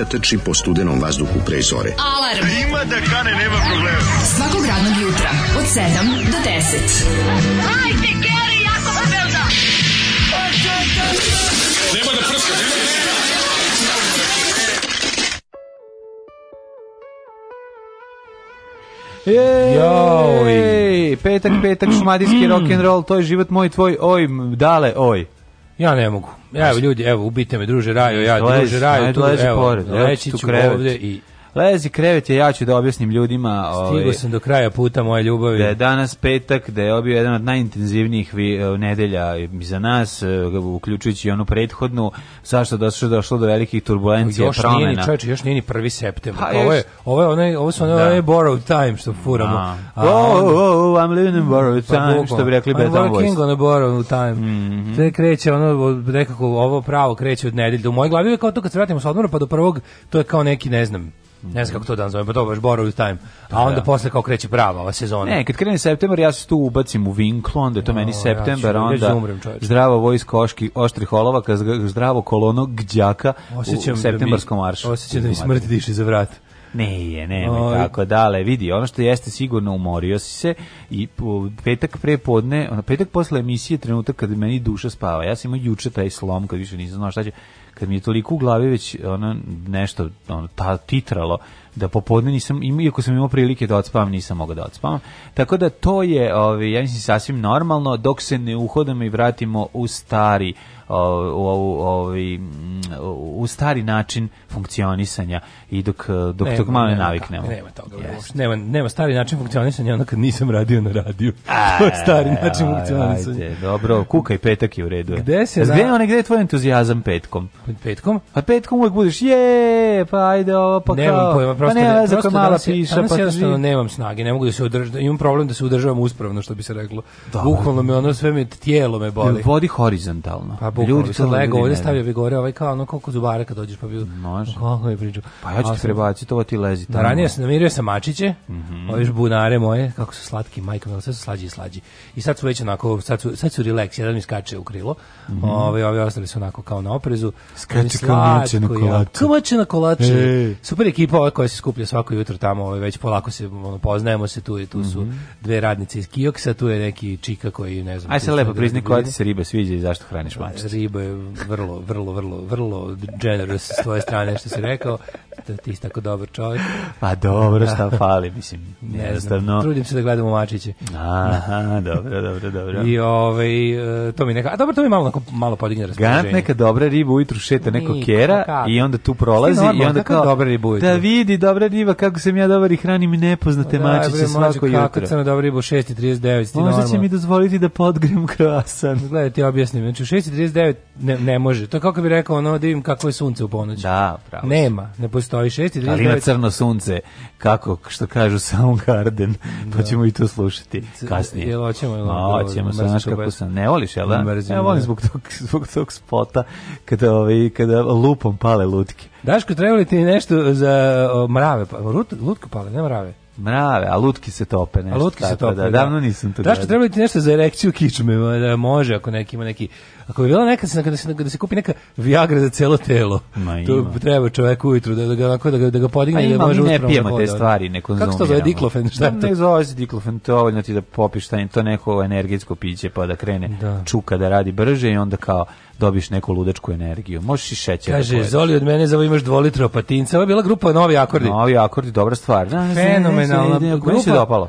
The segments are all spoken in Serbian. mladića trči po studenom vazduhu pre zore. Alarm! A ima da kane, nema problema. Svakog radnog jutra, od 7 do 10. Hajde, Geri, jako se velda! Nema da prska, nema da prska! Jej! Petak, petak, šumadijski rock'n'roll, to je život moj, tvoj, oj, dale, oj. Ja ne mogu. Evo ljudi, evo ubite me druže Rajo, ja druže Rajo tu, evo, pored, leći ću ovde i Lezi krevet je, ja ću da objasnim ljudima. Stigao ovaj, sam do kraja puta moje ljubavi. Da je danas petak, da je bio jedan od najintenzivnijih eh, nedelja za nas, eh, uključujući i onu prethodnu, zašto da su došlo do velikih turbulencija još promena. Nije ni čovječ, još nije ni prvi septembar. Pa, pa ovo, je, ovo, je onaj, ovo su da. onaj da. borrowed time što furamo. A. oh, oh, oh, I'm living in borrowed pa time, što bi rekli Beton Boys. I'm working on a borrowed time. Mm -hmm. kreće ono, nekako ovo pravo kreće od nedelje. U mojoj glavi je kao to kad se vratimo s odmora pa do prvog, to je kao neki, ne znam, Ne znam kako to dan zove, pa to baš borrow time. A onda da. posle kao kreće prava ova sezona. Ne, kad krene septembar, ja se tu ubacim u vinklu, onda je to no, meni septembar, ja onda umrem, zdravo vojsko oški, oštri olovaka, zdravo kolono gđaka osjećam u septembarskom da mi, maršu. Osjećam da mi smrti diši za vrat. Ne je, ne, tako dale, vidi, ono što jeste sigurno umorio si se i petak pre podne, ono, petak posle emisije trenutak kad meni duša spava, ja sam imao juče taj slom kad više nisam znao šta će, kad mi je toliko u glavi već ono nešto ono, ta, titralo da popodne nisam, iako sam imao prilike da odspavam, nisam mogao da odspavam. Tako da to je, ovaj, ja mislim, sasvim normalno, dok se ne uhodamo i vratimo u stari u, u, u, ovaj, u stari način funkcionisanja i dok, dok tog malo naviknemo. Nema, nema toga. Yes. Nema, nema stari način funkcionisanja, onda kad nisam radio na radiju. to je stari način aj, funkcionisanja. Ajde, dobro, kukaj petak je u redu. Gde se... Gde, na... gde je tvoj entuzijazam petkom? Petkom? A petkom uvek budeš, je, pa ajde ovo, pa Nemam kao... Pojma, prosto, nema veze koja mala danas, piša, danas pa jednostavno nemam snage, ne mogu da se održavam, imam problem da se udržavam uspravno, što bi se reklo. Da. Bukvalno me ono sve mi tijelo me boli. Vodi horizontalno. Pa bukvalno, ljudi sad lego, ovdje stavio bi gore, ovaj kao ono koliko zubara kad dođeš pa bi... Može. Kako je pričao. Pa ja ću ti prebaciti, to ti lezi tamo. Da, ranije sam namirio sa mačiće, mhm. ove bunare moje, kako su slatki, majka sve su slađi i slađi. I sad su već onako, sad su, sad su relax, jedan mi skače u krilo, ove, mhm. ove ostali su onako kao na oprezu. Skače kao mače na kolače. Kao mače na kolače. Super ekipa ova koja se skuplja svako jutro tamo, ovaj, već polako se ono, poznajemo se, tu, i tu su mm -hmm. dve radnice iz Kioksa, tu je neki čika koji ne znam... Aj se lepo prizni koja ti se riba sviđa i zašto hraniš mačice. Riba je vrlo, vrlo, vrlo, vrlo generous s tvoje strane što si rekao, da ti si tako dobar čovjek. Pa dobro, šta da. fali, mislim, ne jednostavno. Znam, trudim se da gledam u mačiće. Aha, dobro, dobro, dobro. I ovaj, e, to mi neka, a dobro, to mi malo, malo podigne raspoloženje. Garant neka dobra riba ujutru šeta neko kera i onda tu prolazi i onda kao, dobra riba Da vidi dobra riba, kako sam ja dobar i hranim nepoznate da, mačiće svako jutro. Kako sam dobra riba u 6.39. Možda će mi dozvoliti da podgrem krasan. Gledaj, ti objasnim. Znači u 6.39 ne, ne može. To je kako bi rekao ono da vidim kako je sunce u ponoći. Da, pravo. Nema, ne postoji 6.39. Ali ima crno sunce, kako, što kažu Soundgarden, pa da. pa ćemo i to slušati kasnije. Jel hoćemo? Jel, no, hoćemo, znaš kako sam. Ne voliš, jel da? Ja volim da. zbog tog, zbog tog spota kada, ovaj, kada lupom pale lutke. Daško, trebali ti nešto za o, mrave, Lut, pa, lutko pale, ne mrave. Mrave, a lutki se tope nešto. A lutki se tope, da, da. Davno nisam to Daško, trebali ti nešto za erekciju kičme, da može, ako neki ima neki Ako bi bila neka da se da se kupi neka Viagra za celo telo. to treba čoveku ujutru da, da ga da ga, da ga podigne pa da ima, da može ne pijemo te stvari, ne konzumiramo. Kako to zove diklofen, šta je da, to? Ne zove diklofen, to dovoljno ti da popiš taj to neko energetsko piće pa da krene da. čuka da radi brže i onda kao dobiš neku ludačku energiju. Možeš i šećer. Da Kaže, da Zoli od mene za ovo imaš dvolitra patinca. Ovo je bila grupa Novi akordi. Novi akordi, dobra stvar. Fenomenalna. Grupa, grupa, se dopalo.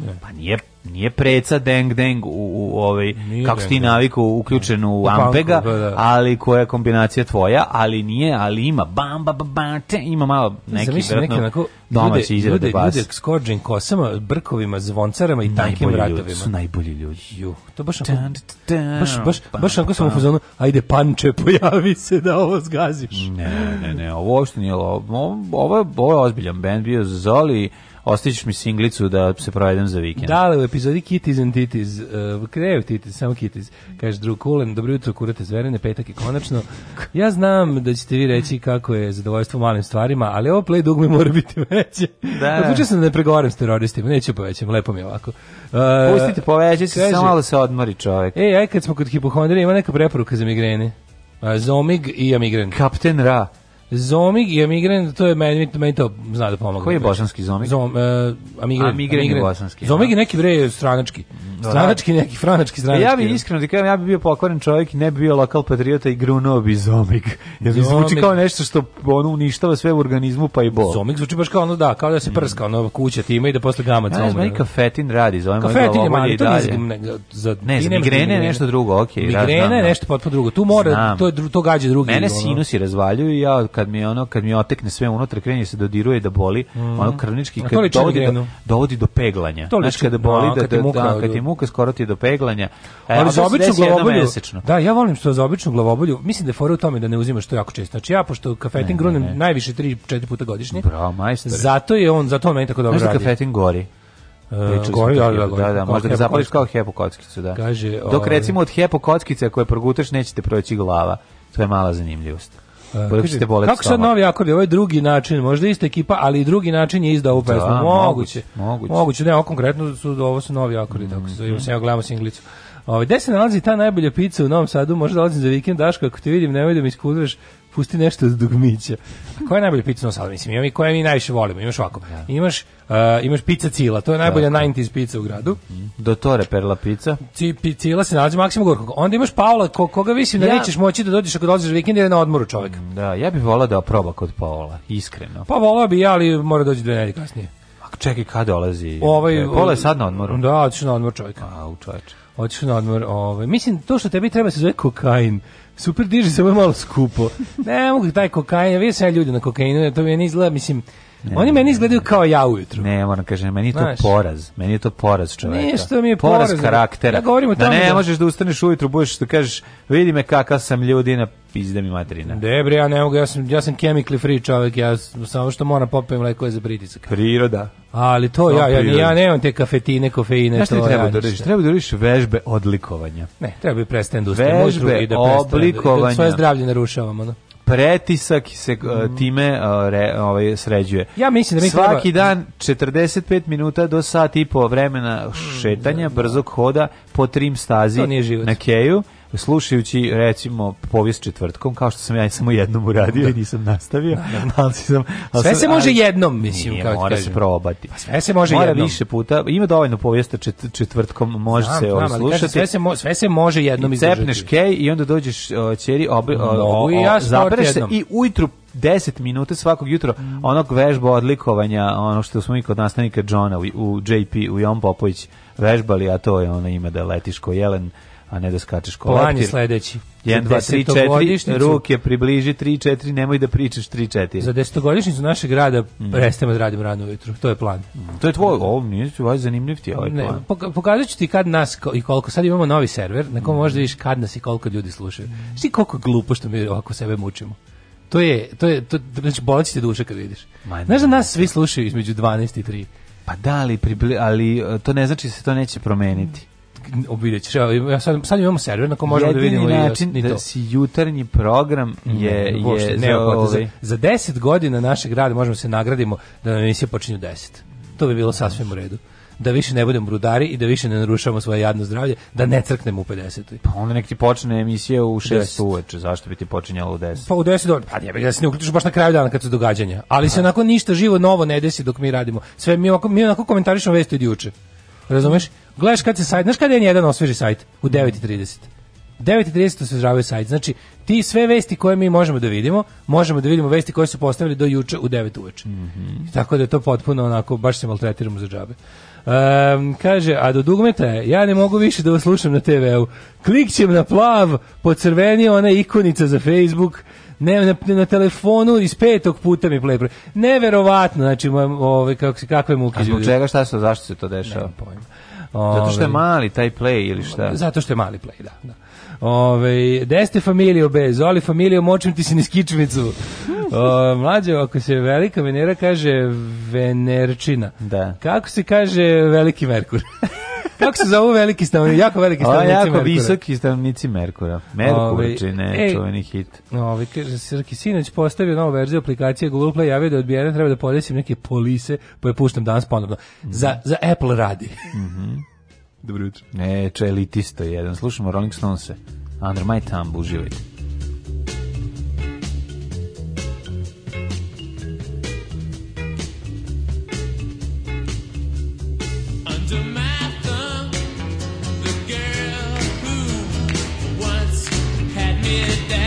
Ne. Pa nije nije preca deng deng u, u ovaj nije kako ti naviku uključen u, u Ampega, panku, da, da. ali koja kombinacija tvoja, ali nije, ali ima bam bam bam, te, ima malo neki verovatno onako domaći izrade ljude, bas. Ljude skođen kosama, brkovima, zvoncarama i tankim vratovima. Su najbolji ljudi. Ju, to baš ako, baš baš pa baš ako pa sam u fazonu, ajde panče, pojavi se da ovo zgaziš. Ne, ne, ne, ovo uopšte nije ovo, ovo, je ozbiljan band bio Zoli ostićeš mi singlicu da se provedem za vikend. Da, ali u epizodi Kitties and Titties, uh, eh, kreju Titties, samo Kitties, kaže drug Kulen, dobro jutro, kurate zverene, petak je konačno. Ja znam da ćete vi reći kako je zadovoljstvo malim stvarima, ali ovo play dugme mora biti veće. Da. Odlučio sam da ne pregovaram s teroristima, neću povećam, lepo mi je ovako. Uh, Pustite, povećaj se, samo malo da se odmori čovek. Ej, aj kad smo kod hipohondrije, ima neka preporuka za migrene. Zomig i amigren. Kapten Ra. Zomig i Amigren, to je meni, meni to zna da pomogu. Koji je bosanski Zomig? Zom, uh, amigren, amigren, amigren. bosanski. Zomig da. je neki bre stranački. Da. Stranački neki, franački stranački. E, ja bi iskreno da kažem, ja bi bio pokoren čovjek ne bi bio lokal patriota i grunuo bi Zomig. Jer mi zvuči kao nešto što ono uništava sve u organizmu pa i bol. Zomig zvuči baš kao ono da, kao da se mm. prska ono kuća tima i da posle gama ja, umre. Ja, kafetin radi, zovemo ga da ovo i dalje. Ne, za, ne, za migrene je nešto drugo, okej. Okay, migrene je nešto potpuno drugo. Tu mora, to, to gađa drugi. Mene sinusi razvaljuju i ja kad mi ono kad mi otekne sve unutra krenje se dodiruje da boli mm. ono krvnički kad dovodi do, dovodi do peglanja to znači kada boli no, da, kad ti da- muka, da, kad da. ti muka skoro ti do peglanja e, ali za običnu glavobolju da ja volim što za običnu glavobolju mislim da je fora u tome da ne uzimaš to jako često znači ja pošto kafetin grunem najviše 3 4 puta godišnje bravo majstore zato je on zato on meni tako dobro da radi kafetin gori Uh, gori, da, da, da, da, možda ga zapališ kao hepo kockicu, da. Kaže, Dok ovaj- recimo od hepo kockice koje progutaš nećete proći glava. To je mala zanimljivost. E, Kaže, kako sad novi akordi, ovo je drugi način, možda ista ekipa, ali i drugi način je izdao ovu da, pesmu. Da, moguće, moguće. Moguće, ne, ovo konkretno su, ovo su novi akordi, mm -hmm. tako se zove, ja gledamo singlicu. Ovaj gde se nalazi ta najbolja pizza u Novom Sadu? Možda dolazim za vikend Daško, ako ti vidim, nemoj da mi iskuliraš pusti nešto od dugmića. koja je najbolja pizza Novom Sadu? Mislim, imam koja mi najviše volimo. Imaš ovako, ja. Da. imaš, uh, imaš pizza Cila, to je najbolja Tako. 90s pizza u gradu. Mhm. Dottore Perla pizza. Ci, pi, cila se nađe maksimum Gorkog. Onda imaš Paola, ko, koga mislim da ja. nećeš moći da dođeš ako dolaziš vikend jer je na odmoru čovjek. Mm, da, ja bih volao da proba kod Paola, iskreno. Pa volao bi ja, ali mora doći dve nedelje kasnije. A čekaj, kada dolazi? Ovaj, e, Paola je sad na odmoru. Da, otišu na odmor čovjeka. A, u čovječe. Otišu na odmor. Ovaj. Mislim, to što tebi treba se zove kokain super diže se, ovo je malo skupo. ne mogu taj kokain, vidio sam ja ljudi na kokainu, to mi ne izgleda, mislim, Ne, Oni meni izgledaju kao ja ujutru. Ne, moram kažem, meni je to Znaš, poraz. Meni je to poraz čoveka. Nešto mi je poraz. poraz karaktera. Ja govorim o da ne da... možeš da ustaneš ujutru, budeš što da kažeš, vidi me kakav sam ljudina, pizda mi materina. Debre, ja ne mogu, ja sam, ja sam chemically free čovek, ja samo što moram popijem lekove za pritisak. Priroda. Ali to no, ja, ja, priroda. ja nemam te kafetine, kofeine. Znaš to, da treba da radiš? Treba da radiš vežbe odlikovanja. Ne, treba bi prestati industrija. Da vežbe odlikovanja. Da, svoje zdravlje narušavamo. No? pretisak se uh, time uh, re, ovaj, sređuje. Ja mislim da mi Svaki treba... dan 45 minuta do sat i po vremena mm, šetanja, da, da. brzog hoda po trim stazi na keju slušajući recimo povijest četvrtkom kao što sam ja samo jednom uradio i da. nisam nastavio da, da. ali sam, sve se može ali, jednom mislim nije, kao mora kažem. se probati pa sve se može mora jednom. više puta ima dovoljno povijesta čet, četvrtkom može znam, se ovaj, znam, slušati sve se mo, sve se može jednom izdržati cepneš kej i onda dođeš uh, ćeri obe no, o, o, ja zabereš se i ujutru 10 minuta svakog jutra mm. onog vežba odlikovanja, ono što smo mi kod nastavnika Johna u, u JP, u Jon Popović vežbali, a to je ona ima da letiš ko jelen a ne da skačeš ko Plan je sledeći. 1, 2, 3, 4, ruke približi 3, 4, nemoj da pričaš 3, 4. Za desetogodišnjicu našeg grada mm. prestajem da radim rano ujutru, to je plan. Mm. To je tvoj, ovo nije ću vas ovaj zanimljiv ti ovaj ne, plan. Poka pokazat ću ti kad nas i koliko, sad imamo novi server, na kom mm. možeš da vidiš kad nas i koliko ljudi slušaju. Mm. Šti koliko glupo što mi ovako sebe mučimo. To je, to je, to, znači boleći te duše kad vidiš. Man, Znaš da nas svi slušaju između 12 i 3. Pa da, ali, ali e, to ne znači da se to neće promeniti vidjet ćeš, ja sad, sad imamo server na kom možemo da vidimo i i, ni to. da si jutarnji program je, mm, je ne, za, ovaj. za, za 10 godina našeg rada možemo da se nagradimo da nam emisije počinju 10. To bi bilo sasvim u redu da više ne budemo brudari i da više ne narušavamo svoje jadno zdravlje, da ne crknemo u 50. Pa onda nek ti počne emisija u 6 uveče, zašto bi ti počinjalo u 10? Pa u 10 dobro, pa ne, da se ne uključiš baš na kraju dana kad su događanja, ali se onako da. ništa živo novo ne desi dok mi radimo. Sve mi onako, mi onako komentarišemo vesti od juče. Razumeš? Gledaš kad se sajt, znaš kada je jedan osveži sajt? U 9.30. 9.30 se zdrave sajt. Znači, ti sve vesti koje mi možemo da vidimo, možemo da vidimo vesti koje su postavili do juče u 9 uveče. Mm -hmm. Tako da je to potpuno onako, baš se maltretiramo za džabe. Um, kaže, a do dugmeta je, ja ne mogu više da vas slušam na TV-u. Klikćem na plav, pocrveni ona ikonica za Facebook, Ne, na, na telefonu iz petog puta mi play. Neverovatno, znači ovaj kako se kakve muke. A zbog čega šta se zašto se to dešava? Nemam pojma. Ove, zato što je mali taj play ili šta? Zato što je mali play, da. da. Ove, deste familijo bez, zoli familijo, močim ti se ni skičmicu. mlađe, ako se velika venera kaže venerčina, da. kako se kaže veliki merkur? Kako se zove veliki stanovnici? Jako veliki stanovnici Merkura. Jako visoki stanovnici Merkura. Merkurče, ovaj, ne, čuveni hit. Ovi, ovaj, kaže, Srki Sinoć postavio novu verziju aplikacije Google Play, javio da odbijena treba da podesim neke polise, pa je puštam danas ponovno. Mm. Za, za Apple radi. Mhm. Mm Dobro jutro. Ne, če elitista jedan. Slušamo Rolling Stonese. Under my thumb, uživajte. did down.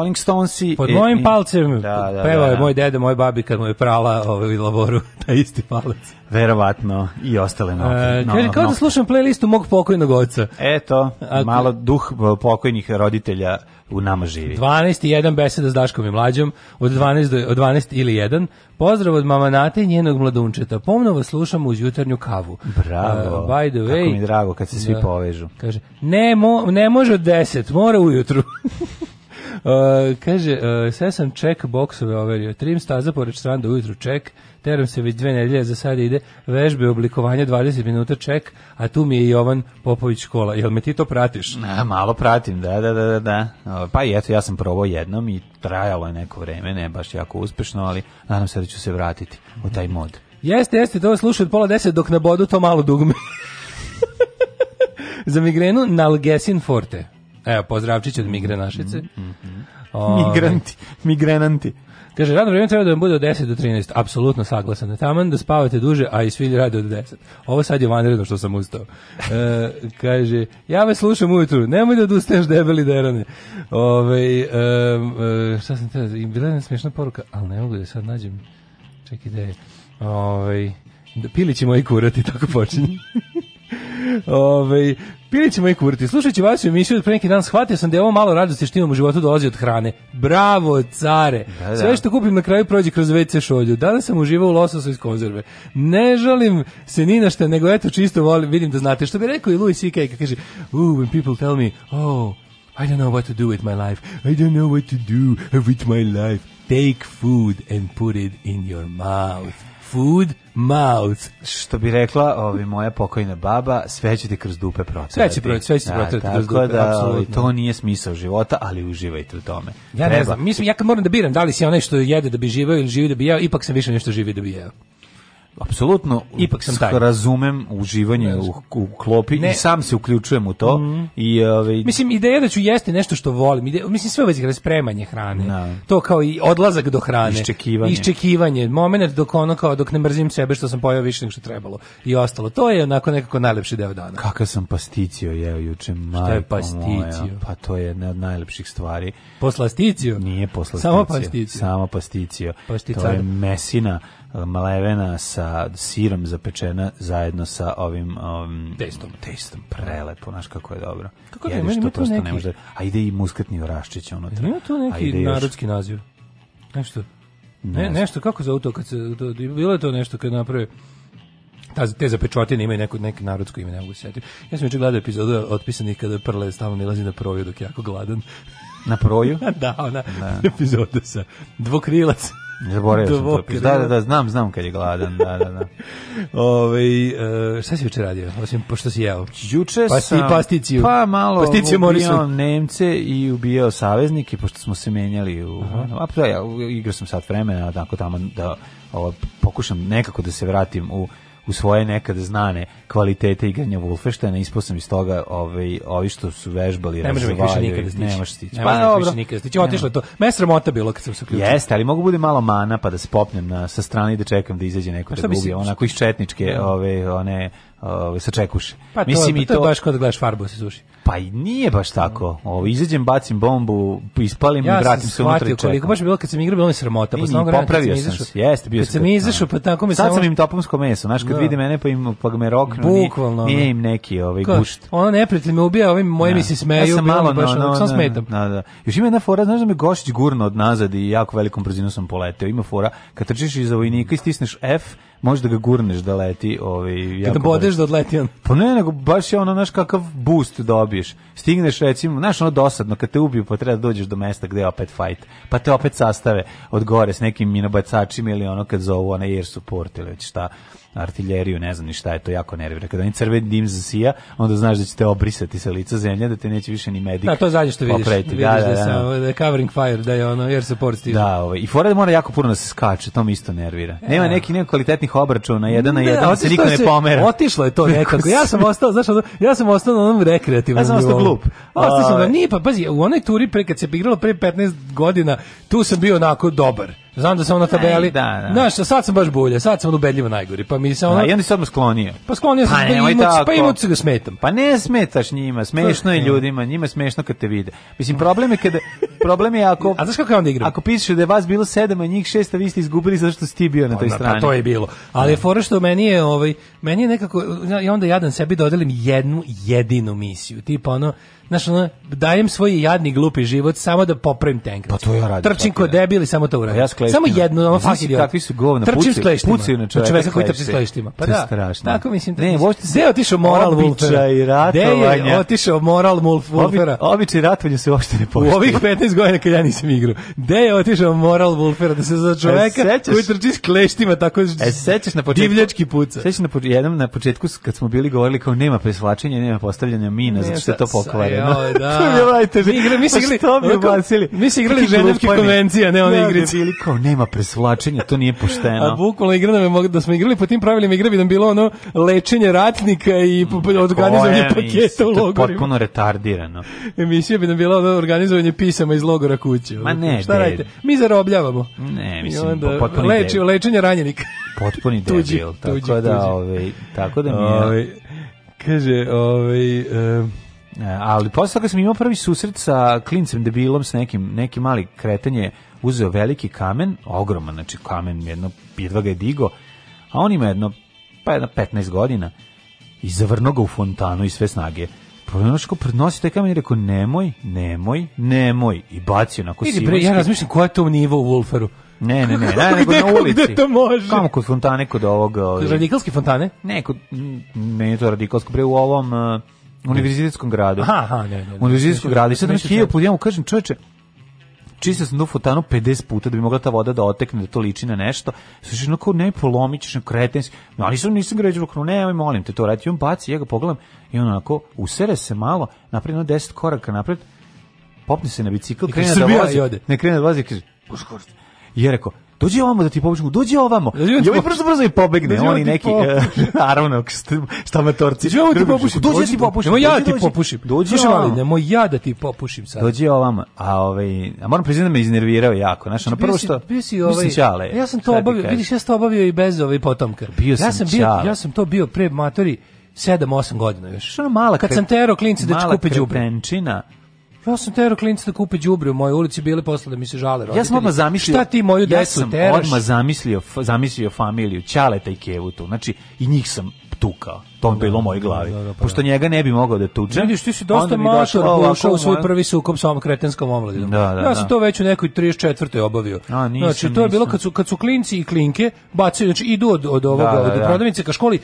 Rolling Stonesi. Pod e, mojim palcem da, da, da pevao je da. moj deda, moj babi kad mu je prala ovaj, u laboru na isti palac. Verovatno i ostale noge. E, no, no, da slušam playlistu mog pokojnog oca. Eto, A, malo duh pokojnih roditelja u nama živi. 12 i 1 beseda s Daškom i Mlađom, od 12, do, od 12 ili 1. Pozdrav od mama Nate i njenog mladunčeta. Pomno vas slušam uz jutarnju kavu. Bravo. Uh, by the way, Kako mi je drago kad se svi da, povežu. Kaže, ne, mo, ne može od 10, mora ujutru. Uh, kaže, uh, sve sam ček boksove overio. Trim staza pored stranda ujutru ček, teram se već dve nedelje, za sad ide vežbe oblikovanja 20 minuta ček, a tu mi je Jovan Popović kola. Jel me ti to pratiš? Na, malo pratim, da, da, da, da. da. E, pa i eto, ja sam probao jednom i trajalo je neko vreme, ne baš jako uspešno, ali nadam se da ću se vratiti u taj mod. Jeste, jeste, to slušaj od pola deset dok na bodu to malo dugme. za migrenu Nalgesin Forte. Evo, pozdravčić od mhm, migrenašice. Našice. Mhm, mm -hmm. Ove, ovaj, Migranti, migrenanti. Kaže, radno vrijeme treba da vam bude od 10 do 13. Apsolutno saglasan. Taman da spavate duže, a i svi rade od 10. Ovo sad je vanredno što sam ustao. E, kaže, ja vas slušam ujutru, nemoj da odustaješ debeli derane. Ove, e, e šta sam te, bila je smiješna poruka, ali ne mogu da sad nađem. Čekaj da je. Ove, da, pili ćemo i kurati, tako počinje. Ove, pili ćemo i kurti. Slušajući vas u emisiju od pre neki dan, shvatio sam da je ovo malo radosti što imam u životu dolazi od hrane. Bravo, care! Da, da. Sve što kupim na kraju prođe kroz WC šolju. Danas sam uživao u lososu iz konzerve. Ne žalim se ni na šta, nego eto čisto volim, vidim da znate. Što bi rekao i Louis C.K. kaže, ooh, when people tell me, oh, I don't know what to do with my life. I don't know what to do with my life. Take food and put it in your mouth food mouth. Što bi rekla ovi, ovaj, moja pokojna baba, sve će ti kroz dupe procvati. Sve će, proći, sve će da, kroz tako dupe, da, ovaj, apsolutno. to nije smisao života, ali uživajte u tome. Ja Treba. ne znam, mislim, ja kad moram da biram, da li si onaj što jede da bi živeo ili živi da bi jeo, ipak sam više nešto živi da bi jeo apsolutno ipak sam taj. razumem uživanje u, u klopi ne. i sam se uključujem u to mm i ovaj mislim ideja da ću jesti nešto što volim ide, mislim sve uvezi spremanje hrane no. Da. to kao i odlazak do hrane iščekivanje iščekivanje momenat dok ono kao dok ne mrzim sebe što sam pojeo više nego što trebalo i ostalo to je onako nekako najlepši deo dana kakav sam pasticio jeo juče Šta je pasticio moja, pa to je jedna od najlepših stvari poslasticio nije poslasticio samo pasticio samo pasticio, pasticio. to je mesina malevena sa sirom zapečena zajedno sa ovim um, testom. testom. Prelepo, znaš kako je dobro. Kako je, meni to, to neki... ne može. Da- A ide i muskatni oraščić unutra. Ima tu neki narodski naziv. Nešto. Ne, ne nešto kako za auto kad se to, bilo je to nešto kad naprave ta, te zapečotine imaju neko, neko narodsko ime, ne mogu se sjetiti. Ja sam još gledao epizodu otpisanih kada Prle stalno nalazi na proju dok je jako gladan. Na proju? da, ona da. epizoda sa dvokrilac Zaboravio sam to. Da, da, da, znam, znam kad je gladan, da, da, da. Ove, e, šta si juče radio? Osim pošto si jeo. Juče Pasti, sam pasticiju. Pa malo pasticiju ubijao Nemce i ubijao saveznike pošto smo se menjali u Aha. a pa, da, ja igrao sam sat vremena tako tamo da o, pokušam nekako da se vratim u u svoje nekada znane kvalitete igranja Wolfensteina, ispao sam iz toga ovaj, ovi što su vežbali, ne nemaš više stići. Ne stići. Ne pa, možemo više nikada Otišlo je to. Me sramota bilo kad sam se uključio. Jeste, ali mogu bude malo mana pa da se popnem na, sa strane i da čekam da izađe neko pa da ga ubije. Onako iz četničke, da. ove, one uh, se čekuše. Pa Mislim, to, i to, to je baš kad da gledaš farbu se suši. Pa i nije baš tako. Ovo, izađem, bacim bombu, ispalim ja i vratim se unutra i čekam. koliko baš bilo kad sam igrao, bilo mi sramota. Pa sam popravio sam se. Jeste, bio sam. Kad sam izašao, pa tako mi Sad sam, im topomsko meso, znaš, kad no. Da. vidi mene pa im pa me roknu. Bukvalno. Nije, nije im neki ovaj Ko, gušt. Ono neprijatelj me ubija, ovim moji mi da. se smeju, ja sam malo, baš, no, sam smetam. Da, da. Još ima jedna fora, znaš da me Gošić gurno od nazad i jako velikom brzinom sam poleteo. Ima fora, kad trčiš iza vojnika i stisneš F, možeš da ga gurneš da leti. Ovaj, da jako. Kad bodeš da odleti on. Pa ne, nego baš je ono, znaš, kakav boost dobiješ. Stigneš, recimo, znaš, ono dosadno, kad te ubiju, pa treba da dođeš do mesta gde je opet fight. Pa te opet sastave od gore s nekim minobacačima ili ono kad zovu onaj air support ili već šta artiljeriju, ne znam ni šta je to jako nervira. Kada oni crveni dim zasija, onda znaš da će te obrisati sa lica zemlje, da te neće više ni medik. Da, to je zadnje što vidiš. Vidiš da, da, da, da, da, je covering fire, da je ono air support stiže. Da, ovaj. i fora da mora jako puno da se skače, to mi isto nervira. E, Nema neki neki kvalitetnih obračuna, jedan na jedan, se niko ne pomera. Otišlo je to nekako. Ja sam ostao, znaš, ja sam ostao na onom rekreativnom. Ja sam ostao glup. Ostao sam da nije, pa pazi, u onoj turi pre kad se igralo pre 15 godina, tu sam bio onako dobar. Znam da sam na tabeli. Ne, da, da. Znaš, sad sam baš bolje, sad sam ubedljivo najgori. Pa mi se ono... Da, I onda se odmah sklonio. Pa sklonio sam, pa, pa ne, imuc, tako. pa ga smetam. Pa ne smetaš njima, smešno je pa, ljudima, njima smešno kad te vide. Mislim, problem je kada... Problem je ako... A znaš kako je onda igram? Ako pišeš da je vas bilo sedam, a njih šest, a vi ste izgubili zato što si ti bio na toj pa, strani. Pa to je bilo. Ali je fora što meni je, ovaj, meni je nekako, i onda jadan sebi dodelim da jednu jedinu misiju, tipa ono, znaš, ono, dajem svoj jadni, glupi život samo da popravim tenkrac. Pa to ja radim. Trčim kod debili, samo to uradim. Pa ja samo jedno, ono, fuck idiot. Kakvi su govna, trčim pucaju, skleštima. pucaju na znači, čoveka. čoveka koji trči skleštima. Pa to da, strašno. tako mislim. da Ne, uopšte se... deo je otišao moral Mulfera? i ratovanja. Gde je otišao moral Mulfera? Obi, običaj ratovanja se uopšte ne poštuje. U ovih 15 godina kad ja nisam igrao. Gde je otišao moral Mulfera da se za e, čoveka e, sećaš, koji trči skleštima tako e, sećaš na početku, divljački puca? Sećaš na početku, jednom na početku kad smo bili govorili kao nema presvlačenja, nema postavljanja mina, zato što je to pokvareno. Sa, joj, da. to je Mi, igra, mi, igrali, što mi, ubacili? mi si igrali ženevke konvencije, ne one da, igrice. Da, bili kao nema presvlačenja, to nije pošteno. A bukvalno igra nam je, da smo igrali po tim pravilima igre bi nam bilo ono lečenje ratnika i organizovanje paketa u logorima. Potpuno retardirano. Emisija bi nam bila ono organizovanje pisama iz logora kuće. Ma ne, Šta radite? Mi zarobljavamo. Ne, mislim, potpuno lečenje ranjenika potpuni debil, tuđi, tako tuđi, da, tuđi. Ovaj, tako da mi je... Ovaj, kaže, ovaj... Um, ali posle toga sam imao prvi susret sa klincem debilom s nekim, neki mali kretanje, uzeo veliki kamen, ogroman, znači kamen, jedno, jedva ga je digo, a on ima jedno, pa jedno 15 godina, i zavrno ga u fontanu i sve snage. Ponoško prednosi taj kamen i rekao, nemoj, nemoj, nemoj, i bacio onako simonski. Ja razmišljam koja je to nivo u Wolferu. Ne, ne, ne, ne, nego na ulici. to može? Kamo kod fontane, kod ovog... Ovaj. Radikalske fontane? Ne, kod, ne to radikalsko, pre u ovom uh, univerzitetskom gradu. Aha, aha, ne, ne. U univerzitetskom gradu. I sad mi hiljao put, kažem, čoveče, čistio sam tu fotanu 50 puta da bi mogla ta voda da otekne, da to liči na nešto. Slušaj, onako ne polomićeš, ne kretenski. No, ali nisam, nisam ga ređu rekao, nemoj, molim te to raditi. on baci, ja ga pogledam i on onako usere se malo, napred, no 10 koraka napred, popne se na bicikl, krene da vozi, ne krene da vozi, kaže, uskoro, I je rekao, dođi ovamo da ti pomoću, dođi ovamo. I ovaj brzo brzo i pobegne, oni neki naravno stamatorci. Dođi ovamo ti popušim, dođi ti popušim. Nemoj ja ti popušim. Dođi ovamo. Nemoj ja da ti popušim sad. Dođi ovamo. A ovaj, a moram priznati da me iznervirao jako, znaš, na prvo što bio si ovaj, čale, ja sam to obavio, vidiš, ja sam to obavio i bez ove potomka. Bio sam ja sam bio, ja sam to bio pre matori 7-8 godina još. Što mala kad sam tero klince da čekupe đubre. Ja sam terao klinci da kupe đubre u mojoj ulici bile posle da mi se žale roditelji. Ja sam odmah zamislio. Šta ti moju decu teraš? Ja sam odmah zamislio, zamislio familiju Ćaleta i Kevutu. Znači i njih sam tukao. To mi da, bilo u mojoj glavi. Da, da, pa Pošto da. njega ne bi mogao da tuče. Vidiš, ti si dosta mašar u svoj prvi sukob sa ovom kretenskom omladinom. Da, ja sam to već u nekoj 34. obavio. A, nisam, znači, to je bilo kad su, kad su klinci i klinke bacaju, znači idu od, od ovoga, od prodavnice ka školi.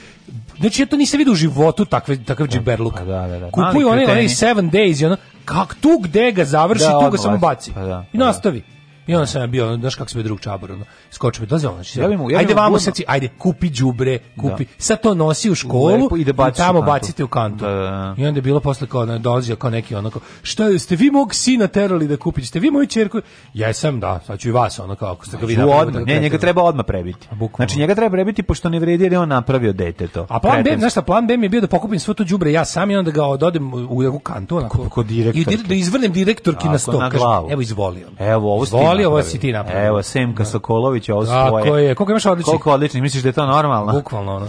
Znači, ja to nisam vidio u životu takve, takav džiberluk. Pa Kupuju one, one seven days i ono, kak tu gde ga završi, tu ga samo baci. Pa I pa nastavi. I onda sam bio, ono, znaš kako se drug čabor, ono, skočio mi, dozvao, znači, ja mu, ja ajde vamo, sad ajde, kupi đubre, kupi, da. sad to nosi u školu i, da tamo bacite u kantu. Da, da, da, I onda je bilo posle kao, ono, kao neki onako, šta ste vi mog sina terali da kupite, ste vi moju čerku, ja sam, da, sad ću i vas, ono kao, ako ste ga vi napravili. Da ne, njega treba odmah prebiti. Znači, njega treba prebiti, pošto ne vredi jer je on napravio dete to. A plan B, znaš šta, plan B mi je bio da pokupim svo to đubre ja sam i onda ga ododem u, u kantu, onako, kod direktorki. I da izvrnem direktorki na sto, evo izvolio. Evo, ovo ali ovo si ti napravio. Evo, Semka da. Sokolović, ovo svoje. Tako je, koliko imaš odličnih? Koliko odličnih, misliš da je to normalno? Bukvalno, ono.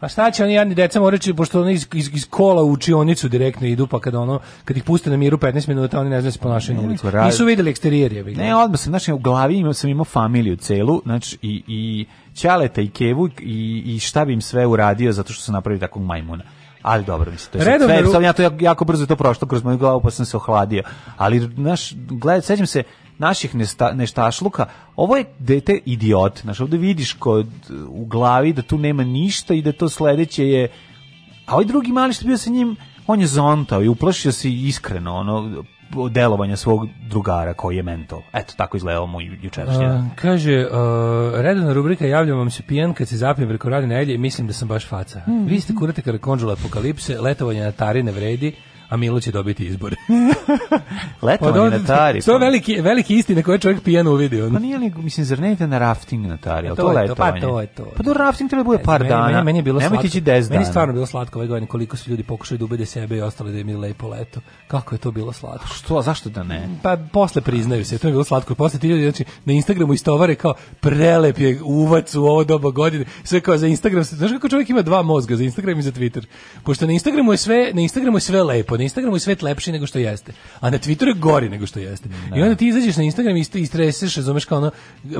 A šta će oni jedni deca moraći, pošto oni iz, iz, iz kola u učionicu direktno idu, pa kada ono, kad ih puste na miru 15 minuta, oni ne znaju da se ponašaju na ulicu. Nisu videli eksterijer je. Ne, odmah sam, znači, u glavi imao, sam imao familiju celu, znači, i, i Ćaleta i Kevu i, i šta bi im sve uradio zato što su napravili takvog majmuna. Ali dobro, mislim, to je Redovne sve, ru... sam ja to jako, jako brzo to prošlo kroz moju glavu, pa sam se ohladio. Ali, znaš, gledaj, sećam se, naših nešta, neštašluka, ovo je dete idiot. Znaš, ovdje vidiš kod, u glavi da tu nema ništa i da to sledeće je... A ovaj drugi mali što bio sa njim, on je zontao i uplašio se iskreno, ono, delovanja svog drugara koji je mental. Eto, tako izgledalo mu jučerašnje. Uh, kaže, uh, redovna rubrika javljam vam se pijan kad se zapijem preko radne nelje i mislim da sam baš faca. Mm -hmm. Vi ste kurate karakonžula apokalipse, letovanje na tari ne vredi, a Milo će dobiti izbor. Leto pa na Tari. To je pa- veliki, veliki istine koje čovjek pijan uvidio. Pa nije li, mislim, zar ne na rafting na Tari, ali pa to, to letovanje? Pa to je to. Pa do rafting treba da bude par dana. Meni, meni je bilo Nemoj slatko. Meni je stvarno bilo slatko ove godine koliko su ljudi pokušali da ubede sebe i ostale da im je lepo leto. Kako je to bilo slatko? Što, a zašto da ne? Pa posle priznaju se, to je bilo slatko. Posle ti ljudi znači, na Instagramu istovare kao prelep je uvac u ovo doba godine. Sve kao za Instagram. Znaš kako čovjek ima dva mozga, za Instagram i za Twitter. Pošto na Instagramu je sve, na Instagramu je sve lepo Na Instagramu je svet lepši nego što jeste, a na Twitteru je gori nego što jeste. Da. I onda ti izađeš na Instagram i istreseš, razumeš kao ono,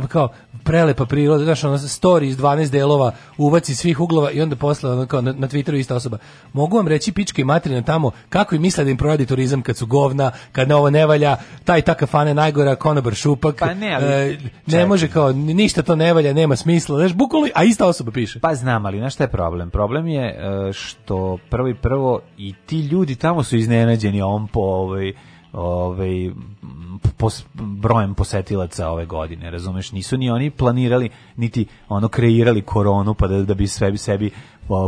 kao prelepa priroda, znaš, ono, story iz 12 delova, uvaci svih uglova i onda posle ono, kao na, na Twitteru ista osoba. Mogu vam reći pičke i materina tamo kako i misle da im provadi turizam kad su govna, kad ne ovo ne valja, taj ta kafana najgora, konobar šupak. Pa ne, ali, e, ne može kao, ništa to ne valja, nema smisla, znaš, bukvalno, a ista osoba piše. Pa znam, ali znaš šta je problem? Problem je e, što prvo i prvo i ti ljudi tamo su iznenađeni on po ovaj ovaj pos, brojem posetilaca ove godine, razumeš, nisu ni oni planirali niti ono kreirali koronu pa da, da bi sve sebi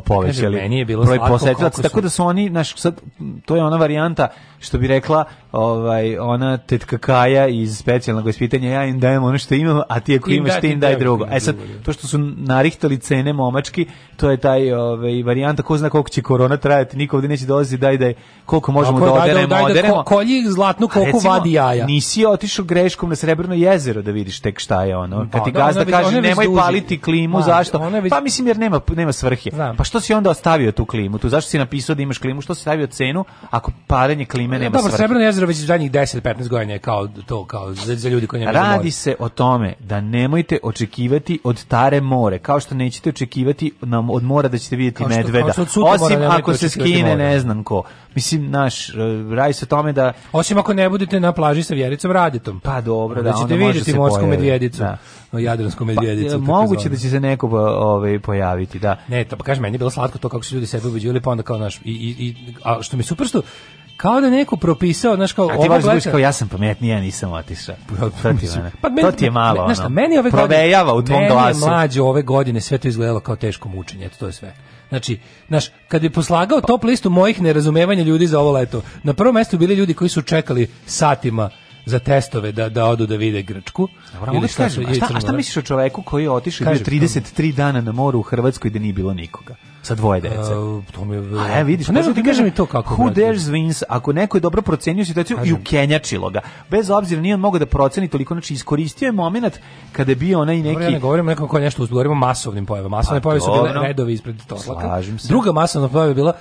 povećali. Kaže, meni je bilo broj posetilaca, tako da su oni, znaš, sad, to je ona varijanta što bi rekla ovaj, ona tetka Kaja iz specijalnog ispitanja, ja im dajem ono što imam, a ti ako Im imaš, da, ti im daj drugo. E sad, da. to što su narihtali cene momački, to je taj ovaj, varijanta, ko zna koliko će korona trajati, niko ovdje neće dolazi, daj, daj, koliko možemo da oderemo, daj, daj, oderemo. Da ko, kolji zlatnu koliko vadi jaja. Nisi otišao greškom na Srebrno jezero da vidiš tek šta je ono. Kad pa ti da, gazda kaže, nemoj paliti klimu, da, zašto? Pa mislim, jer nema, nema svrhe pa što si onda ostavio tu klimu? Tu zašto si napisao da imaš klimu? Što si stavio cenu ako parenje klime nema Dobro, svrhe? Srebrno jezero već zadnjih 10-15 godina je kao to, kao za, za ljudi koji ne Radi mora. se o tome da nemojte očekivati od tare more, kao što nećete očekivati nam od mora da ćete videti medveda. Osim ako se skine more. ne znam ko. Mislim, naš, eh, radi se o tome da... Osim ako ne budete na plaži sa Vjericom Radetom. Pa dobro, da, da ćete videti vidjeti morsku medvjedicu. Da o jadranskom pa, medvjedicu. Pa, moguće da će se neko ovaj, pojaviti, da. Ne, to, pa kažem, meni je bilo slatko to kako su ljudi sebe ubeđivali, pa onda kao naš, i, i, i, a što mi super što, kao da neko propisao, znaš kao... A ti možeš da gledaš kao ja sam pametniji, ja nisam otišao. Pa, pa, to ti, pa, meni, to ti je malo, znaš, ono, meni ove provejava godine, u tvom glasu. Meni mlađe ove godine sve to izgledalo kao teško mučenje, eto to je sve. Znači, znaš, kad bi poslagao top listu mojih nerazumevanja ljudi za ovo leto, na prvom mestu bili ljudi koji su čekali satima za testove da da odu da vide Grčku. Dobro, mogu šta, kažem, šta, a šta misliš o čoveku koji je otišao bio 33 dana na moru u Hrvatskoj da nije bilo nikoga? Sa dvoje dece. A, to mi je... A, ja, vidiš, pa ne znam ti kaže mi to kako. Who dares wins, ako neko je dobro procenio situaciju kažem. i ukenjačilo ga. Bez obzira nije on mogao da proceni toliko, znači iskoristio je momenat kada je bio onaj neki... Dobro, ja ne govorimo nekom ko nešto uzgovorimo masovnim pojavama. Masovne pa pojave su bile redovi ispred toslaka. Druga masovna pojava je bila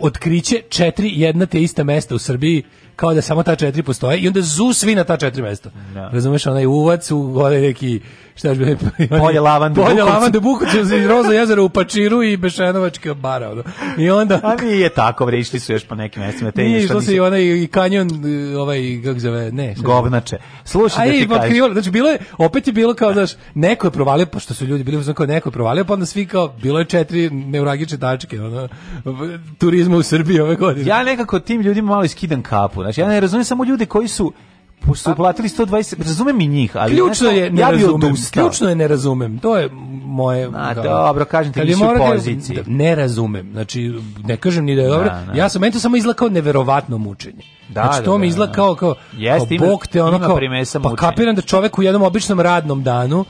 otkriće četiri jedna te ista mesta u Srbiji kao da samo ta četiri postoje i onda zu svi na ta četiri mesta. No. Da. Razumeš, onaj uvac u gore neki šta je bi polje lavande polje Bukovce. lavande Bukovce iz Roza jezera u Pačiru i Bešenovačka bara ono. i onda a nije tako bre išli su još po nekim mestima te nije išlo se i onaj i kanjon ovaj kako zove ne govnače slušaj da ti kažem znači bilo je opet je bilo kao znaš neko je provalio pošto su ljudi bili kao neko je provalio pa onda svi kao bilo je četiri neuragične tačke ono turizma u Srbiji ove godine ja nekako tim ljudima malo skidam kapu znači ja ne razumem samo ljude koji su su platili 120, razumem i njih, ali ključno je ne ja bi odustao. Ključno je ne razumem. To je moje A da, dobro, kažem ti, nisu u poziciji. Da, ne razumem. Znači ne kažem ni da je da, dobro. Da, da. Ja sam meni to samo izlakao neverovatno mučenje. Da, znači to da, mi da, da. izlakao kao, kao Jeste, kao ima, bog te ono kao, pa kapiram da čovek u jednom običnom radnom danu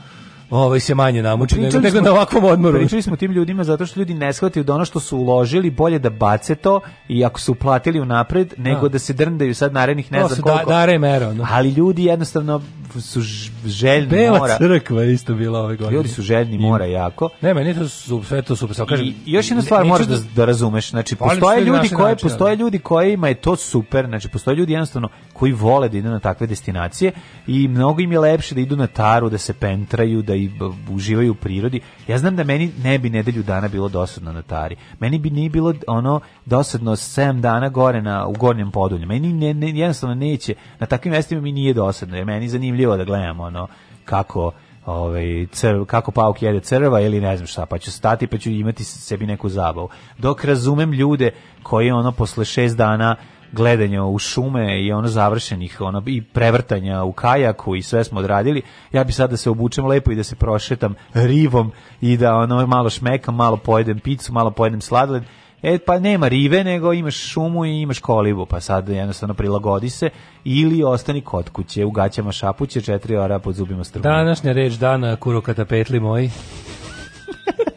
ovaj se manje namuči nego, smo, nego na ovakvom odmoru. Pričali smo tim ljudima zato što ljudi ne shvataju da ono što su uložili bolje da bace to i ako su platili unapred nego A. Da. da se drndaju sad narednih ne znam da- koliko. Da, mero, no. Ali ljudi jednostavno su željni Bela mora. Bela crkva je isto bila ove godine. Ljudi su željni I, mora jako. Ne, meni to su sve to super. Kažem, I, još jedna stvar moraš da, da, da razumeš. Znači, postoje ljudi, koji, način, postoje ljudi kojima je to super. Znači, postoje ljudi jednostavno koji vole da idu na takve destinacije i mnogo im je lepše da idu na taru, da se pentraju, da i uživaju u prirodi. Ja znam da meni ne bi nedelju dana bilo dosadno na Tari. Meni bi nije bilo ono dosadno 7 dana gore na u gornjem podulju. Meni ne, ne, jednostavno neće. Na takvim mestima mi nije dosadno, jer meni je zanimljivo da gledam ono kako ovaj crv, kako pauk jede crva ili ne znam šta, pa ću stati pa ću imati sebi neku zabavu. Dok razumem ljude koji ono posle 6 dana gledanja u šume i ono završenih ono i prevrtanja u kajaku i sve smo odradili. Ja bi sad da se obučem lepo i da se prošetam rivom i da ono malo šmekam, malo pojedem picu, malo pojedem sladoled. E pa nema rive, nego imaš šumu i imaš kolibu, pa sad jednostavno prilagodi se ili ostani kod kuće u gaćama šapuće, četiri ora pod zubima struma. Današnja reč dana kurokata petli moji.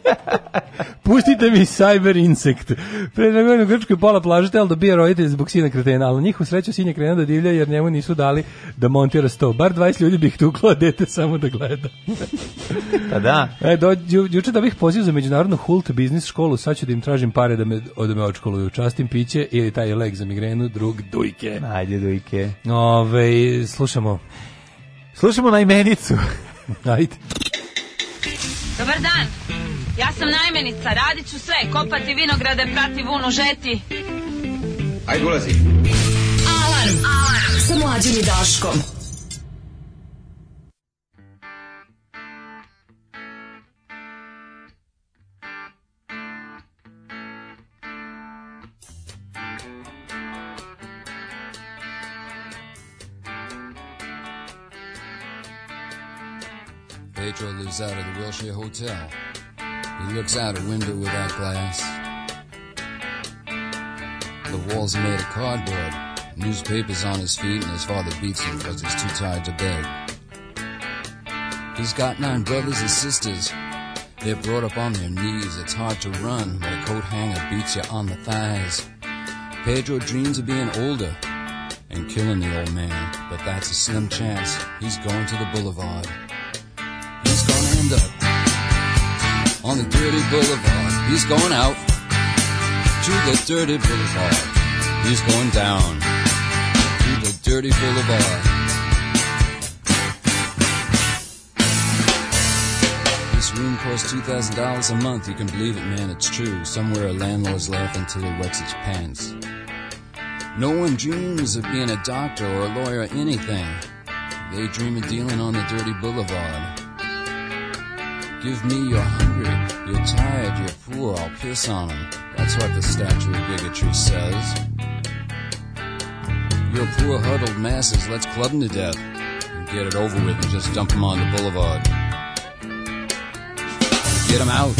Pustite mi cyber insect. Pre nego u Grčkoj pola plaže tel dobija da roditelj zbog sina kretena, ali njih u sreću sin je da divlja jer njemu nisu dali da montira sto. Bar 20 ljudi bih tuklo, a dete samo da gleda. pa da. E, do, juče da bih poziv za međunarodnu Hult Business školu, sad ću da im tražim pare da me, da me očkoluju. Častim piće ili taj lek za migrenu, drug dujke. Ajde dujke. Ove, slušamo. Slušamo na imenicu. Ajde. Dobar dan. Ja sam najmenica, radit ću sve, kopati vinograde, prati vunu, žeti. Ajde, ulazi. Alarm, alarm, sa mlađim i Daškom. Pedro lives out of the Wilshire Hotel. He looks out a window without glass. The wall's made of cardboard. Newspapers on his feet, and his father beats him because he's too tired to beg. He's got nine brothers and sisters. They're brought up on their knees. It's hard to run when a coat hanger beats you on the thighs. Pedro dreams of being older and killing the old man, but that's a slim chance. He's going to the boulevard. on the dirty boulevard. He's going out to the dirty boulevard. He's going down to the dirty boulevard. This room costs $2,000 a month. You can believe it, man, it's true. Somewhere a landlord's laughing till he wets his pants. No one dreams of being a doctor or a lawyer or anything. They dream of dealing on the dirty boulevard. Give me your hungry, you're tired, you're poor, I'll piss on them. That's what the statue of bigotry says. Your poor, huddled masses, let's club them to death and get it over with and just dump them on the boulevard. Get them out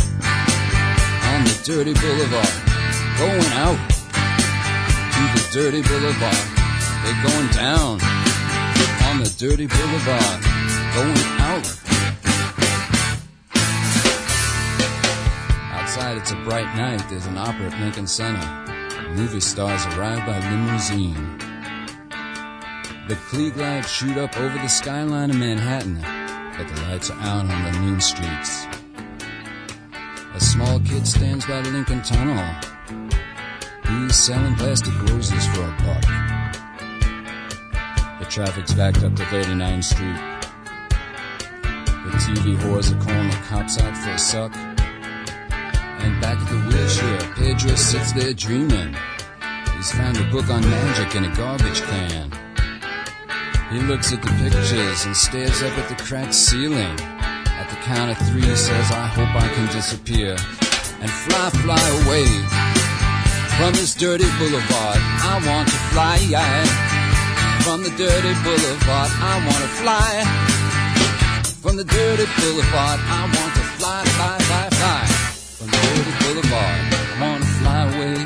on the dirty boulevard. Going out to the dirty boulevard. They're going down on the dirty boulevard. Going out outside, it's a bright night. There's an opera at Lincoln Center. Movie stars arrive by limousine. The Klieg lights shoot up over the skyline of Manhattan, but the lights are out on the mean streets. A small kid stands by Lincoln Tunnel. He's selling plastic roses for a buck. The traffic's backed up to 39th Street. The TV whores are calling the cops out for a suck. And back at the wheelchair, Pedro sits there dreaming. He's found a book on magic in a garbage can. He looks at the pictures and stares up at the cracked ceiling. At the count of three, he says, I hope I can disappear and fly, fly away from this dirty boulevard. I want to fly from the dirty boulevard. I want to fly from the dirty boulevard. I want to fly, fly. Boulevard. I wanna fly away.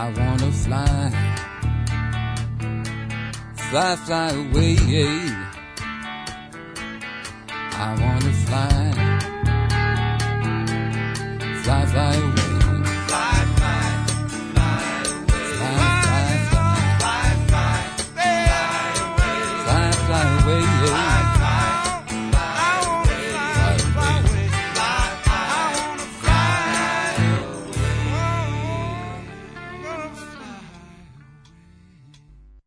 I wanna fly. Fly, fly away. I wanna fly. Fly, fly away.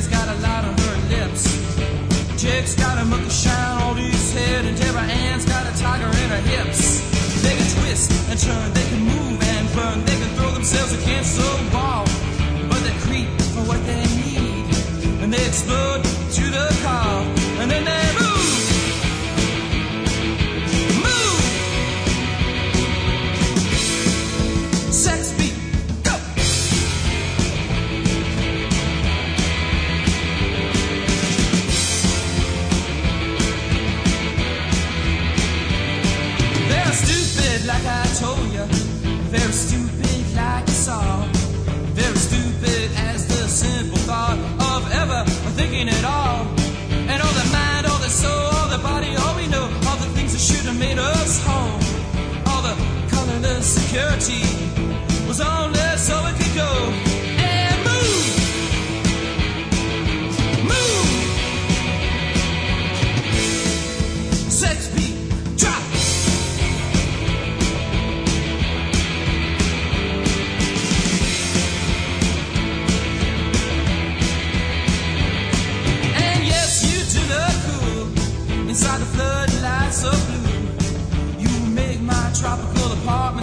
Billy's got a lot on her lips. Jake's got a monkey shine on his head, and Deborah Ann's got a tiger in her hips. They can twist and turn, they can move and burn, they can throw themselves against the wall. But they creep for what they need, and they explode to the call. apartment.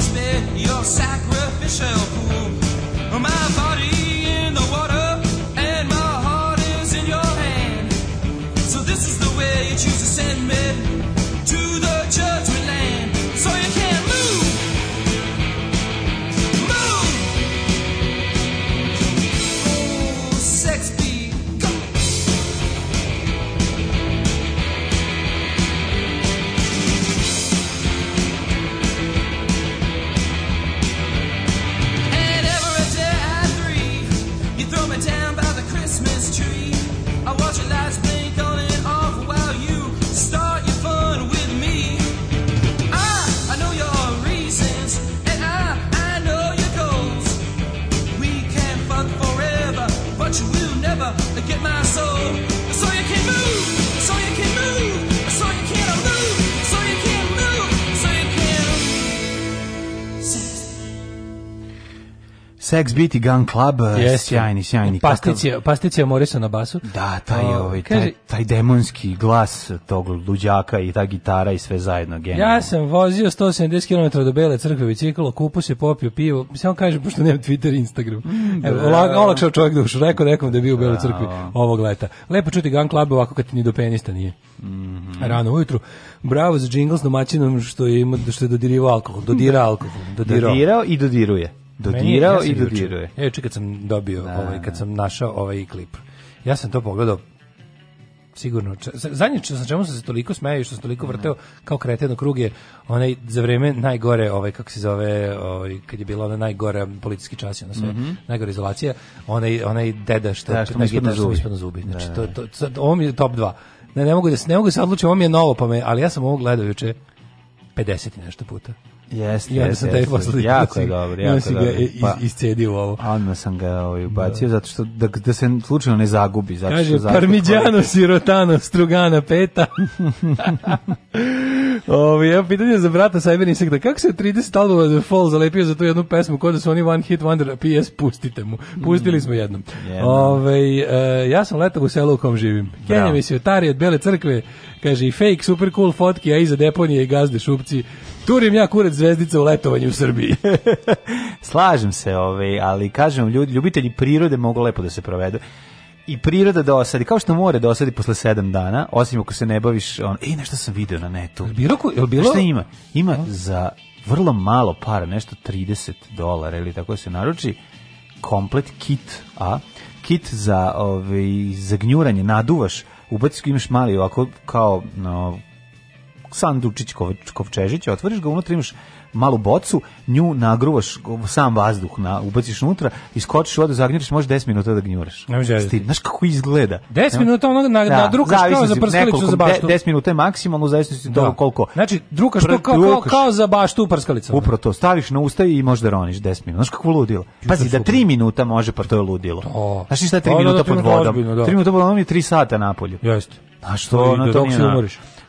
Sex Beat i Gun Club, yes. Eh, sjajni, sjajni. Pasticija, pasticija Morisa na basu. Da, taj, o, ovaj, kaži, taj, taj demonski glas tog luđaka i ta gitara i sve zajedno. Genijalno. Ja sam vozio 170 km do Bele crkve biciklo, kupu se, popio pivo, samo kaže, pošto nemam Twitter i Instagram. Mm, Evo, da. olakšao čovjek dušu, rekao nekom da je bio u Beloj da. crkvi ovog leta. Lepo čuti Gun Club ovako kad ni do penista nije. Mm Rano ujutru. Bravo za jingles domaćinom što je, ima, što je dodirivao alkohol. Dodira alkohol. Dodirao. Dodirao i dodiruje dodirao ja i dodiruje. Ja juče kad sam dobio, da, ovaj, da, kad da. sam našao ovaj klip, ja sam to pogledao sigurno. Zadnje što sam čemu sam se toliko smejao i što sam toliko mhm. vrteo kao kreten krug je onaj za vreme najgore, ovaj kako se zove, ovaj kad je bila ona najgora politički čas na sve, mm -hmm. najgore izolacija, onaj onaj deda što da, što mi ispod da, zubi. Znači to to sad ovo mi je top 2. Ne, ne mogu da se ne mogu da se odlučim, ovo mi je novo pa me, ali ja sam ovo gledao juče 50 i nešto puta. Jeste, I onda sam tebi poslali. Jako dobro, jako si ga dobro. Iz, pa, iscedio ovo. Ano sam ga ovaj, da. ubacio, da. zato što, da, da se slučajno ne zagubi. Zato Kaže, što Parmigiano, Sirotano, Strugana, Peta. Ovi, evo, pitanje za brata Cyber Insekta. Kako se 30 albuma The Fall zalepio za tu jednu pesmu kod da su oni One Hit Wonder, PS, pustite mu. Pustili smo jednom. Ove, e, eh, ja sam letom u selu u kom živim. Kenja mi svjetari od Bele crkve, kaže i fake, super cool fotki, a iza deponije i gazde šupci. Turim ja kurac zvezdica u letovanju u Srbiji. Slažem se, ovaj, ali kažem, ljudi, ljubitelji prirode mogu lepo da se provedu i priroda dosadi, da kao što more dosadi da posle 7 dana, osim ako se ne baviš on, ej, nešto sam video na netu. Jel bilo, bilo? Šta ima? Ima za vrlo malo para, nešto 30 dolara ili tako da se naruči, komplet kit, a kit za, ovaj, za gnjuranje, naduvaš, ubaciš imaš mali ovako kao no, sandučić kov, kovčežić, otvoriš ga, unutra imaš malu bocu, nju nagruvaš sam vazduh, na, ubaciš unutra, iskočiš vodu, zagnjuriš, može 10 minuta da gnjuraš. znaš kako izgleda. 10 minuta ono na, da, na drukaš kao za prskalicu za baštu. 10 minuta je maksimalno, u zavisnosti da. koliko. Znači, drukaš to kao, kao, kao za baštu u prskalicama. Upravo to, staviš na usta i možeš da roniš 10 minuta. Znaš kako ludilo. Pazi, da 3 minuta može, pa to je ludilo. To. Da. Znaš šta je 3 minuta pod vodom? 3 da. minuta pod vodom je 3 sata napolju. Jeste. A što, ono to nije.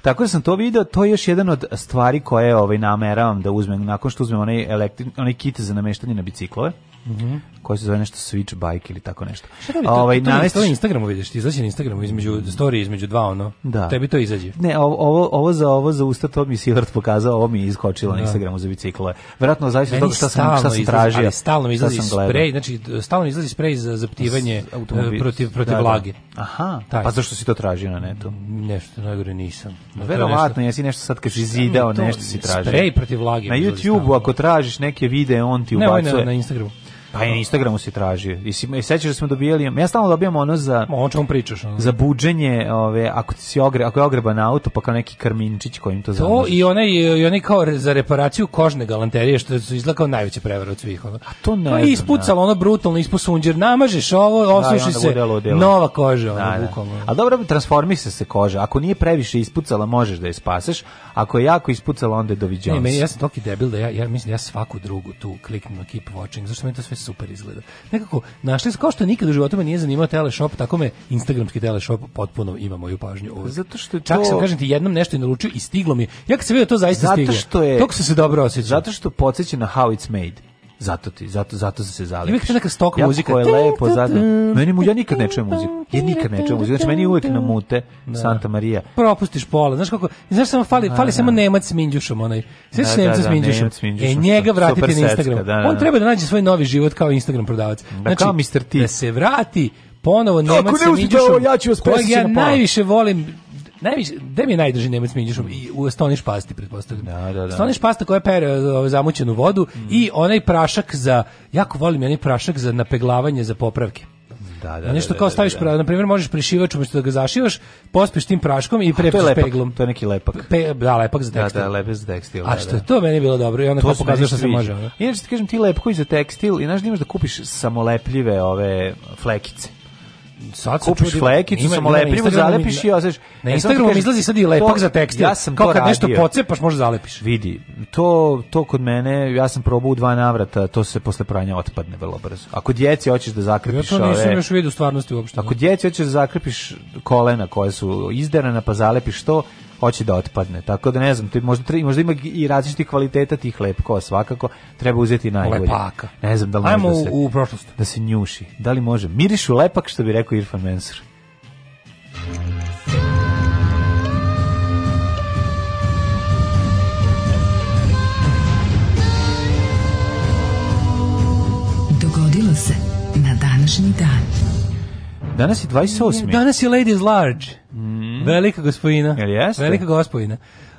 Tako da sam to video, to je još jedan od stvari koje ovaj nameravam da uzmem nakon što uzmem onaj elektri, onaj kit za nameštanje na biciklove. -hmm. koji se zove nešto Switch Bike ili tako nešto. Šta li, ovaj, to, to, to na Instagramu vidiš, ti izađe na Instagramu između mm. story, između dva ono, da. tebi to izađe. Ne, ovo, ovo za ovo za usta to mi Silvert pokazao, ovo mi je iskočilo da. na Instagramu za bicikle. Verovatno zavisi od toga šta sam, šta sam tražio. Ali stalno mi izlazi Spray, znači stalno mi izlazi sprej za zaptivanje protiv, e, protiv protiv da, da. vlage. Da. Aha, Taj. pa zašto si to tražio na netu? Nešto najgore nisam. No, Verovatno, jesi nešto sad kad si zidao, nešto si tražio. Sprej protiv vlage. Na YouTube-u, ako tražiš neke videe, on ti ubacuje. Ne, na Instagramu. Pa i na Instagramu se traži. I, si, e, sećaš da smo dobijali, ja stalno dobijam ono za... Ma, on čemu pričaš? Ono? Za buđenje, ove, ako, ti si ogre, ako je ogreba na auto, pa kao neki karminčić kojim to zanosi. To i one, i one kao za reparaciju kožne galanterije, što su izlakao najveće prevara od svih. Ono. A to ne pa znam. ispucalo, da. ono brutalno, ispusunđer, namažeš ovo, da, osuši da, se, delo, delo. nova koža, ono, da, da. bukom, ono. A dobro, transformi se se koža. Ako nije previše ispucala, možeš da je spaseš. Ako je jako ispucala, onda je doviđao. Ne, meni, ja sam toki debil da ja, ja mislim ja svaku drugu tu kliknem na keep watching. Zašto mi to sve super izgleda. Nekako, našli kao što nikad u životu me nije zanimao teleshop, tako me instagramski teleshop potpuno ima moju pažnju. Uvijek. Zato što je to... Čak sam, kažem ti, jednom nešto je naručio i stiglo mi. Ja kad sam vidio da to zaista stiglo. Zato što je... Stiglo. Toko se dobro osjeća. Zato što podsjeća na How It's Made. Zato ti, zato zato se zalepiš. Uvijek neka stok ja, muzika je lepo zato. Meni mu ja nikad ne čujem muziku. Ja nikad ne čujem muziku. Znači meni uvijek na mute da. Santa Maria. Propustiš pola. Znaš kako? Znaš samo fali, da, fali da. samo Nemac s Minđušom onaj. Sve se Nemac s Minđušom. E njega vratiti na Instagram. On treba da nađe svoj novi život kao Instagram prodavac. Znači, da se vrati ponovo Nemac sa Minđušom. Ja ću vas ja najviše volim Najviše, gde mi najdrži Nemac Miljušom? Mm. I u Stoniš pasti, pretpostavljam. Da, da, da. Stoniš pasta koja pere zamućenu vodu mm. i onaj prašak za, jako volim onaj prašak za napeglavanje, za popravke. Da, da, Nešto da, da, kao da, staviš, na primjer, možeš prišivač umjesto da ga zašivaš, pospiš tim praškom i prepiš peglom. To je neki lepak. Pe, da, lepak za tekstil. Da, da, lepak za tekstil. A što je to meni bilo dobro i onda to pokazuje što se može. Inače ti kažem ti lepkovi za tekstil i znaš da imaš da kupiš samolepljive ove flekice sad kupiš čudim, flekicu, samo lepljivu, zalepiš i oseš. Na e, Instagramu mi izlazi sad i lepak to, za tekstil. Ja sam Kao kad radio. nešto pocepaš, može da zalepiš. Vidi, to, to kod mene, ja sam probao u dva navrata, to se posle pranja otpadne vrlo brzo. Ako djeci hoćeš da zakrpiš ove... Ja to nisam ove, još vidio u stvarnosti uopšte. Ako djeci hoćeš da zakrpiš kolena koje su izderana, pa zalepiš to, hoće da otpadne. Tako da ne znam, ti možda treba, možda ima i različitih kvaliteta tih lepkova, svakako treba uzeti najbolje. Lepaka. Ne znam da li Ajmo može da se u prošlost da se njuši. Da li može? Mirišu lepak što bi rekao Irfan Mensur. Dogodilo se na današnji dan. Danas je 28. Danas je Ladies Large. Mm. Velika gospodina. Jel jeste? Velika gospodina.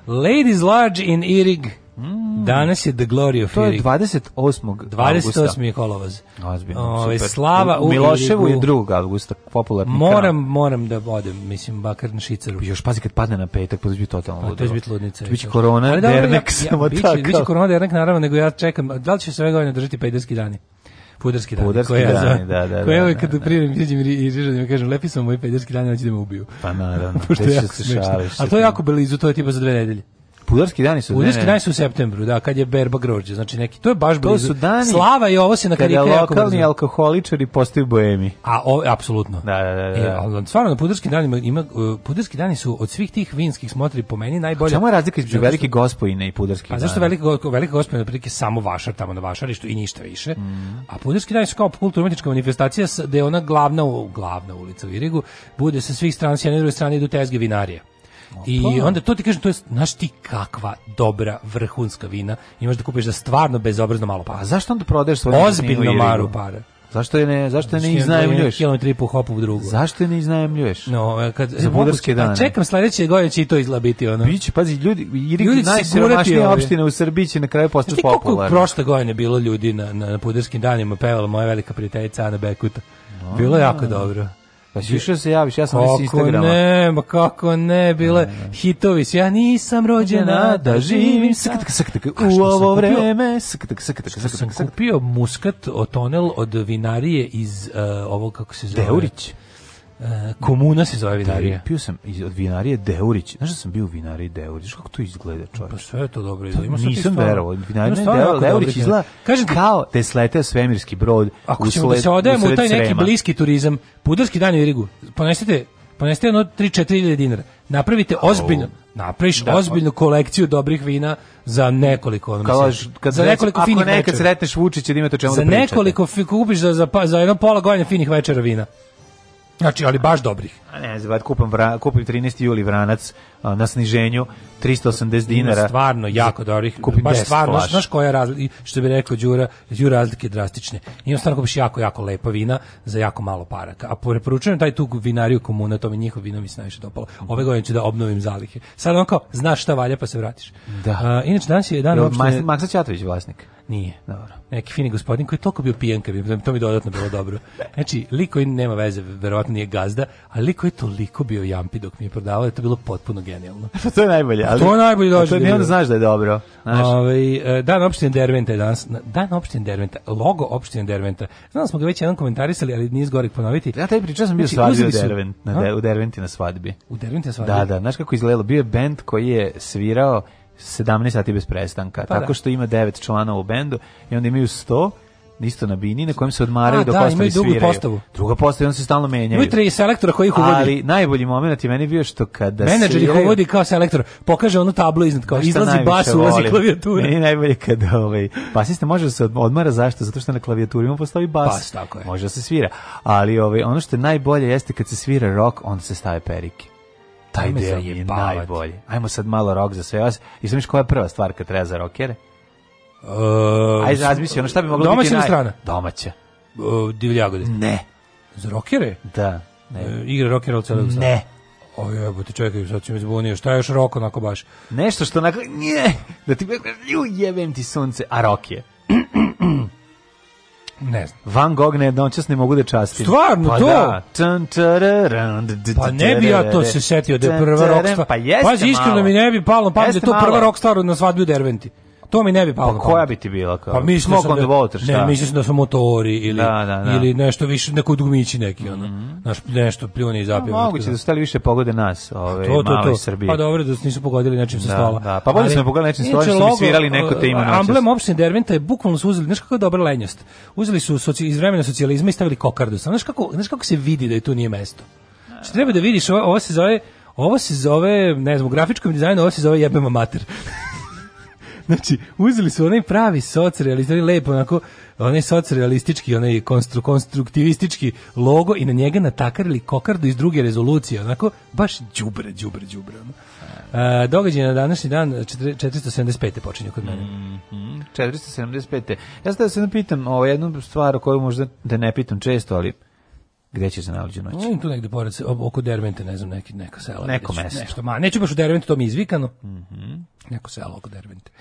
Ladies large in Irig. Mm. Danas je The Glory of Irig. To je 28. 28. je kolovaz. Ozbiljno, ovaj, super. Slava u Miloševu je 2. augusta, popularni Moram, kanal. moram da odem, mislim, bakar na Šicaru. Još pazi kad padne na petak, pa to će biti totalno ludilo. Pa to će biti ludnica. To biće korona, dernek, samo tako. Biće korona, dernek, naravno, nego ja čekam. Da li će se ove godine držati pejderski dani? Pudarski dani. Pudarski koja, dani, da, da. Koja da, da, kad da, prijem, izađem i režim, da kažem, lepi sam moji pederski dani, hoće da me ubiju. Pa naravno, tešće se šališ. A to je jako belizu, to je tipa za dve nedelje. Udarski dani su. Udarski ne, ne. dani su u septembru, da, kad je berba grožđe. Znači neki to je baš blizu. To su dani. Slava je ovo se na kad lokalni alkoholičari postaju boemi. A ovo apsolutno. Da, da, da. da. E, ali stvarno na Pudarski dani ima e, Pudarski dani su od svih tih vinskih smotri po meni najbolje. Samo je razlika između Veliki gospojine i Pudarski. A pa zašto velike velike gospojine prilike samo vašar tamo na vašarištu i ništa više. Mm. A Pudarski dani su kao kulturno-umetnička manifestacija da je ona glavna glavna ulica u Irigu, bude sa svih strana sa jedne druge strane idu tezge vinarije. I pa. onda to ti kažem, to je, znaš ti kakva dobra vrhunska vina imaš da kupiš da stvarno bezobrazno malo para. A pa zašto onda prodaješ svoju Ozbiljno maru para. Zašto je ne, zašto je ne iznajmljuješ? Kilometar i po hopu u drugu. Zašto je ne iznajmljuješ? No, e, kad za bugarske pa dane. Čekam sledeće godine će i to izlabiti ono. Biće, pazi, ljudi, Irik ljudi najsiromašnije opštine u Srbiji će na kraju postati popularne. Koliko je prošle godine bilo ljudi na na, na bugarskim danima pevala moja velika prijateljica Ana Bekuta. Bilo je jako dobro. Pa si više da se javiš, ja sam iz Instagrama. ne, ma kako ne, bile ne, da, ne. Da, hitovi ja nisam rođena da živim saktak, saktak, u ovo vreme, saktak, saktak, saktak, saktak. kupio muskat otonel od vinarije iz uh, eh, ovo, kako se zove? Deurić. E, komuna se zove da, vinarija. Pio sam iz, od vinarije Deurić. Znaš da sam bio u vinariji Deurić? Kako to izgleda, čovječ? Pa sve je to dobro pa izgleda. Nisam verovao. Vinarija Deurić, Deurić izgleda Kažem kao te da sleteo svemirski brod. Ako ćemo da se odajemo u taj neki srema. bliski turizam, pudarski dan u Irigu, ponesete, ponesite jedno 3-4 dinara. Napravite ozbiljno, napraviš da, pa- ozbiljnu kolekciju dobrih vina za nekoliko ono kao, kad za nekoliko finih večera. Ako nekad sretneš Vučića, da imate to čemu da pričate. Za nekoliko kupiš za, za, pa- za jedno pola godine finih večera vina. Znači, ali baš dobrih. A ne, zbad, kupim, vra, kupim 13. juli vranac na sniženju, 380 dinara. Stvarno, jako dobrih. Kupim baš stvarno, znaš koja razlika, što bi rekao Đura, Đura razlike drastične. I stvarno kupiš jako, jako lepa vina za jako malo paraka. A preporučujem taj tu vinariju komuna, to mi njihov vino mi se najviše dopalo. Ove godine ću da obnovim zalihe. Sad on kao, znaš šta valja pa se vratiš. Da. A, inač, danas je dan opštine... Maksa Ćatović vlasnik. Nije. Dobro. Neki fini gospodin koji je toliko bio pijan, kad bi, da to mi dodatno bilo dobro. Znači, lik koji nema veze, verovatno nije gazda, ali lik je toliko bio jampi dok mi je prodavao, je to bilo potpuno genijalno. Pa to je najbolje. Pa ali, to je najbolje dođe. To je da onda znaš da je dobro. Znaš. Ove, ovaj, dan opštine Derventa je danas. Dan opštine Derventa, logo opštine Derventa. Znam da smo ga već jedan komentarisali, ali nije zgorek ponoviti. Ja taj pričao sam bio znači, svadbi u, Dervent, na u Derventi na svadbi. U Derventi na svadbi? Da, da. Znaš kako izgledalo? Bio je band koji je svirao 17 sati bez prestanka, pa tako da. što ima 9 članova u bendu i onda imaju 100 isto na bini na kojem se odmaraju A, dok da, ostali sviraju. Drugu postavu. Druga postava, on se stalno menja. Imaju tri selektor koji ih uvodi. Ali najbolji momenat je meni bio što kada Menadžer ih uvodi kao selektor. Pokaže ono tablu iznad kao izlazi bas, ulazi klavijatura. Meni najbolje kad ovaj basista može da se odmara zašto? Zato što na klavijaturi ima postavi bas. Bas, tako je. Može da se svira. Ali ovaj ono što je najbolje jeste kad se svira rock, on se stave perike taj deo mi je najbolji. Ajmo sad malo rock za sve vas. I sam miš koja je prva stvar kad treba za rokere? Uh, Ajde, razmisli, ono šta bi moglo biti naj... Domaća strana? Domaća. Uh, Divljagode. Ne. Za rokere? Da. Ne. E, igre rokera od celog Ne. O jebote, čekaj, sad ću mi zbunio. Šta je još rok onako baš? Nešto što onako... Nije. Da ti kažeš, jebem ti sunce, a rok je. Ne znam. Van Gogh ne jedan čas ne mogu da častim. Stvarno, pa to? Da. pa ne bi ja to se setio da je prva rock stvar. Pa jeste Pazi, iskreno mi ne bi palo pa je to prva rock stvar na svadbi u Derventi. To mi ne bi palo. Pa koja bi ti bila kao? Pa mi da sam da water, šta? Ne, mislio da su motori ili da, da, da. ili nešto više neko dugmići neki ono. Mm -hmm. nešto pljuni i pa zapeva. No, moguće da, da su stali više pogode nas, pa ove to, to, to. Srbije. Pa dobro da nisu pogodili nečim sa da, stola. Da, pa bolje smo pogodili nečim sa stola, što bi svirali neko te ima noćas. Amblem opštine Derventa je bukvalno su uzeli, znaš kako je dobra lenjost. Uzeli su soci, iz vremena socijalizma i stavili kokardu. Znaš kako, znaš kako se vidi da je tu nije mesto. Što znači, treba da vidiš, ovo, ovo se zove ovo se zove, ne znam, u grafičkom dizajnu ovo se zove jebema mater. Znači, uzeli su onaj pravi socrealist, onaj lepo onako, onaj socrealistički, onaj konstru, konstruktivistički logo i na njega natakarili kokardu iz druge rezolucije, onako baš đubre, đubre, đubre. Ono. E, događaj na današnji dan 475. počinju kod mene. Mm -hmm, 475. Ja sad da se ne pitam o jednu stvar koju možda da ne pitam često, ali Gde će se nalazi noć? Mm, tu negde pored, oko Dervente, ne znam, neki, neka selo. Neko ću, mesto. Nešto, ma, neću baš u Dervente, to mi je izvikano. Mm -hmm. Neko selo oko Dervente.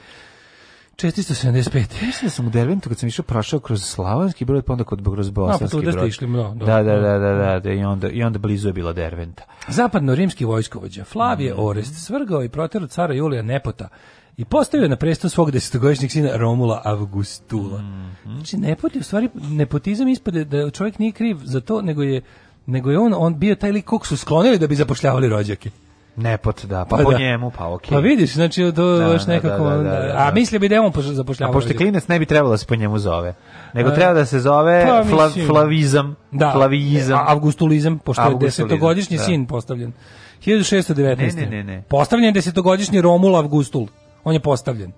475. Mislim da sam u Derventu kad sam išao prošao kroz Slavonski brod, pa onda kod kroz pa, pa Bosanski da brod. No, tu ste išli mnogo. Da, da, da, da, da, i onda, i onda blizu je bila Derventa. Zapadno-rimski vojskovođa Flavije mhm. Orest svrgao i proterao cara Julija Nepota, i postavio na presto svog desetogodišnjeg sina Romula Avgustula. Mm -hmm. Znači, nepoti, u stvari, nepotizam ispade da čovjek nije kriv za to, nego je, nego je on, on bio taj lik kog su sklonili da bi zapošljavali rođake. Nepot, da, pa, pa po da. njemu, pa okej. Okay. Pa vidiš, znači, to da, baš da, da, nekako... Da, da, da, a mislio bi da je on zapošljavao. A pošto klinec ne bi trebalo da se po njemu zove, nego treba da se zove pa, fla, flavizam, da, flavizam. E, avgustulizam, pošto avgustulizam, je desetogodišnji sin postavljen. 1619. Ne, ne, ne, ne. Postavljen je desetogodišnji Romul Avgustul on je postavljen.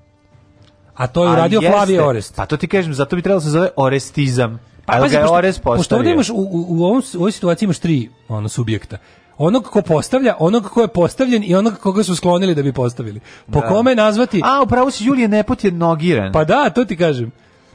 A to je Ali uradio jeste. Flavije Orest. Pa to ti kažem, zato bi trebalo da se zove orestizam. Pa, pa ga je Orest postavio. Pošto ovdje imaš, u, u, u, ovom, u ovoj situaciji imaš tri ono, subjekta onog ko postavlja, onog ko je postavljen i onog koga su sklonili da bi postavili. Po da. kome nazvati? A, upravo si Julije Nepot je nogiran. Pa da, to ti kažem.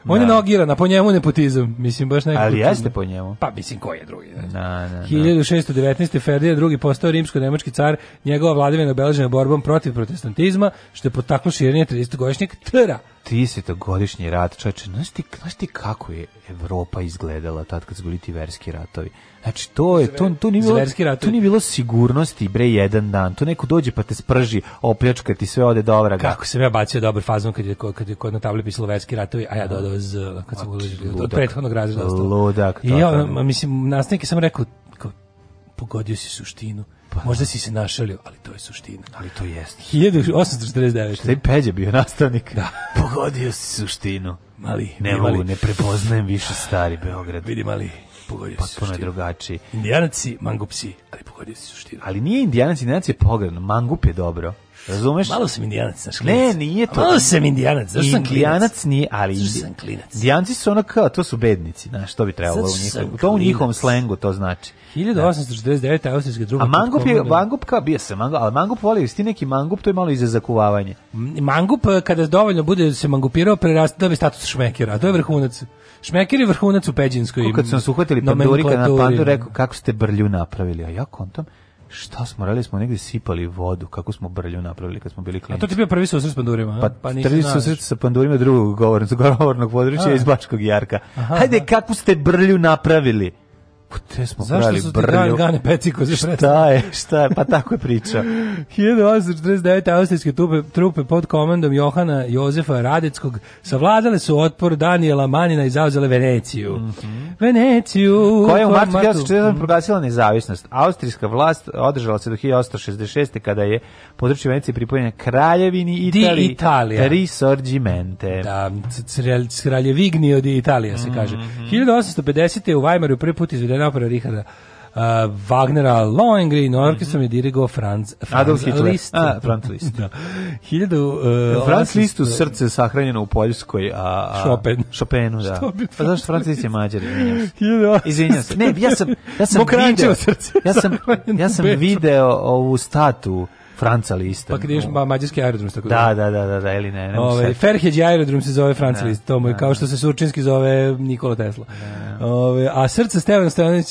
On je da. nogiran, po njemu nepotizam. Mislim, baš nekako... Ali jeste po njemu. Pa, mislim, ko je drugi? Ne? Na, na, 1619. Ferdija II. postao rimsko-nemački car, njegova vladavina obeležena borbom protiv protestantizma, što je potaklo širenje 30-godišnjeg tera. 30-godišnji rat, čoveče, znaš ti, znaš ti kako je Evropa izgledala tad kad su bili ti verski ratovi? Znači to je to to nije bilo to nije bilo sigurnosti bre jedan dan. To neko dođe pa te sprži, opljačka ti sve ode do vraga. Kako se ja bacio dobar fazon kad je kad je kod na tabli pisalo verski ratovi, a ja dodao z kad sam ulazio od prethodnog razreda Ludak. I ja mislim nastavnike sam rekao kao, pogodio si suštinu. Pa, da. Možda si se našalio, ali to je suština. Ali to jeste. 1849. Šta je Peđa bio nastavnik? Da. Pogodio si suštinu. Mali, ne mogu, ne prepoznajem više stari Beograd. Vidi, mali, pogodio potpuno je drugačiji. Indijanaci, mangupsi, ali pogodio se suštinu. Ali nije indijanac, indijanac je pogledno, mangup je dobro. Razumeš? Malo sam indijanac, znaš, klinac. Ne, nije to. Malo sam indijanac, znaš, sam Indijanac nije, ali Zašto Indijanci su ono kao, to su bednici, znaš, što bi trebalo u njihovom, to u njihovom slengu to znači. 1849. austrijski drugi. A mangup je, mangup kao bio se, mangup, ali mangup voli isti neki mangup, to je malo i za zakuvavanje. Mangup, e, kada dovoljno bude se mangupirao, prerasta, dobi status šmekera, to je vrhunac. Šmeker je vrhunac u Peđinskoj. Kako kad su nas uhvatili Pandurika na Pandur, rekao, kako ste brlju napravili, a ja kontam, Šta smo radili smo negde sipali vodu, kako smo brlju napravili kad smo bili klinci. A to ti bio prvi susret s pandurima, Pa, pa nisi prvi susret sa pandurima drugog govornog, govornog područja iz Bačkog Jarka. Aha, Hajde, kako ste brlju napravili? Te smo Zašto brali su ti dan gane peciko za sredstvo? Šta je, šta je, pa tako je priča. 1849. austrijske trupe, trupe pod komandom Johana Jozefa Radeckog savladale su otpor Daniela Manina i zauzele Veneciju. Mm -hmm. Veneciju! Koja je u martu 1947. Mhm. proglasila nezavisnost. Austrijska vlast održala se do 1866. kada je područje Venecije pripojena Kraljevini Italiji. Di Italija. Risorgimente. Da, Kraljevigni od Italija se mhm. kaže. Mm -hmm. 1850. u Weimaru prvi put izveden je napravio Richarda uh, Wagnera Lohengrin, mhm. orkestrom je dirigo Franz, Franz Adolf Hitler. List. A, Franz List. da. Hiljadu, uh, Franz List u srce sahranjeno u Poljskoj, a, a Chopin. Chopinu, da. Što bi pa zašto Franz List je mađar? Izvinjam se. Ne, ja sam, ja sam video, ja sam, ja sam video ovu statu Franca list. Pa kad ideš ma, mađarski aerodrom, tako da. Da, da, da, da, ili ne. ne Ove, ovaj, Ferheđi aerodrom se zove Franca da, list, to moj, da, kao da. što se Surčinski zove Nikola Tesla. Ove, ovaj, a srce Stevana Stojanović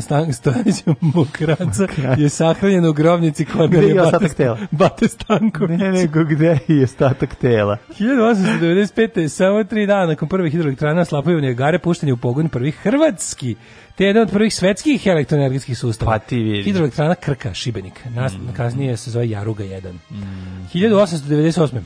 Stojanić, Stojanić Mokraca je sahranjeno u grobnici kod gde je ostatak Bate, tela. Bate Stanković. Ne, nego gde je ostatak tela. 1895. samo tri dana nakon prve hidroelektrana Slapojevo Niagare puštenje u pogon prvi hrvatski te je jedan od prvih svetskih elektroenergetskih sustava. Pa ti vidi. Hidroelektrana Krka, Šibenik. Nas, mm. Kasnije se zove Jaruga 1. Mm. 1898.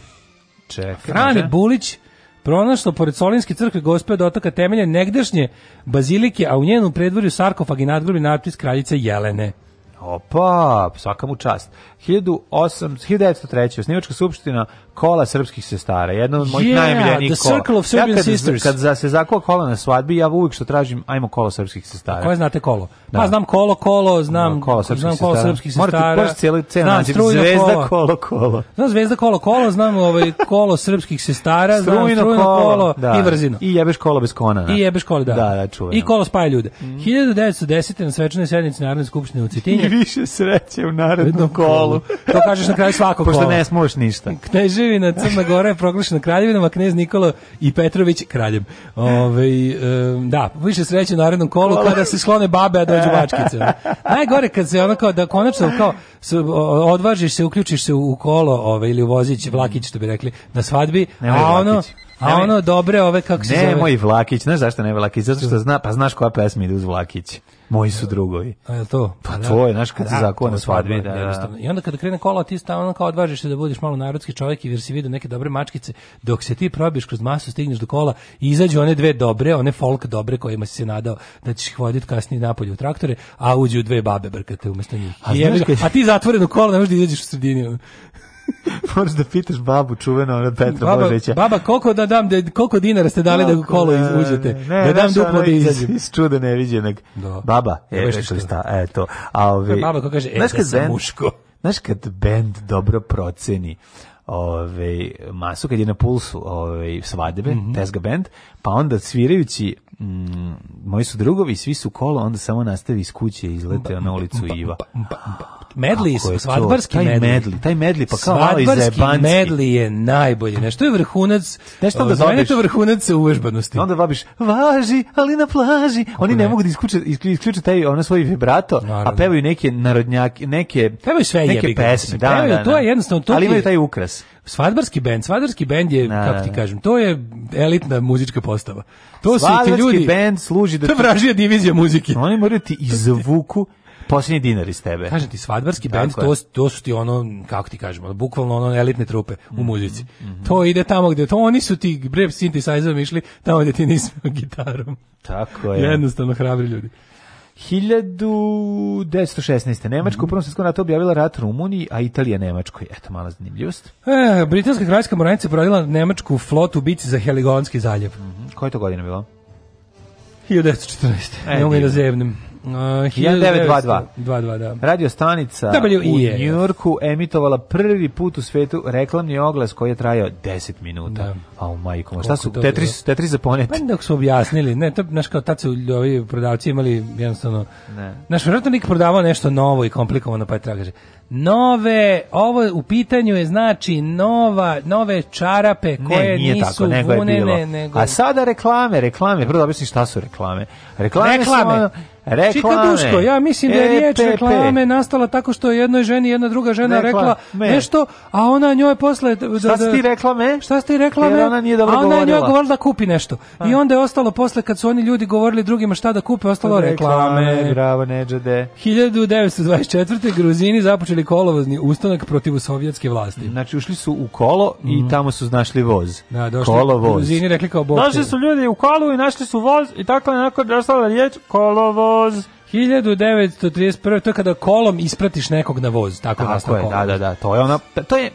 Čekaj. Frane da. Bulić pronašlo pored Solinske crkve gospe od otoka temelje negdešnje bazilike, a u njenom predvorju sarkofag i nadgrobi natpis kraljice Jelene. Opa, svaka mu čast. 18, 1903. Osnivačka skupština kola srpskih sestara, jedna od mojih yeah, najmiljenijih kola. The Circle of Serbian ja kad, Sisters. Kad za se zakuva kola na svadbi, ja uvijek što tražim, ajmo kolo srpskih sestara. A koje znate kolo? Pa da. Pa znam kolo, kolo, znam kolo srpskih, znam kolo srpskih sestara. Morate pošto cijeli cijeli naziv, zvezda kolo. kolo, kolo. Znam zvezda kolo, kolo, znam ovaj kolo srpskih sestara, strujno, znam strujno kolo, kolo da. i vrzino. I jebeš kolo bez kona. Da. I jebeš kolo, da. Da, da, čuveno. I kolo spaja ljude. Mm. 1910. na svečanoj sednici Narodne skupštine u Cetinju više sreće u narednom kolu. to kažeš na kraju svakog kola. Pošto ne smoš ništa. Kneževina Crna Gora je proglašena kraljevinom, a knez Nikola i Petrović kraljem. Ove, um, da, više sreće u narednom kolu kada se slone babe, a dođu mačkice. E. Najgore kad se ono kao, da konačno kao, odvažiš se, uključiš se u kolo ove, ovaj, ili u vozić, mm. vlakić, što bi rekli, na svadbi, Nemoj a ono... A ono dobre ove kako se ne, zove. Ne, moj Vlakić, ne zašto ne Vlakić? Zato što zna, pa znaš koja pesma ide uz Vlakić. Moji su e, drugovi. A je to? Pa, pa da. to je, znaš, kad se da, zakon na svadbi. Da, da. I onda kada krene kola, ti stavno kao odvažiš se da budeš malo narodski čovjek i jer si vidio neke dobre mačkice, dok se ti probiš kroz masu, stigneš do kola i izađu one dve dobre, one folk dobre kojima si se nadao da ćeš ih voditi kasnije napolje u traktore, a uđu dve babe brkate umesto njih. A, I znaš, a ti zatvoreno kolo, ne možeš da izađeš u sredini. Moraš da pitaš babu čuvena ona Petra baba, Božeća. Baba, koliko da dam, da, koliko dinara ste dali koliko, da kolo izuđete? Ne, da dam duplo da iz... iz čuda neviđenog. Da. Baba, e, rekli šta, e, to. A ovi, baba ko kaže, e, da sam muško. Znaš kad band dobro proceni, ove, masu kad je na pulsu ove, svadebe, mm -hmm. Tezga band, pa onda svirajući mm, moji su drugovi, svi su kolo, onda samo nastavi iz kuće i izlete na ulicu Iva. Medli, svadbarski medli. medli. Taj medli, pa kao malo i medli je najbolji. Nešto je vrhunac, Nešto da zove to vrhunac u uvežbanosti. Onda vabiš, važi, ali na plaži. Oni ne, ne mogu da isključe, isključe taj ono svoj vibrato, Naravno. a pevaju neke narodnjake, neke, pevaju sve neke jebiga. pesme. Da, pevaju, da, da, to je jednostavno, to ali imaju taj ukras. Svadbarski bend, svadbarski bend je, na, da, da, kako ti da. kažem, to je elitna muzička postava. To su ti ljudi. bend služi da to vražija divizija muzike. Oni moraju ti izvuku poslednji dinar iz tebe. Kažem ti, svadbarski bend, to, to su ti ono, kako ti kažemo, bukvalno ono elitne trupe u mhm, muzici. Mm -hmm. To ide tamo gde to oni su ti, bre, synthesizerom mišli, tamo gdje ti nismo gitarom. Tako je. Jednostavno hrabri ljudi. 1916. Nemačka mm -hmm. u prvom svjetskom ratu objavila rat Rumuniji, a Italija Nemačkoj. Eto, mala zanimljivost. E, britanska kraljska mornarica prodila Nemačku flotu u bici za Heligonski zaljev. Mm -hmm. Koja je to godina bila? 1914. E, ne mogu da zevnem. Uh, 1922. 22, da. Radio stanica e, u Njujorku emitovala prvi put u svetu reklamni oglas koji je trajao 10 minuta. Da. A pa, oh, majko, šta su Tetris, Tetris za poneti? Pa dok su objasnili, ne, to, znaš kao tad su ovi prodavci imali jednostavno, ne. znaš, vjerojatno nik prodavao nešto novo i komplikovano, pa je tragaže. Nove, ovo u pitanju je znači nova, nove čarape koje ne, nije nisu tako, nego vunene, je bilo. Nego... A sada reklame, reklame, prvo da šta su reklame. Reklame, reklame. Su ono, Reklame. Čika Duško, ja mislim da je riječ e, reklame nastala tako što je jednoj ženi jedna druga žena rekla nešto, a ona njoj posle... šta si ti rekla me? Šta si ti rekla me? ona nije dobro a ona njoj govorila da kupi nešto. I onda je ostalo posle kad su oni ljudi govorili drugima šta da kupe, ostalo reklame. Bravo, neđede. 1924. Gruzini započeli kolovozni ustanak protiv sovjetske vlasti. Znači ušli su u kolo i mm. tamo su našli voz. Da, došli. Gruzini rekli kao bok. Došli su ljudi u kolu i našli su voz i tako je onako došla riječ kolovoz voz. 1931. to je kada kolom ispratiš nekog na voz, tako, tako je, kolom. da, da, da, to je ona to je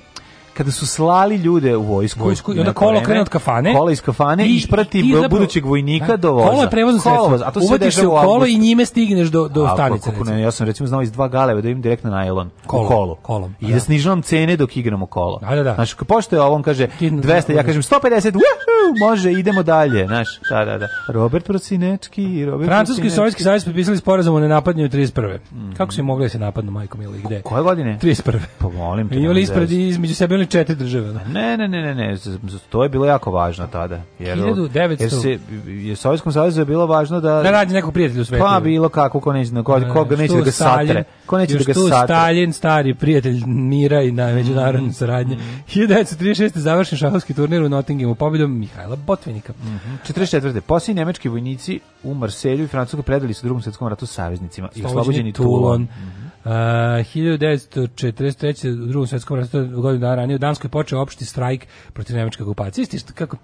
kada su slali ljude u vojsku. vojsku I onda kolo krene od kafane. Kolo iz kafane i isprati i zapravo, budućeg vojnika da, do voza. Kolo je prevozno sredstvo. A to Uvatiš se u kolo i njime stigneš do, do a, stanice. Kako, ne, ja sam recimo znao iz dva galeve da idem direktno na najlon. Kolo. U Kolom. I da, da snižavam cene dok igramo kolo. Da, da, da. Znaš, pošto je on kaže 200, ja da, da. kažem 150, uhu, može, idemo dalje. Znaš, da, da, da. Robert Procinečki i Robert Francuski i Sovjetski savez potpisali sporazum o nenapadnju 31. Mm -hmm. Kako su im mogli se napadnu, majkom, ili gde? Koje godine? 31. Pa molim te. ispred između sebe imali četiri države. Da. Ne, ne, ne, ne, ne, to je bilo jako važno tada. Jer, 1900... Jer se, jer Sovjetskom savezu je bilo važno da... Da radi nekog prijatelja u svetu. Pa bilo kako, ko neće, koga e, ko neće da ga satre. Ko neće da ga satre. Stalin, stari prijatelj mira i na međunarodne mm. saradnje. 1936. Mhm. završen šahovski turnir u Nottinghamu pobjedom Mihaila Botvinika. Mm -hmm. 44. Poslije nemački vojnici u Marselju i Francusku predali su drugom svjetskom ratu saveznicima i oslobođeni Toulon. Mm -hmm. Uh, 1943. u drugom svetskom ratu, godinu dana ranije, u Danskoj počeo opšti strajk protiv nemačke okupacije. Isti što kako,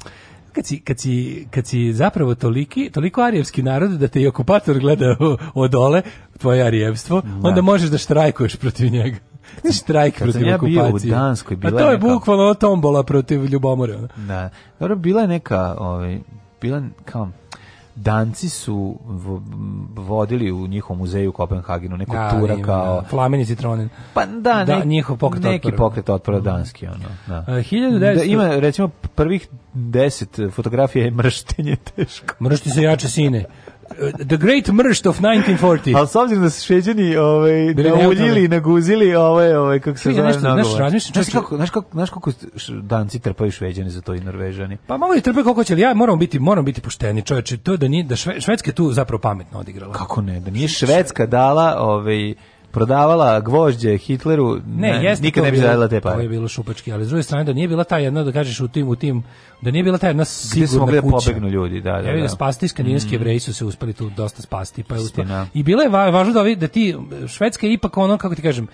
kad si, kad si, kad si zapravo toliki, toliko arijevski narod da te i okupator gleda odole, tvoje arijevstvo, da. onda možeš da štrajkuješ protiv njega. Ne Štrajk protiv okupacije. bio u Danskoj, bila A to je neka... bukvalno tombola protiv ljubomore. Da. Dobro, bila je neka, ovaj, bila kao Danci su vodili u njihovom muzeju u Kopenhagenu neku da, tura da, kao Flamen i Citronin. Pa da, da nek, njihov pokret neki otpora. pokret otpora da. danski ono, da. E, uh, 1900... da. ima recimo prvih 10 fotografija je mrštenje teško. Mršti se jače sine. The Great Mršt of 1940. Ali s obzirom da su šeđeni ovaj, da nauljili naguzili, ovaj, ovaj, kako se zove nagovor. Znaš, razmišljam, znaš, kako, znaš, kako, znaš kako danci trpaju šveđani za to i norvežani? Pa mogu i trpe kako će, ali ja moram biti, moram biti pošteni čoveče, to da ni da šve, Švedska tu zapravo pametno odigrala. Kako ne, da nije Švedska dala ovaj, prodavala gvožđe Hitleru, ne, ne jeste nikad ne bi zaradila te pare. To je bilo šupački, ali s druge strane da nije bila ta jedna da kažeš u tim u tim da nije bila ta jedna sigurna Gde da kuća. pobegnu ljudi, da, da. Ja, da. da spasti skandinavski mm. jevreji su se uspeli tu dosta spasti, pa je uspjela. I bilo je važno da, ovi, da ti Švedska je ipak ono kako ti kažem,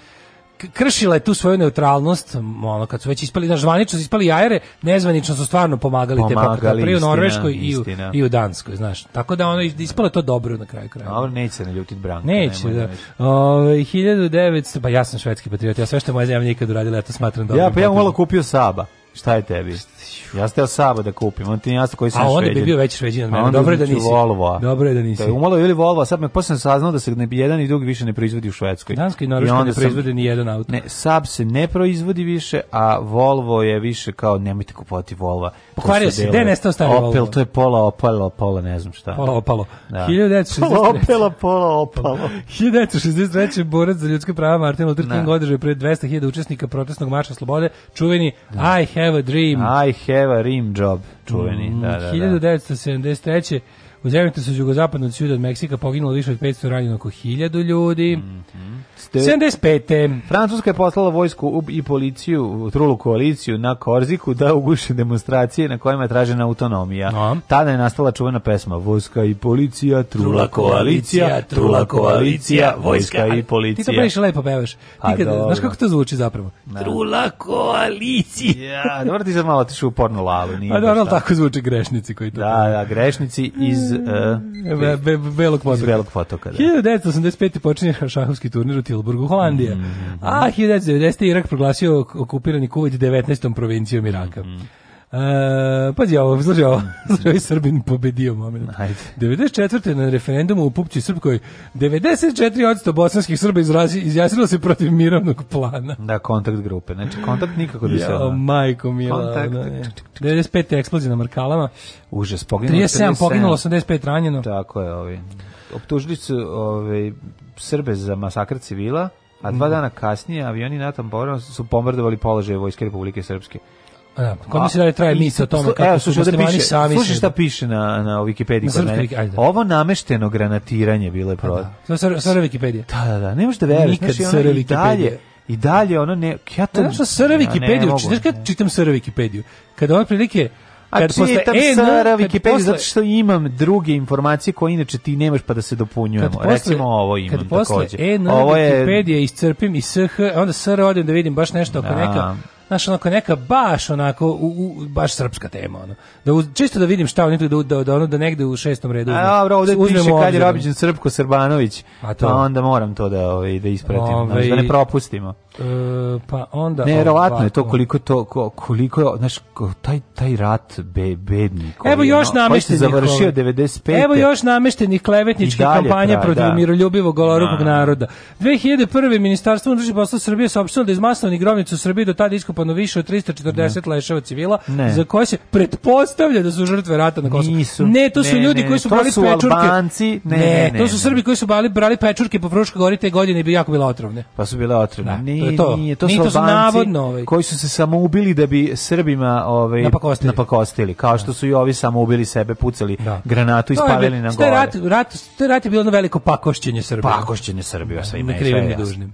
kršila je tu svoju neutralnost, ono kad su već ispali, da, zvanično su ispali jajere, nezvanično su stvarno pomagali, pomagali te pa, u Norveškoj istina. i u, i u Danskoj, znaš. Tako da ono ispalo je to dobro na kraju kraja. Dobro, neće se naljutiti Branko. Neće, da. Ove, 1900, pa ja sam švedski patriot, ja sve što je moja zemlja nikad uradila, ja to smatram dobro. Ja, pa ja malo kupio Saba. Šta je tebi? Ja sam teo Saba da kupim, on ti ja jasno koji sam šveđan. A on bi bio veći šveđan od mene, dobro je da nisi. Volvo. Dobro je da nisi. Da je umalo ili Volvo, a sad me posle saznao da se ne jedan i drugi više ne proizvodi u Švedskoj. Danska i Norveška ne proizvode sam, ni jedan auto. Ne, Saab se ne proizvodi više, a Volvo je više kao nemojte kupovati Volvo. Pokvario se, gde je nestao stari Opel, Volvo? Opel, to je pola opalo, pola ne znam šta. Pola opalo. Da. 1963. Pola opalo, pola opalo. 1963. borac za ljudska prava Martin Luther King da. održao pred 200.000 učesnika protestnog marša slobode, čuveni da. I have a dream. I have a dream job, čuveni. Mm, da, da, da. 1973. U zemljotesu iz jugozapadnog od od Meksika poginulo više od 500 ranjeno oko 1000 ljudi. Mm -hmm. Ste... 75. Francuska je poslala vojsku i policiju, trulu koaliciju na Korziku da uguše demonstracije na kojima je tražena autonomija. No. Tada je nastala čuvena pesma Vojska i policija, trula, trula koalicija, trula koalicija, vojska i policija. Ti to previše lepo pevaš. Pa znaš kako to zvuči zapravo? Da. Trula koalicija. ja, dobro ti sad malo tišu u pornu lalu. Nije A pa dobro, tako zvuči grešnici koji to Da, da, grešnici iz Mm. E, Belog potoka. Belog potoka, da. 1985. počinje šahovski turnir u Tilburgu, Holandija. Mm -hmm. A 1990. Irak proglasio okupirani Kuvajt 19. provincijom Iraka. Mm -hmm. Uh, pazi ovo, slušaj ovo, slušaj Srbin pobedio moment. Ajde. 94. na referendumu u Pupći Srpkoj 94% bosanskih Srba izrazi, izjasnilo se protiv mirovnog plana. Da, kontakt grupe, znači kontakt nikako bi da se... Ja, majko mila. Kontakt. Da, 95. eksplozija na Markalama. Užas, poginulo 37, poginulo 85 ranjeno. Tako je, ovi. Optužili su ovi, Srbe za masakr civila, a dva mhm. dana kasnije avioni NATO borom su bombardovali položaje Vojske Republike Srpske. Pa da, pa kod mi se da traje misle o tome kako su da piše, sami slušaj šta piše na, na Wikipediji kod mene. Ajde. Ovo namešteno granatiranje bilo je pravo. Da, sve Wikipedija. Da, da, da, ne možeš da veruješ. Nikad znači, sve Wikipedije. I dalje ono ne ja to znači sr Wikipediju, čitaš kad čitam sr Wikipediju. Kada ove prilike kad A posle e na Wikipediju zato što imam druge informacije koje inače ti nemaš pa da se dopunjujemo. Posle, Recimo ovo imam kad posle takođe. E na Wikipedije iscrpim i SH, onda SR odem da vidim baš nešto oko da. neka znaš, onako neka baš onako, u, u, baš srpska tema, ono. Da uz, čisto da vidim šta oni tu, da, da, da, ono, da negde u šestom redu. A dobro, ovde piše kad je Robićin Srpko Srbanović, a to? Pa onda moram to da, ovaj, da ispratim, Ove, znači, da ne propustimo. E, pa onda... Neverovatno je to koliko to, koliko, znaš, taj, taj rat be, bednik. Evo još nameštenih. se završio 95. Evo još namešteni klevetnički kampanja protiv da. miroljubivog goloruhog da. naroda. 2001. Ministarstvo unutrašnjih poslova Srbije saopštilo da iz masovnih grobnica u Srbiji do tada iskopano identifikovano više od 340 leševa civila ne. za koje se pretpostavlja da su žrtve rata na Kosovu. Nisu. Ne, to su ne, ljudi ne, koji su brali su pečurke. Albanci, ne, ne, ne, to su Srbi koji su brali, brali pečurke po Fruškoj gori te godine i bi jako bila otrovne. Pa su bile otrovne. Da, nije, to, to. to, nije, to su Albanci navodno, ovaj. koji su se samo ubili da bi Srbima ovaj, napakostili. napakostili. Kao što da. su i ovi samo ubili sebe, pucali da. granatu i spalili na gore. Rat, rat, rat je bilo jedno veliko pakošćenje Srbije. Pakošćenje Srbije, da, sve ime. Krivim i dužnim.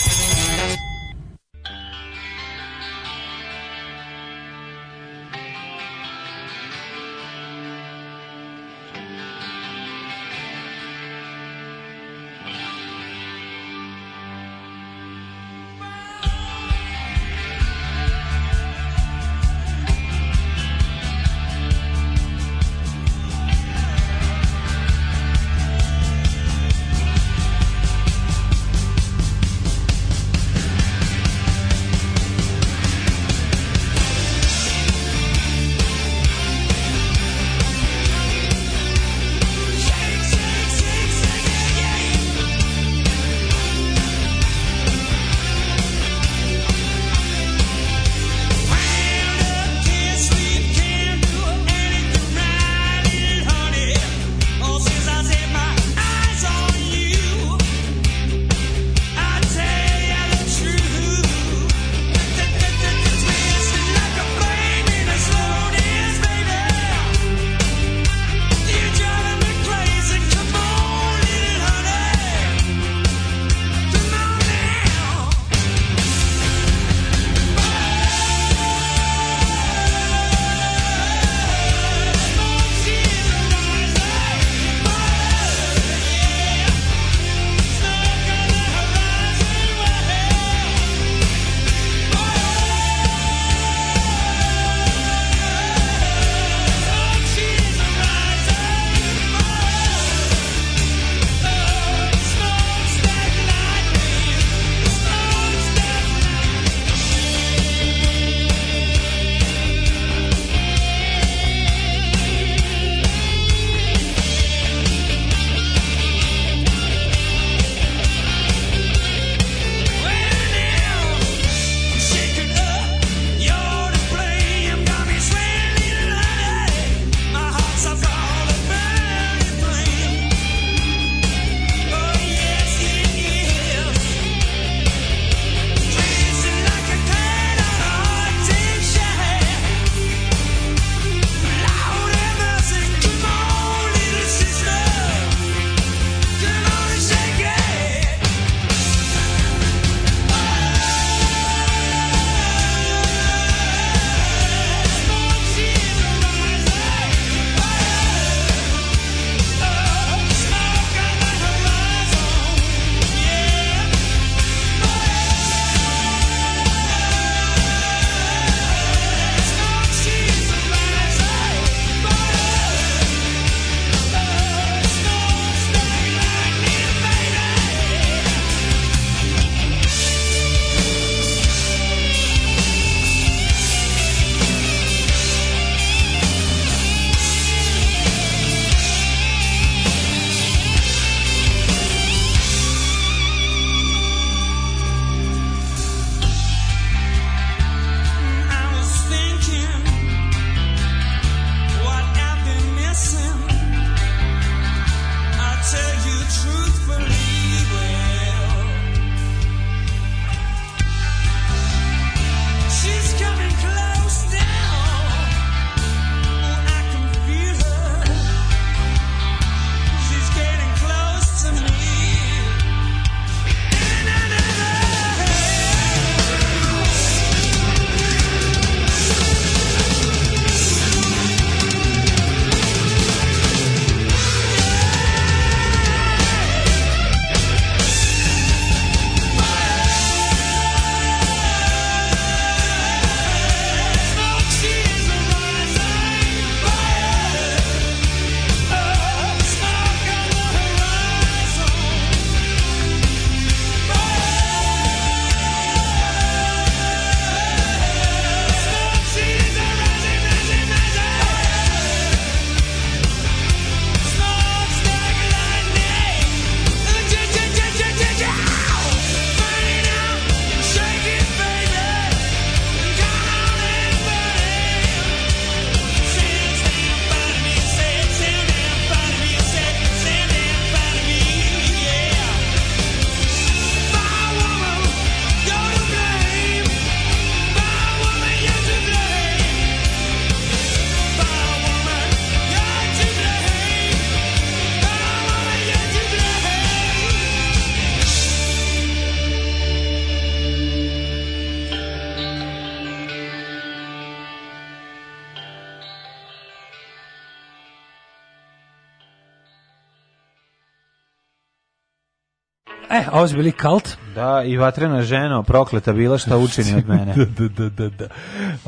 ovo su bili Cult, Da, i vatrena ženo, prokleta bila šta učini od mene. Da, da, da, da, da.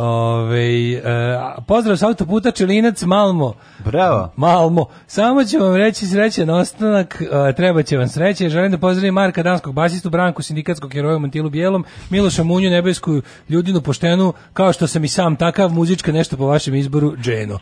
Ove, e, pozdrav sa autoputa Čelinac Malmo. Bravo. Malmo. Samo ću vam reći srećan ostanak, e, treba će vam sreće. Želim da pozdravim Marka Danskog basistu, Branku Sindikatskog heroja u Mantilu Bijelom, Miloša Munju, Nebesku ljudinu poštenu, kao što sam i sam takav, muzička nešto po vašem izboru, Dženo.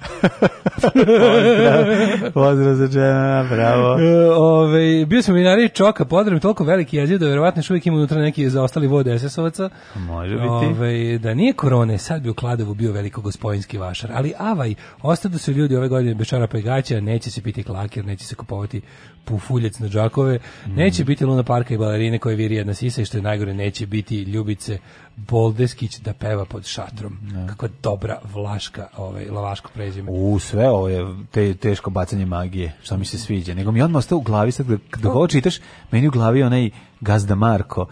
pozdrav, pozdrav za Džena, bravo. E, ove, bio sam vinari Čoka, podravim toliko veliki jezio da verovatno uvijek ima unutra neki zaostali vod SS-ovaca. Može biti. Ove, ovaj, da nije korone, sad bi u Kladovu bio veliko gospodinski vašar. Ali avaj, ostadu su ljudi ove godine bečara pegaća, neće se piti klakir, neće se kupovati pufuljec na džakove. Mm. Neće biti Luna Parka i balerine koje viri jedna sisa i što je najgore neće biti Ljubice Boldeskić da peva pod šatrom. Ne. Da. Kako dobra vlaška, ovaj lavaško prezime. U sve ovo je te, teško bacanje magije, što mi se sviđa. Nego mi odmah ostao u glavi sad dok ovo čitaš, meni u glavi onaj Gazda Marko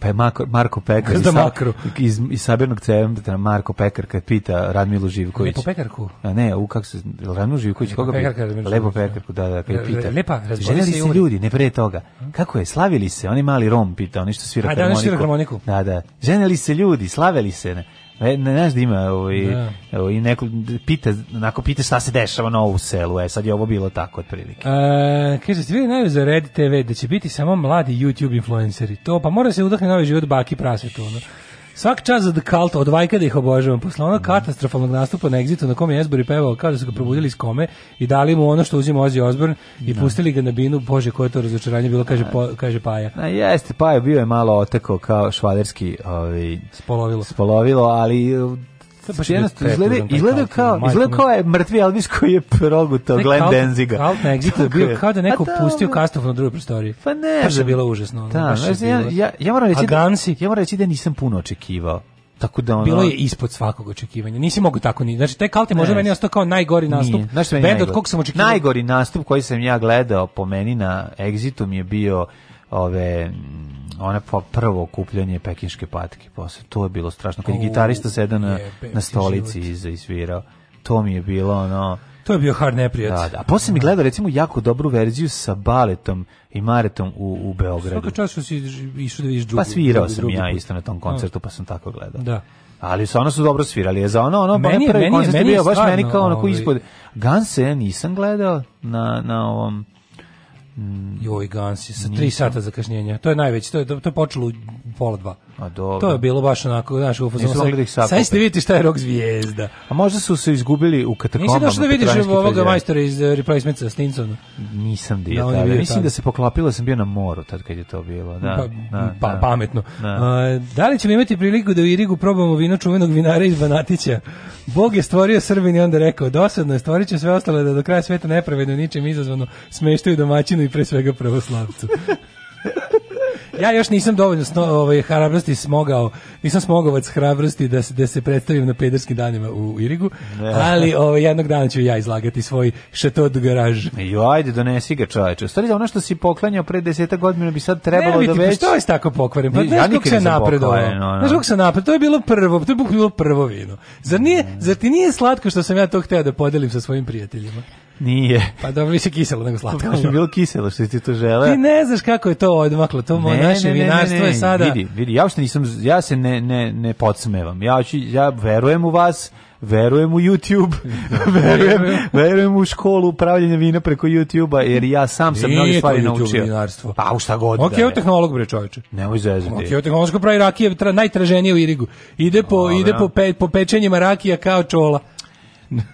pa Marko, Marko Pekar iz, iz, iz Sabirnog centra da Marko Pekar kad pita Radmilu Živković. Lepo Pekarku? A ne, u kako se, Radmilu Živković, koga Pekarka, Lepo da. Pekarku, da, da, kad pita. Lepa, znači, Željeli se ljudi, ne pre toga. Hm? Kako je, slavili se, oni mali Rom pita, oni što svira da, harmoniku. Da, da, harmoniku. Da, da. Željeli se ljudi, slavili se, ne. E, ne znaš da ima ovaj, da. Ovaj, neko pita, onako pita šta se dešava na ovu selu, e sad je ovo bilo tako otprilike. E, kaže, ste vidi najve za Red TV da će biti samo mladi YouTube influenceri, to pa mora se udahne novi život baki prasvetu, ono. Svak čas za The Cult, od vajka da ih obožavam. Posle onog mhm. katastrofalnog nastupa na egzitu na kom je Esbury pevao kao da su ga probudili iz kome i dali mu ono što uzima Ozzy Osbourne i da. pustili ga na binu. Bože, koje to razočaranje bilo, kaže, da. po, kaže Paja. Na, jeste, Paja bio je malo oteko kao švaderski ovaj, spolovilo. spolovilo, ali Pa to baš jednostavno izgleda, izgleda kao, izgleda kao je mrtvi Elvis koji je progutao Glenn Denziga. Kalt na egzitu bio kao da pa neko da, pustio kastov da. na drugoj prostoriji. Pa ne. Baš je bilo užasno. Da, baš ja, ja, ja moram reći, da, ja moram reći da nisam puno očekivao. Tako da ono... Bilo je ispod svakog očekivanja. Nisi mogu tako ni. Znači taj Kalte može meni ostao kao najgori nastup. Znači, Bend najgori. od kog sam očekivao. Najgori nastup koji sam ja gledao po meni na Exitu mi je bio ove ona po prvo okupljanje pekinške patke posle to je bilo strašno kad je gitarista sedao na, na stolici i zaisvirao to mi je bilo ono to je bio hard neprijat. Da, da. A posle mi gledao recimo jako dobru verziju sa Baletom i Maretom u, u Beogradu. Svaka čast što si išao da vidiš pa drugu. Pa svirao drugi, sam drugi ja isto na tom koncertu, pa sam tako gledao. Da. Ali su ono su dobro svirali, je za ono, ono, meni, je, prvi meni, koncert meni je bio baš meni kao onako ovaj- ispod. Guns nisam gledao na, na ovom Mm. Joj, Gansi, sa tri sata zakašnjenja. To je najveći, to je, to je počelo u pola dva. A dobro. To je bilo baš onako, znaš, u fazonu. Da Sad ste vidite šta je rok zvijezda. A možda su se izgubili u katakombama. Nisi došao da vidiš ovoga majstora iz eh, Replacements Stinsona? Nisam dio da, tada. Mislim da se poklapilo, sam bio na moru tad kad je to bilo. Da, pa, da, pa, da. pametno. Da. da li ćemo imati priliku da u Irigu probamo vino čuvenog vinara iz Banatića? Bog je stvorio Srbin i onda rekao, dosadno je, stvorit će sve ostale da do kraja sveta nepravedno ničem izazvano smeštaju domaćinu i pre svega pravoslavcu. ja još nisam dovoljno sno, ovaj, hrabrosti smogao, nisam smogovac hrabrosti da se, da se predstavim na pederskim danima u, Irigu, ne. ali ovaj, jednog dana ću ja izlagati svoj šato do garaž. Jo, ajde, donesi ga čoveče. Stari, da ono što si poklanjao pre deseta godina bi sad trebalo ne, da pa već... Što je tako pa pokvaren? Pa, ja nikad se napredovalo? No, no. Znaš se napred? To je bilo prvo, to je bilo prvo vino. Zar, nije, zar ti nije slatko što sam ja to hteo da podelim sa svojim prijateljima? Nije. Pa dobro, više kiselo nego slatko. Baš pa je bilo kiselo što ti to žele. Ti ne znaš kako je to odmaklo, to moje naše ne, vinarstvo ne, ne, je sada. Vidi, vidi, ja uopšte nisam, ja se ne, ne, ne podsmevam. Ja, ću, ja verujem u vas, verujem u YouTube, verujem, verujem u školu upravljanja vina preko YouTube-a, jer ja sam sam mnogi stvari YouTube naučio. Vinarstvo. Pa u šta god. Ok, da je. tehnolog bre čoveče. Nemoj zezati. Ok, tehnološko pravi rakije tra, najtraženije u Irigu. Ide po, Dobre. ide po, pe, po pečenjima rakija kao čola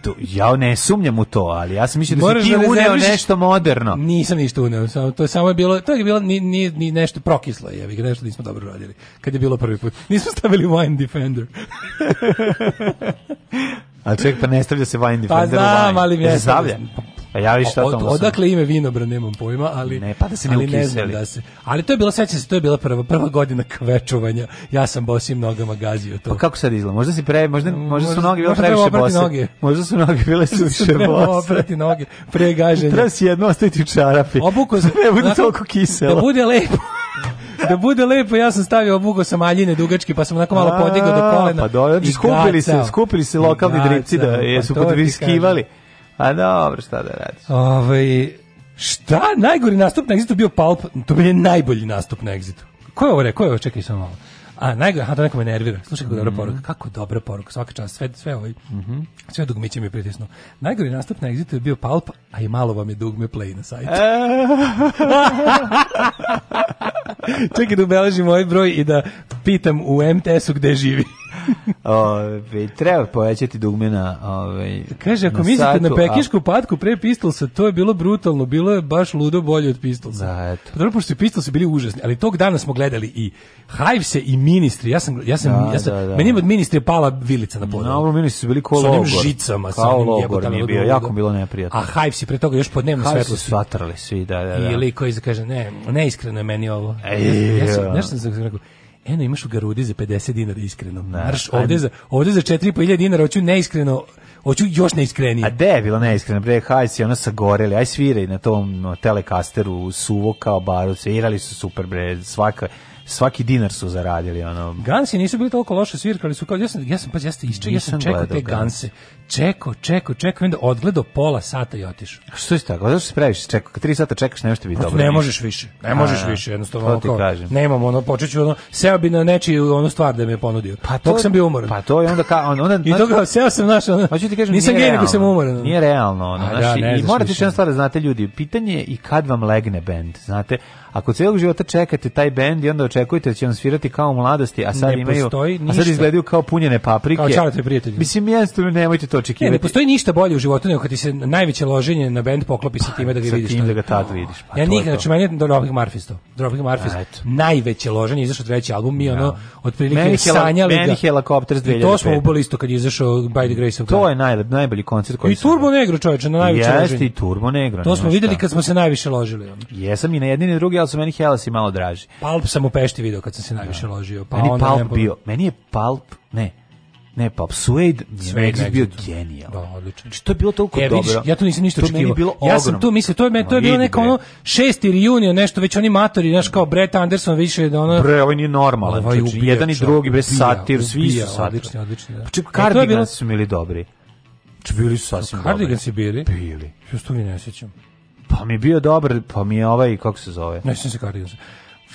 to, ja ne sumnjam u to, ali ja sam mislio da Moraš si ti da uneo nešto moderno. Nisam ništa uneo, samo to je samo je bilo, to je bilo ni, ni, ni nešto prokislo, je, vi nešto nismo dobro radili kad je bilo prvi put. Nismo stavili Wine Defender. ali čovjek pa ne stavlja se Wine pa Defender pa znam, u Wine. ali mjesto, stavlja. Pa E, ja vi šta Od, odakle ime vinobra nemam pojma, ali ne, pa da se ne, ali ne znam da se. Ali to je bilo sećam se, to je bila prva prva godina kvečovanja. Ja sam bosim nogama gazio to. Pa kako sad izgleda? Možda se pre, možda mm, možda, su noge bile previše bose. Noge. Možda su noge bile suše bose. oprati noge pre gaženja. Treba si jedno ostaviti u čarapi. Obuko se ne bude toliko kiselo. Da bude lepo. da bude lepo, ja sam stavio obugo sa maljine dugački, pa sam onako malo podigao do kolena. Pa dobro, skupili se, skupili se lokalni dripci da pa jesu potriskivali. A dobro, šta da radiš? Ove, ovaj, šta? Najgori nastup na egzitu bio Palp, to bi je najbolji nastup na egzitu. Ko je ovo rekao? Ko je ovo? Čekaj samo malo. A najgore, aha, to neko me nervira. Slušaj kako mm -hmm. dobra mhm. poruka. Kako dobra poruka. Svaka čast sve sve ovaj. Mm -hmm. Sve dugmiće mi pritisnu. Najgori nastup na egzitu je bio Palp, a i malo vam je dugme play na sajtu. E. Čekaj da ubeležim ovaj broj i da pitam u MTS-u gde živi. Ove, treba povećati dugme na ove, Kaže, ako mislite na pekišku a... patku pre Pistolsa, to je bilo brutalno, bilo je baš ludo bolje od Pistolsa. Da, eto. Pa dobro, pošto su Pistolsi bili užasni, ali tog dana smo gledali i Hive-se i Ministri. Ja sam, ja sam, da, ja sam, da, da. meni od Ministri je pala vilica na na Dobro, Ministri su bili ko logor. Sa onim žicama, sa onim jebotanim. je bio, ludo. jako bilo neprijatno. A Hive-si pre toga još po dnevnom svetlu. su svatrali svi, da, da, da. I liko koji kaže, ne, neiskreno je meni ovo. Ej, ja sam, nešto sam rekao, eno imaš u Garudi za 50 dinara iskreno. Da. Marš ovde za ovde za 4.500 dinara hoću neiskreno Hoću još neiskrenije. A de je bilo neiskreno, bre, haj si ona goreli. aj sviraj na tom telekasteru suvo kao baru, svirali su super, bre, svaka, svaki dinar su zaradili ono. Gansi nisu bili toliko loše svirkali su kao ja sam ja sam pa jeste ja sam, ja sam čekao te Ganse čekao, čekao, čekao, onda odgledo pola sata i otišao. A što je tako? Zašto se praviš? Čekao, kad 3 sata čekaš nešto bi dobro. Ne možeš više. Ne možeš A, više, jednostavno to ti kao, kažem. Nemam ono, počeću ono, seo bi na nečiju ono stvar da mi je ponudio. Pa to, sam bio umoran. Pa to je onda kao, onda, I to kao, seo sam naš, ono, ti kažem, nisam gej, nego sam umoran. Nije realno, ono, A, naši, da, ne i morate se stvar da znate ljudi, pitanje je i kad vam legne bend, znate, ako celog života čekate taj bend i onda očekujete da će vam svirati kao u mladosti, a sad ne imaju, a sad izgledaju kao punjene paprike. Kao čarate prijatelji. Mislim, jednostavno nemojte to očekivati. Ne, ne postoji ništa bolje u životu nego kad ti se najveće loženje na bend poklopi sa pa, time da ga vidiš. Sa tim da ga tad vidiš. Pa, ja nikad, znači meni je do Robin Marfisto. Robin Marfist, najveće loženje, izašao treći album, mi da. ono, otprilike meni sanjali meni ga. Meni Helicopter 2005. I to smo ubali isto kad je izašao By the Grace of God. To je najlep, najbolji koncert koji I Turbo Negro, čoveče, na najveće loženje. Jeste i Turbo Negro. To smo videli kad smo se najviše ložili. Jesam i na jedini i drugi, ali su meni Hellas i malo draži. Pulp sam u Pešti video kad sam se najviše ložio. Pa meni Palp bio, meni je Pulp, ne, Ne, pa Suede, Suede je bio genijal. Da, odlično. Znači, to je bilo toliko e, dobro. Vidiš, ja to nisam ništa očekivao. Ja sam tu mislio, to je, to je bilo neka bre. ono šesti reunion, nešto, već oni matori, znaš, kao Brett Anderson više da ono... Bre, ovaj nije normalan. Ovaj ubija, jedan i drugi, bre, satir, svi su satir. Odlični, odlični. Da. Pa čak, e, Cardigan su bili dobri. Čak, znači, bili su sasvim dobri. Cardigan si bili? Bili. Što se to ne sjećam. Pa mi je bio dobar, pa mi je ovaj, kako se zove? Ne sjećam se Cardigan.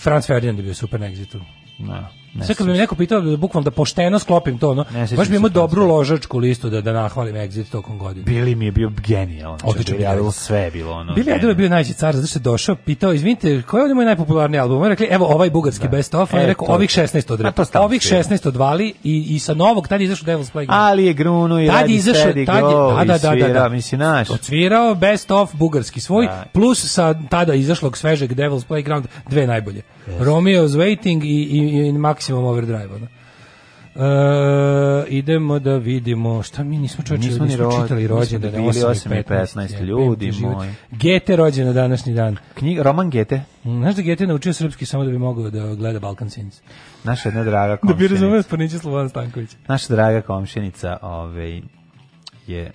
Franz Ferdinand je bio super na exitu. Ne. Sve kad bi me neko pitao da bukvalno da pošteno sklopim to, no, baš bi imao dobru ložačku listu da da nahvalim Exit tokom godine. Bili mi je bio genijalno. Odlično, bilo sve bilo ono. Bili je bio najveći car, zato što došao, pitao, izvinite, koji je moj najpopularniji album? Oni rekli, evo ovaj bugarski da. best of, on je rekao, ovih 16 od Ovih 16 odvali i, i sa novog, tad je izašao Devil's Plague. Ali je gruno i radi sedi go da, da, da misli naš. Odsvirao best of bugarski svoj, plus sa tada izašlog svežeg Devil's Playground, dve najbolje. Romeo's Waiting i, i, i Maximum Overdrive. Ono. Uh, idemo da vidimo šta mi nismo čoveče rođendan. nismo čitali rođendan 8 da i 15, ljudi moj Gete rođena današnji dan knjiga roman Gete znaš da Gete naučio srpski samo da bi mogao da gleda Balkan Sins naša jedna draga komšinica da bi razumeo Spanić Slobodan Stanković naša draga komšinica ovaj je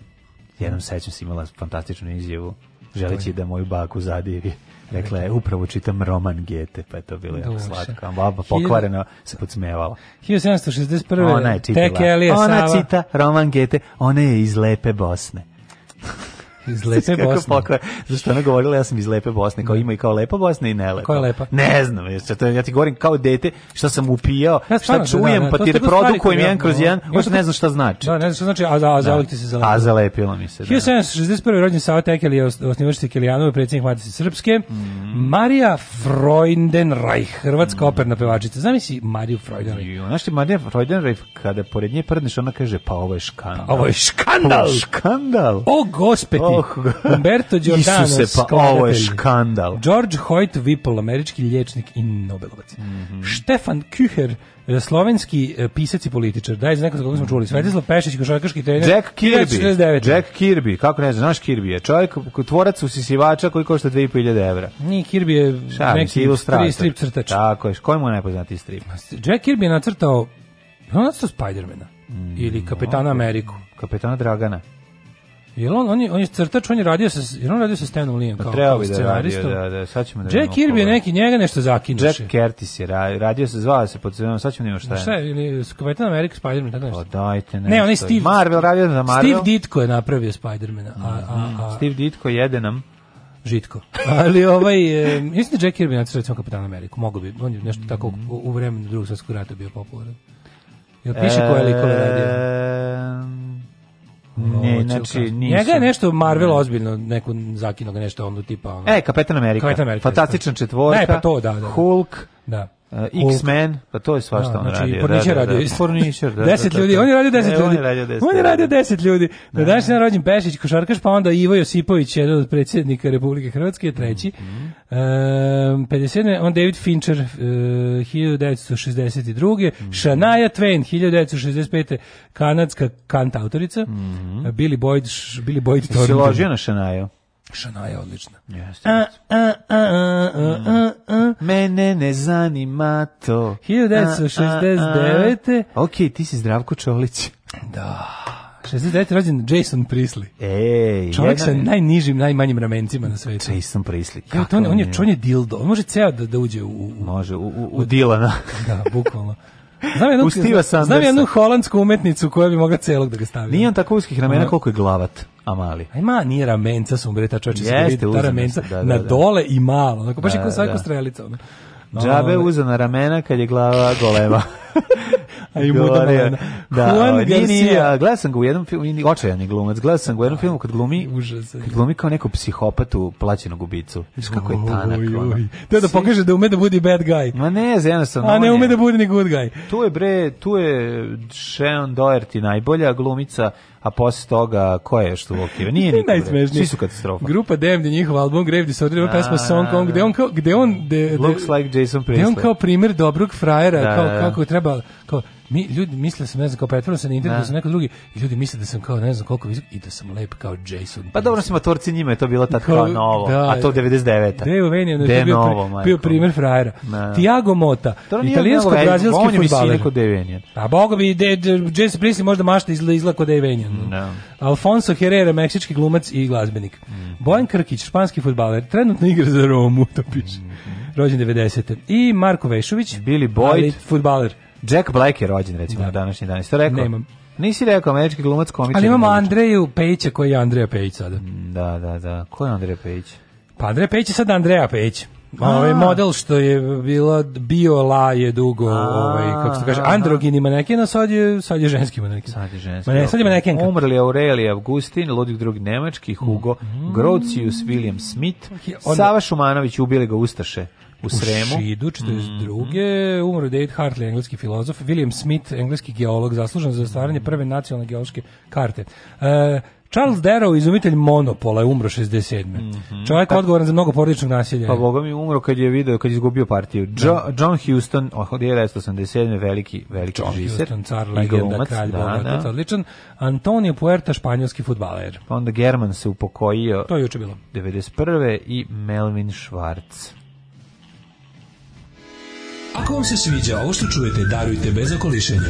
jednom sećam se imala fantastičnu izjavu želeći da moju baku zadiri Dakle, upravo čitam roman Gete, pa je to bilo jako slatko. Baba pokvareno se podsmevala. 1761. Ona je čitala. Ona Sava. čita roman Gete, ona je iz lepe Bosne. Iz Lepe Bosne. Kako Zašto ona govorila, ja sam iz Lepe Bosne, kao da. ima i kao Lepa Bosna i nelepa. Koja je lepa? Ne znam, jer to, ja ti govorim kao dete šta sam upijao, ja, šta da, čujem, da, da, pa ti reprodukujem jedan kroz jedan, još ne znam šta znači. Da, ne znam šta znači, a, a, a zalepilo da. ti se zalepilo. A zalepilo mi se, da. 1761. rođen Sava Tekel je osnivač Tekelijanova, predsjednik Matice Srpske, mm. Marija Freudenreich, hrvatska mm. operna pevačica. Znam si Mariju Freudenreich? Znaš ti Marija Freudenreich, kada pored nje prdneš, ona kaže, pa ovo je škandal. Pa, ovo je škandal! Ovo je škandal! O, gospe, Oh, Umberto Giordano, Isuse, pa ovo je škandal. George Hoyt Whipple, američki liječnik i Nobelovac. Mm -hmm. Štefan Küher, e, slovenski e, pisac i političar. Daj, za nekog koga smo čuli. Svetislav Pešić, košarkaški trener. Jack Kirby. Jack Kirby, kako ne znam, znaš Kirby je čovjek, tvorac usisavača koji košta 2500 evra. Ni Kirby je Šta, neki ilustrator. strip crtač. Tako je, koji mu je najpoznatiji strip? Jack Kirby je nacrtao, on nacrtao Spidermana mm, ili Kapetana Ameriku. Kapitana Dragana. Jel on, on je, on je crtač, on je radio sa, jel on radio sa Stanom Lijem pa kao, Treba bi da radio, da, da, sad ćemo da Jack Kirby je neki, njega nešto zakinuše. Jack Curtis je radio, se, zvao se pod sredom, sad ćemo nema da šta je. Šta je, ili Kapetan Amerika, Spider-Man, tako nešto. O, pa dajte nešto. Ne, on je Steve. Marvel radio za Marvel. Steve Ditko je napravio Spider-mana. A, a, a, mhm. Steve Ditko jede nam. Žitko. Ali ovaj, e, mislim da Jack Kirby nacrta recimo Kapetan Ameriku, mogo bi, on je nešto tako u, u vremenu drugog svjetskog rata bio popularan. Jel piše e, koje likove radio? Ne, znači, nisu. Njega je nešto Marvel ne. ozbiljno, neku zakinog nešto ono tipa... Ono, e, Kapetan Amerika. Kapetan Amerika. Fantastična četvorka. Ne, pa to, da, da. da. Hulk. Da. Uh, X-Men, pa to je svašta da, on znači, radio. Porničar radio. Da, da, porničar, da. 10 pa da, da, da, ljudi, on je radio 10 ljudi. On je radio 10. On je radio 10 ljudi. Na današnji dan rođen Pešić košarkaš, pa onda Ivo Josipović, jedan od predsjednika Republike Hrvatske, je treći. Mm -hmm. e, 57. On David Fincher, uh, 1962. Mm -hmm. Shania Twain, 1965. Kanadska kantautorica. Mm -hmm. Billy Boyd, Billy Boyd. Se ložio na Shania? Šana je odlična. Jeste. A, a, a, a, a, Mene ne zanima to. 1969. Ok, ti si Zdravko Čolić. Da. 69. rođen Jason Prisley. Ej, Čovjek sa najnižim, najmanjim ramencima na svetu. Jason Prisley. Ja, to on, on, je, on je dildo. On može ceo da, da uđe u... u može, u, u, u Dilana. da, bukvalno. Znam jednu, Znam jednu holandsku umetnicu koja bi mogla celog da ga stavi. Nije on tako uskih ramena koliko je glavat. Amali. A ima nije ramenca sumbreta, čoče, da Jeste, ta ramenca da, da, na da. dole i malo. Onako, baš da, je kao svako da. strelica. Ono. Džabe ovaj. uze na ramena kad je glava golema. a i muda Da, Juan o, nije, gledao sam ga u jednom filmu, očajan je glumac, gledao sam ga u jednom filmu kad glumi, kad glumi kao nekog psihopatu plaćenog gubicu. Viš kako je tanak. Uj, uj. Te da pokaže da ume da budi bad guy. Ma ne, jednostavno. A ne ume da budi ni good guy. Tu je bre, tu je Sean Doherty najbolja glumica, a posle toga ko je što vokira? Nije ni Najsmešniji. Svi su katastrofa. Grupa Damned, njihov album Grave Disorder, ova pesma da, Song da, Kong, da. gde on kao, gde on... De, de, Looks like Jason Priestley. Gde on kao primer dobrog frajera, da, kao, kako treba, kao, mi ljudi misle da sam ne znam kao Petrov da sa Nintendo, da. da sam neko drugi i ljudi misle da sam kao ne znam koliko visok i da sam lep kao Jason. Pa dobro smo torci njima je to bilo tako kao, novo, da, a to 99. Deo Venio je bio, novo, pri, bio primer frajera. Da. Tiago Mota, italijansko-brazilski fudbaler. On je A boga bi de, de, Jason Priestley možda mašta izla, izla kod Devenio. No. Da. Alfonso Herrera, meksički glumac i glazbenik. Mm. Bojan Krkić, španski fudbaler, trenutno igra za Romu, to piše. Mm Rođen 90. I Marko Vešović, Billy Boyd, fudbaler. Jack Black je rođen, recimo, da. na današnji dan. Što rekao? Nemam. Nisi rekao američki glumac, komičar. Ali imamo Andreju Pejića, koji je Andreja Pejić sada. Mm, da, da, da. Ko je Andreja Pejić? Pa Andreja Pejić je sad Andreja Pejić. Ovaj model što je bila bio la je dugo, a, ovaj kako se kaže, androgini maneken, a sad je sad je ženski maneken. Sad je ženski. Mane, sad je maneken. Umrli Aurelija Augustin, Ludvig II nemački, Hugo mm. Grocius, William Smith, Sava Šumanović ubili ga ustaše u Sremu. U Šidu, 42. Mm Umro David Hartley, engleski filozof. William Smith, engleski geolog, zaslužen za stvaranje mhm. prve nacionalne geološke karte. E, Charles Darrow, izumitelj Monopola, je umro 67. Mm -hmm. Čovjek pa, odgovoran za mnogo porodičnog nasilja. Pa Boga mi umro kad je video, kad je izgubio partiju. Da. Jo, John Houston, oh, od 1987. veliki, veliki John žiser. Houston, car, legenda, glumac, kralj, da, Boga, da. odličan. Antonio Puerta, španjolski futbaler. Pa onda German se upokojio. To je juče bilo. 91. i Melvin Schwartz. Ako vam se sviđa ovo što čujete, darujte bez okolišenja.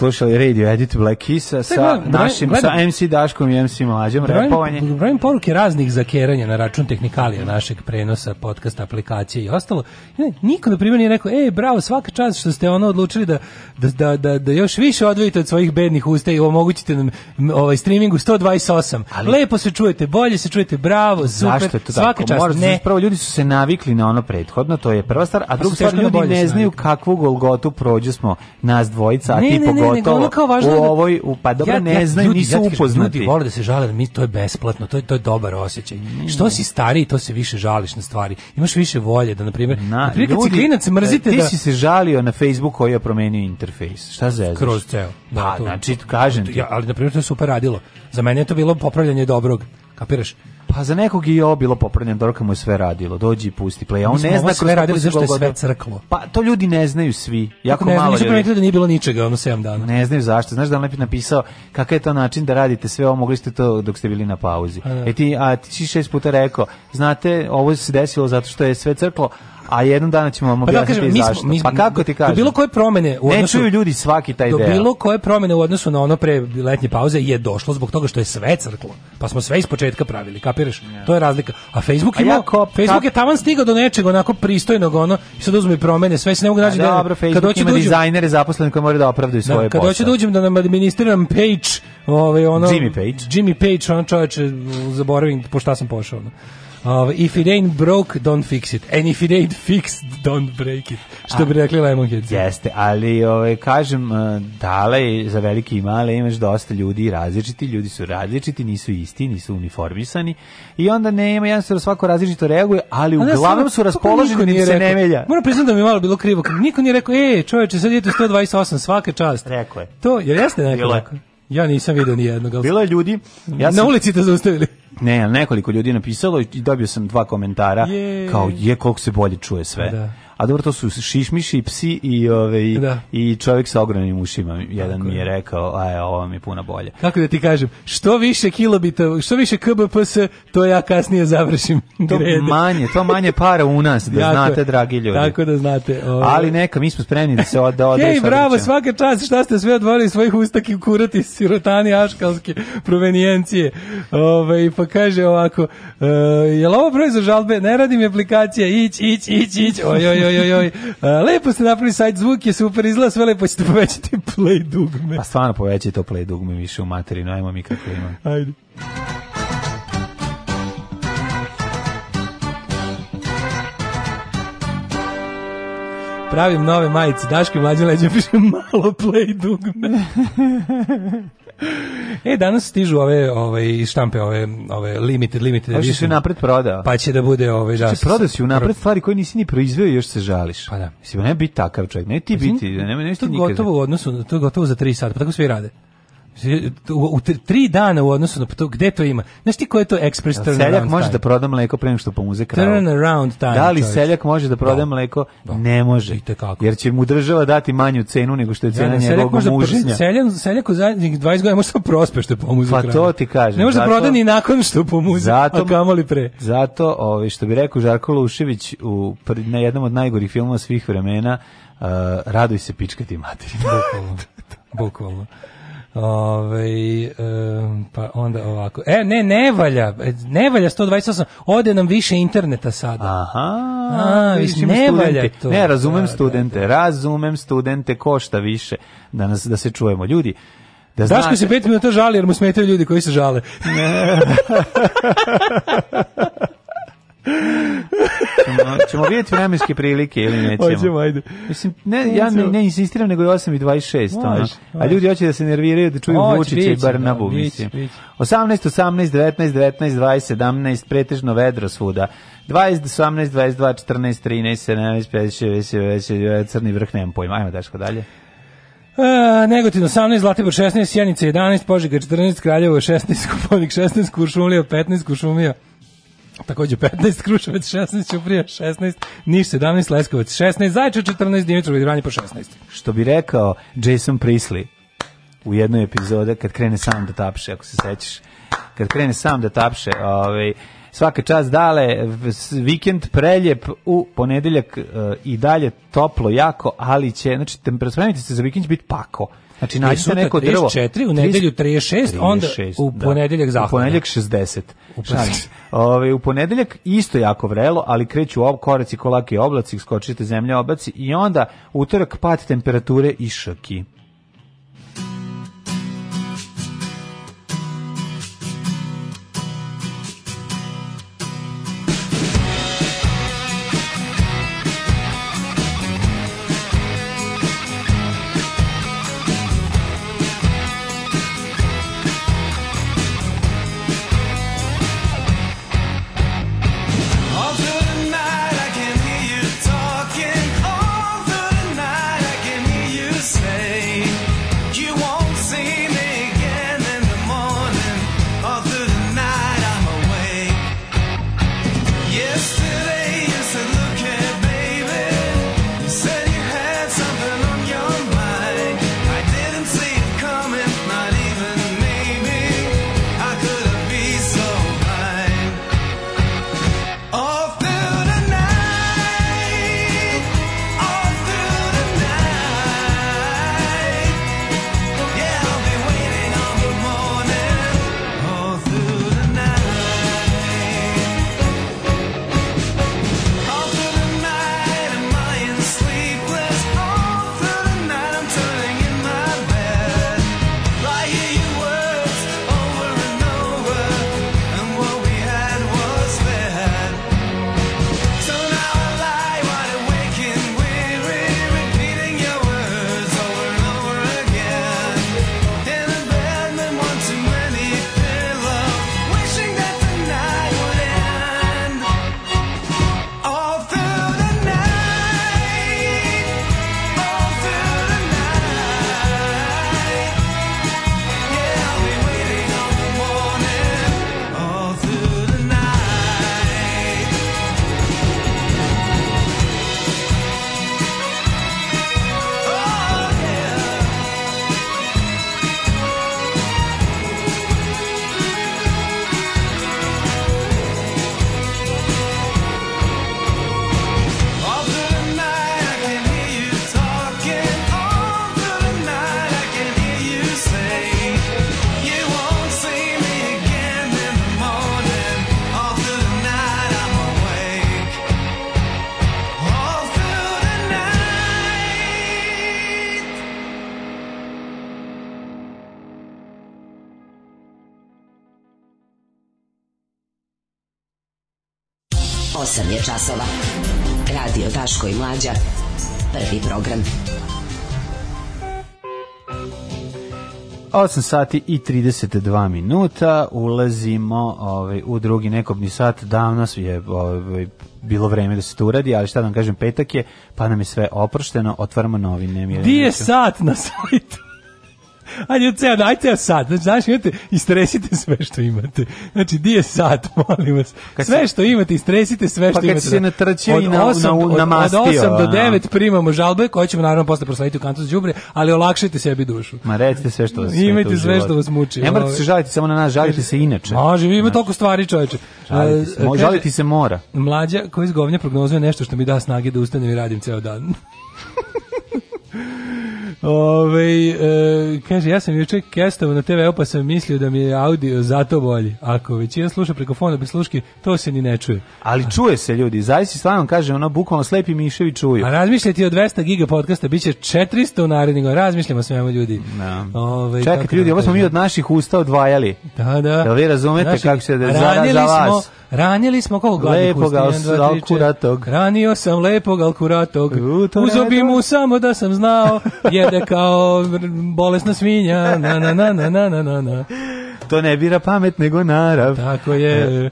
slušali Radio Edit Black Kisa sa gledam, našim gledam, sa MC Daškom i MC Mlađom repovanje. Brojim poruke raznih zakeranja na račun tehnikalija našeg prenosa, podcast aplikacije i ostalo. Niko na primjer nije rekao: "Ej, bravo, svaka čast što ste ono odlučili da-, da da, da, da još više odvojite od svojih bednih usta i omogućite nam ovaj streamingu 128. Ali, Lepo se čujete, bolje se čujete, bravo, super. svaka Čast, ne. prvo ljudi su se navikli na ono prethodno, to je prva stvar, a pa druga stvar ljudi ne znaju kakvu golgotu prođu smo nas dvojica, a ti pogotovo pogotovo kao važno u da- ovoj, u, pa dobro, ja, ne ja, znaju, ljudi, nisu ja upoznati. Ljudi vole da se žale, da mi, to je besplatno, to je, to je dobar osjećaj. Mm. Što si stariji, to se više žališ na stvari. Imaš više volje da, na primjer, na, na primjer ljudi, klinac mrzite da... Ti si se žalio na Facebooku koji je promenio interfejs. Šta zezaš? Kroz ceo. Da, pa, to, znači, kažem ti. Ja, ali, na primjer, to je super radilo. Za mene je to bilo popravljanje dobrog. Kapiraš? Pa za nekog je ovo bilo popravljen Dorka mu je sve radilo, dođi i pusti play. A on ne zna sve radili, zašto je sve crklo. Pa to ljudi ne znaju svi, jako ne malo ljudi. da nije bilo ničega, ono 7 dana. Ne znaju zašto, znaš da on lepi napisao kakav je to način da radite sve ovo, mogli ste to dok ste bili na pauzi. A, da. e ti, a ti si šest puta rekao, znate, ovo se desilo zato što je sve crklo, a jednom dana ćemo vam objasniti pa da, kažem, zašto. Mi, pa kako ti kažem? Do bilo koje promene u odnosu... Ne čuju ljudi svaki taj deo. Do bilo koje promene u odnosu na ono pre letnje pauze je došlo zbog toga što je sve crklo. Pa smo sve iz početka pravili, kapiraš? Yeah. To je razlika. A Facebook ima... Ja Facebook kap... je taman stigao do nečeg onako pristojnog, ono, i sad uzme promene, sve se ne mogu naći. Da, dobro, Facebook kad ima dođem, dizajnere zaposlene koji moraju da opravdaju da, svoje da, Kad hoće da uđem da nam administriram page, ovaj, ono... Jimmy Page. Jimmy Page, ono čoveče, zaboravim po šta sam pošao. Ono. Uh, if it ain't broke, don't fix it. And if it ain't fixed, don't break it. Što bi rekli Lemonheads. Jeste, ali ove, kažem, e, dale za velike i male imaš dosta ljudi različiti, ljudi su različiti, nisu isti, nisu uniformisani i onda ne ima jednostavno svako različito reaguje, ali uglavnom su raspoloženi da im se ne melja. Moram priznam da mi malo bilo krivo, niko nije rekao, e, čoveče, sad je 128, svake čast. Rekao je. To, jer jeste nekako. Bilo Ja nisam video ni jednog. Bila je ljudi. Ja sam... Na ulici te zaustavili. Ne, nekoliko ljudi napisalo i dobio sam dva komentara. Je. Kao je koliko se bolje čuje sve. Da. da a dobro to su šišmiši, psi i ove, ovaj, da. i čovjek sa ogromnim ušima. Jedan mi je rekao, a e, ovo mi je puno bolje. Kako da ti kažem, što više kilobita, što više KBPS, to ja kasnije završim. To grede. manje, to manje para u nas, da Tako, znate, dragi ljudi. Tako da znate. Ove. Ovaj. Ali neka, mi smo spremni da se od, da odeš. Hej, bravo, svaka čast, šta ste sve odvorili svojih usta ustaki kurati sirotani aškalske provenijencije. Ove, ovaj, pa kaže ovako, uh, e, je ovo broj za žalbe? Ne radi mi aplikacija, ić, ić, ić, ić, oj, oj, oj joj, joj. Lepo ste napravili sajt, zvuk je super, izgleda sve lepo, ćete povećati play dugme. Pa stvarno povećajte to play dugme više u materinu, ajmo mi kako imam. Ajde. pravim nove majice, Daške mlađe leđe, piše malo play dugme. e, danas stižu ove, ove ovaj, štampe, ove, ove limited, limited edition. se napred prodao. Pa će da bude ove žas. Znači, prodao si unapred stvari koje nisi ni proizveo i još se žališ. Pa da. Mislim, ne biti takav čovjek, ne ti pa biti, ne, ne, ne, ne, to gotovo u odnosu, to je gotovo za 3 sata, pa tako svi rade. U, u tri dana u odnosu na to gde to ima. Znaš ti ko je to ekspres turn Seljak može da proda mleko pre nego što pomuze kravu. Turn around time. Da li čovječ. seljak može da proda da. mleko? Da. Ne može. I Jer će mu država dati manju cenu nego što je da, cena ja, ne, njegovog da muženja. Seljak, seljak u zadnjih 20 godina može da prospe što pomuze pa kravu. Pa to ti kažem. Ne može da proda ni nakon što pomuze, zato, a kamoli pre. Zato, ovi, ovaj, što bi rekao Žarko Lušević u, na jednom od najgorih filmova svih vremena, uh, raduj se pičkati materina. Bukvalno. Bukvalno. Ove, ovaj, e, pa onda ovako. E, ne, ne valja. E, ne valja 128. Ode nam više interneta sada. Aha. A, više ne studenti. valja to. Ne, razumem da, da studente. Da, da. Razumem studente. Košta više da, nas, da se čujemo. Ljudi, da Daško znate... se pet minuta žali jer mu smetaju ljudi koji se žale. Ne. ćemo, ćemo vidjeti vremenske prilike ili nećemo. Hoćemo, ajde. Mislim, ne, ja ne, ne insistiram, nego je 8 i 26. Može, ono. A ljudi hoće da se nerviraju, da čuju Oć, Vučića i Barnabu, da, Vić, vić. 18, 18, 19, 19, 20, 17, pretežno vedro svuda. 20, 18, 22, 14, 13, 17, 15, 16, 17, crni vrh, nemam pojma. Ajmo, Daško, dalje. E, Negotin 18, Zlatibor 16, Sjenica 11, Požega 14, Kraljevo 16, Kuponik 16, Kuršumlija 15, Kuršumlija takođe 15, Kruševac 16, Ćuprija 16, Niš 17, Leskovac 16, Zajče 14, Dimitrov Vranje po 16. Što bi rekao Jason Priestley u jednoj epizodi kad krene sam da tapše, ako se sećaš, kad krene sam da tapše, ovaj, svaki čas dale, vikend preljep u ponedeljak e, i dalje toplo jako, ali će, znači, spremite se za vikend će biti pako. Znači nađite neko drvo. 34, u nedelju 36, 36 onda u da. ponedeljak da. U ponedeljak 60. U ponedeljak. u ponedeljak isto jako vrelo, ali kreću ob koraci, kolaki oblaci, skočite zemlje obaci i onda utorak pad temperature i šaki. program. 8 sati i 32 minuta ulazimo ovaj, u drugi nekobni sat davnas je ovaj, bilo vreme da se to uradi, ali šta da vam kažem petak je, pa nam je sve oprošteno otvaramo novine Di je sat na sajtu Ajde, ceo, ajde ceo sad. Znači, znaš, imate, istresite sve što imate. Znači, di je sad, molim vas. Sve što imate, istresite sve pa što imate. Pa kad se natrčio i na, na, namastio. Od 8 do 9 primamo žalbe, koje ćemo naravno posle proslediti u kantu za džubre, ali olakšajte sebi dušu. Ma recite sve što vas Imajte sve što vas muči. Ne morate ovaj. se žaliti samo na nas, žalite se inače. Može, vi imate toliko stvari, čoveče. Žaliti se, žaliti se mora. Mlađa koji iz govnja prognozuje nešto što mi da snage da ustanem i radim ceo dan. Ove, e, kaže, ja sam juče kestao na tv pa sam mislio da mi je audio zato bolji. Ako većina sluša preko fona bez sluški, to se ni ne čuje. Ali čuje se ljudi, zaista stvarno kaže, ono bukvalno slepi miševi čuju. A razmišljati o 200 giga podcasta, bit će 400 u narednih godina, razmišljamo svemu ljudi. Da. Ove, Čekajte ljudi, ovo smo mi od naših usta odvajali. Da, da. Da vi razumete Naši, kako se da za vas. Smo, ranili smo kao gladnih Lepoga alkuratog. Ranio sam lepog alkuratog. Uzobim mu samo da sam znao, jer jede kao bolesna svinja, na na na na na na na. To ne bira pamet nego narav. Tako je. E.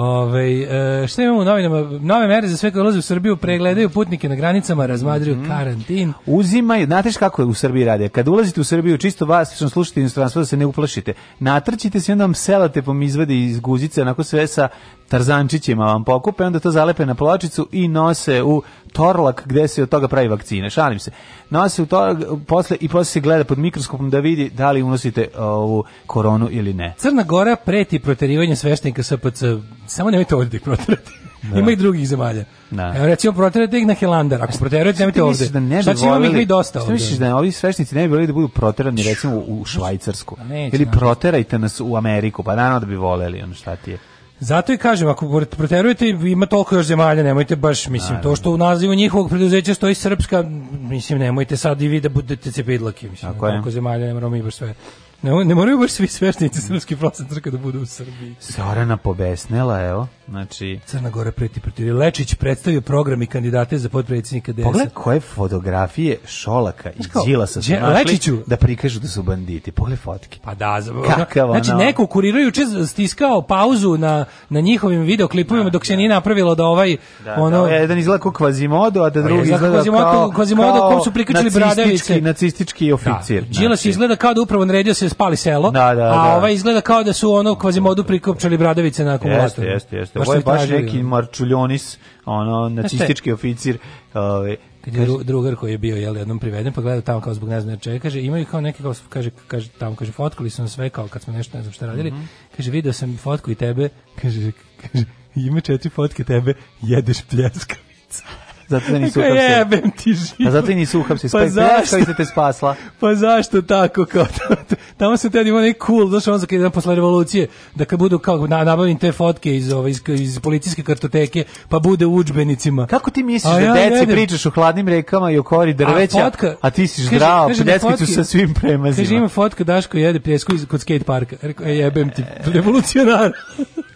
Ove, ovaj, šta imamo u novinama? Nove mere za sve koje ulaze u Srbiju pregledaju putnike na granicama, razmadriju mm -hmm. karantin. Uzimaju, znate kako je u Srbiji radi? Kad ulazite u Srbiju, čisto vas što slušate inostranstvo da se ne uplašite. Natrčite se i onda vam selate po mizvade iz guzice, onako sve sa tarzančićima vam pokupe, onda to zalepe na pločicu i nose u torlak gde se od toga pravi vakcina. Šalim se. Nose u torlak posle, i posle se gleda pod mikroskopom da vidi da li unosite ovu koronu ili ne. Crna Gora preti proterivanje sveštenika SPC. Samo nemojte ovdje da ih proterati. Da. Ima i drugih zemalja. Da. Evo recimo proterate ih na Helandar, ako proterate nemojte ovde. Da ne šta ćemo mi dosta ovde? Šta misliš da ovi svešnici ne bi bili da budu proterani recimo u Švajcarsku? Pa neće, ili da. proterajte nas u Ameriku, pa naravno da bi voleli, ono šta ti je. Zato i kažem, ako proterujete, ima toliko još zemalja, nemojte baš, mislim, Naravno. to što u nazivu njihovog preduzeća stoji Srpska, mislim, nemojte sad i vi da budete cepidlaki, mislim, Tako je. zemalja, ne baš sve Ne, ne moraju baš svi sveštenici srpske prosne crkve da budu u Srbiji. Sorana pobesnela, evo. Znači... Crna Gora preti protiv. Lečić predstavio program i kandidate za potpredsjednika DS. Pogledaj koje fotografije Šolaka i Đilasa su Lečiću. da prikažu da su banditi. Pogledaj fotke. Pa da, za... Kakav znači ono... neko kuriraju stiskao pauzu na, na njihovim videoklipovima da, dok se da. nije napravilo da ovaj da, da ono da, jedan izgleda kao Kvazimodo, a da, da drugi izgleda Kvazimodo, kao Kvazimodo kom su prikačili bradavice. Nacistički, nacistički oficir. Da. Znači. Đilas izgleda kao da upravo naredio se se spali selo, da, da, da. a ovaj izgleda kao da su ono kvazimodu prikopčali bradavice na akumulatoru. Jeste, jeste, jeste. Ovo je baš neki marčuljonis, ono, nacistički oficir, ovaj, kad je drugar koji je bio jel jednom priveden pa gleda tamo kao zbog ne znam čega kaže imaju kao neki kao kaže kaže tamo kaže fotkali su nas sve kao kad smo nešto ne znam šta radili mm -hmm. kaže video sam fotku i tebe kaže kaže ima četiri fotke tebe jedeš pljeskavica Zato da nisu uhapsili. ti život. Pa zato i nisu uhapsili. Pa zašto? Pljačka te spasla. Pa zašto tako? Kao, tamo se tad imao neki cool, znaš, on za jedan posle revolucije, da kad budu kao, na, nabavim te fotke iz, ove, iz, iz policijske kartoteke, pa bude u udžbenicima. Kako ti misliš a da ja, da deci pričaš u hladnim rekama i u kori drveća, a, fotka, a ti si zdrav, pljeskicu pa sa svim premazima. Kaže, ima fotka Daško jede pljesku iz, kod skate parka. Rekao, e, jebem ti, revolucionar.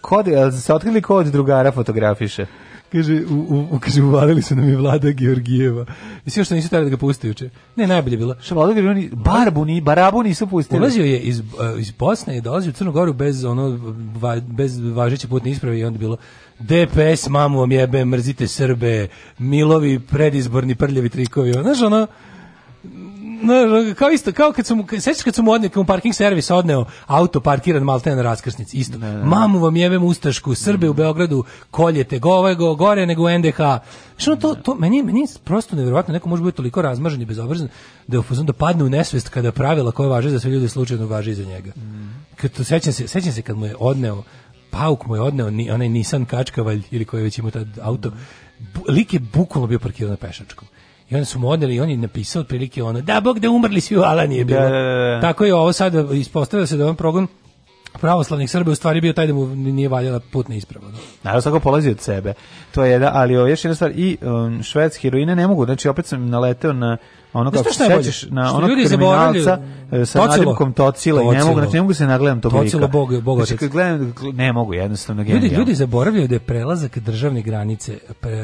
kod, se otkrili ko od drugara fotografiše? kaže, u, u, kaže, uvalili su nam i vlada Georgijeva. I svi što nisu tada da ga puste juče. Ne, najbolje je bilo. Što vlada Georgijeva, barbu, ni, barabu nisu pustili. Ulazio je iz, e, iz Bosne, je dolazio u Crnu Goru bez, ono, va, bez važeće putne isprave i onda bilo DPS, mamu vam jebe, mrzite Srbe, Milovi, predizborni, prljavi trikovi. Znaš, ono, kao isto, kao kad sam, sećaš kad sam odneo, kad parking servis odneo auto parkiran malte na raskrsnici, isto. Ne, ne. Mamu vam jevem ustašku, Srbe u Beogradu koljete gove, go, gore nego u NDH. Što to, to, meni, meni je prosto nevjerovatno, neko može biti toliko razmažen i bezobrazan da je da padne u nesvest kada pravila koje važe za sve ljude slučajno važe i za njega. Mm. Kad, to, sećam, se, sećam se kad mu je odneo, Pauk mu je odneo ni, onaj Nissan Kačkavalj ili koji već ima tad auto, mm. lik je bukvalno bio parkiran na pešačkom. I onda su mu odneli i on je napisao otprilike ono, da bog da umrli svi u Alaniji je bilo. Da, da, da, da. Tako je ovo sad ispostavilo se da on progon pravoslavnih Srba u stvari bio taj da mu nije valjala putna isprava. Da. Naravno, svako polazi od sebe. To je da, ali o, još jedna stvar, i um, švedske heroine ne mogu, znači opet sam naleteo na ono kako se sećaš na onog kriminalca e, sa nadimkom Tocila i ne mogu, znači ne mogu se nagledam to Tocilo lika. Bog, Bog znači, kad gledam, ne mogu jednostavno genijalno. Ljudi, ljudi zaboravljaju da je prelazak državne granice, pre,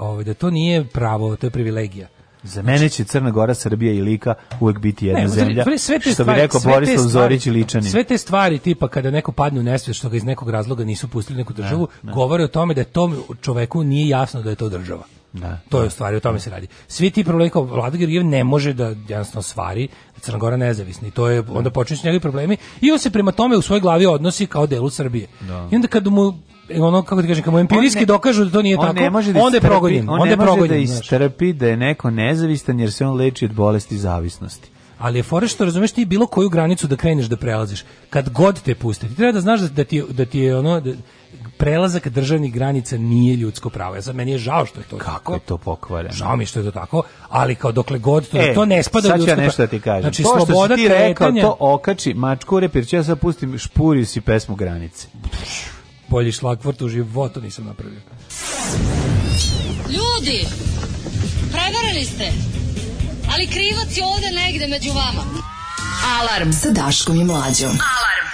ovaj, da to nije pravo, to je privilegija. Za mene će Crna Gora, Srbija i Lika uvek biti jedna ne, zemlja. Sve te što bi rekao Borislav Zorić i Ličani. Sve te stvari tipa kada neko padne u nesvijest što ga iz nekog razloga nisu pustili neku da, državu, ne, da. ne. govore o tome da tom čoveku nije jasno da je to država. Da, to je da. u stvari, o tome se radi. Svi ti problemi kao Vlada Georgijev ne može da jednostavno stvari da Crna Gora nezavisna. I To je, onda počinju s njegovi problemi i on se prema tome u svojoj glavi odnosi kao delu Srbije. Da. I onda kad mu E, ono kako ti kažem, kad empirijski ne, dokažu da to nije on tako, ne može da onda je progonjen. On, on da progonjen, da istrpi da je neko nezavistan jer se on leči od bolesti zavisnosti. Ali je fore što razumeš ti bilo koju granicu da kreneš da prelaziš. Kad god te puste, ti treba da znaš da, da ti, da ti je ono... Da, prelazak državnih granica nije ljudsko pravo. Ja sad meni je žao što je to Kako tako. je to pokvareno? Žao mi što je to tako, ali kao dokle god to, e, to ne spada u ljudsko pravo. Sad ću ja nešto da ti kažem. Znači, to što si ti rekao, to okači mačku repir, ću ja sad pustim špuriju si pesmu granice. Pff polje šlakvort u životu nisam napravio. Ljudi, prevarili ste, ali krivac je ovde negde među vama. Alarm sa Daškom i Mlađom. Alarm.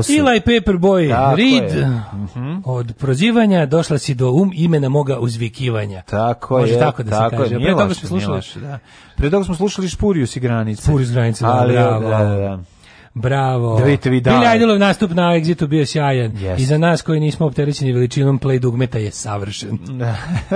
pravu si. Eli Paperboy, Tako Reed, mm -hmm. od prozivanja došla si do um imena moga uzvikivanja. Tako Može je, tako da tako se kaže. Je, Pre toga smo slušali, da. Pre toga smo slušali Špurius i granice. Špurius granice, da, Ali, bravo. Da, da, da. Bravo. Da vidite vi da. Billy nastup na Exitu bio sjajan. Yes. I za nas koji nismo opterećeni veličinom play dugmeta je savršen.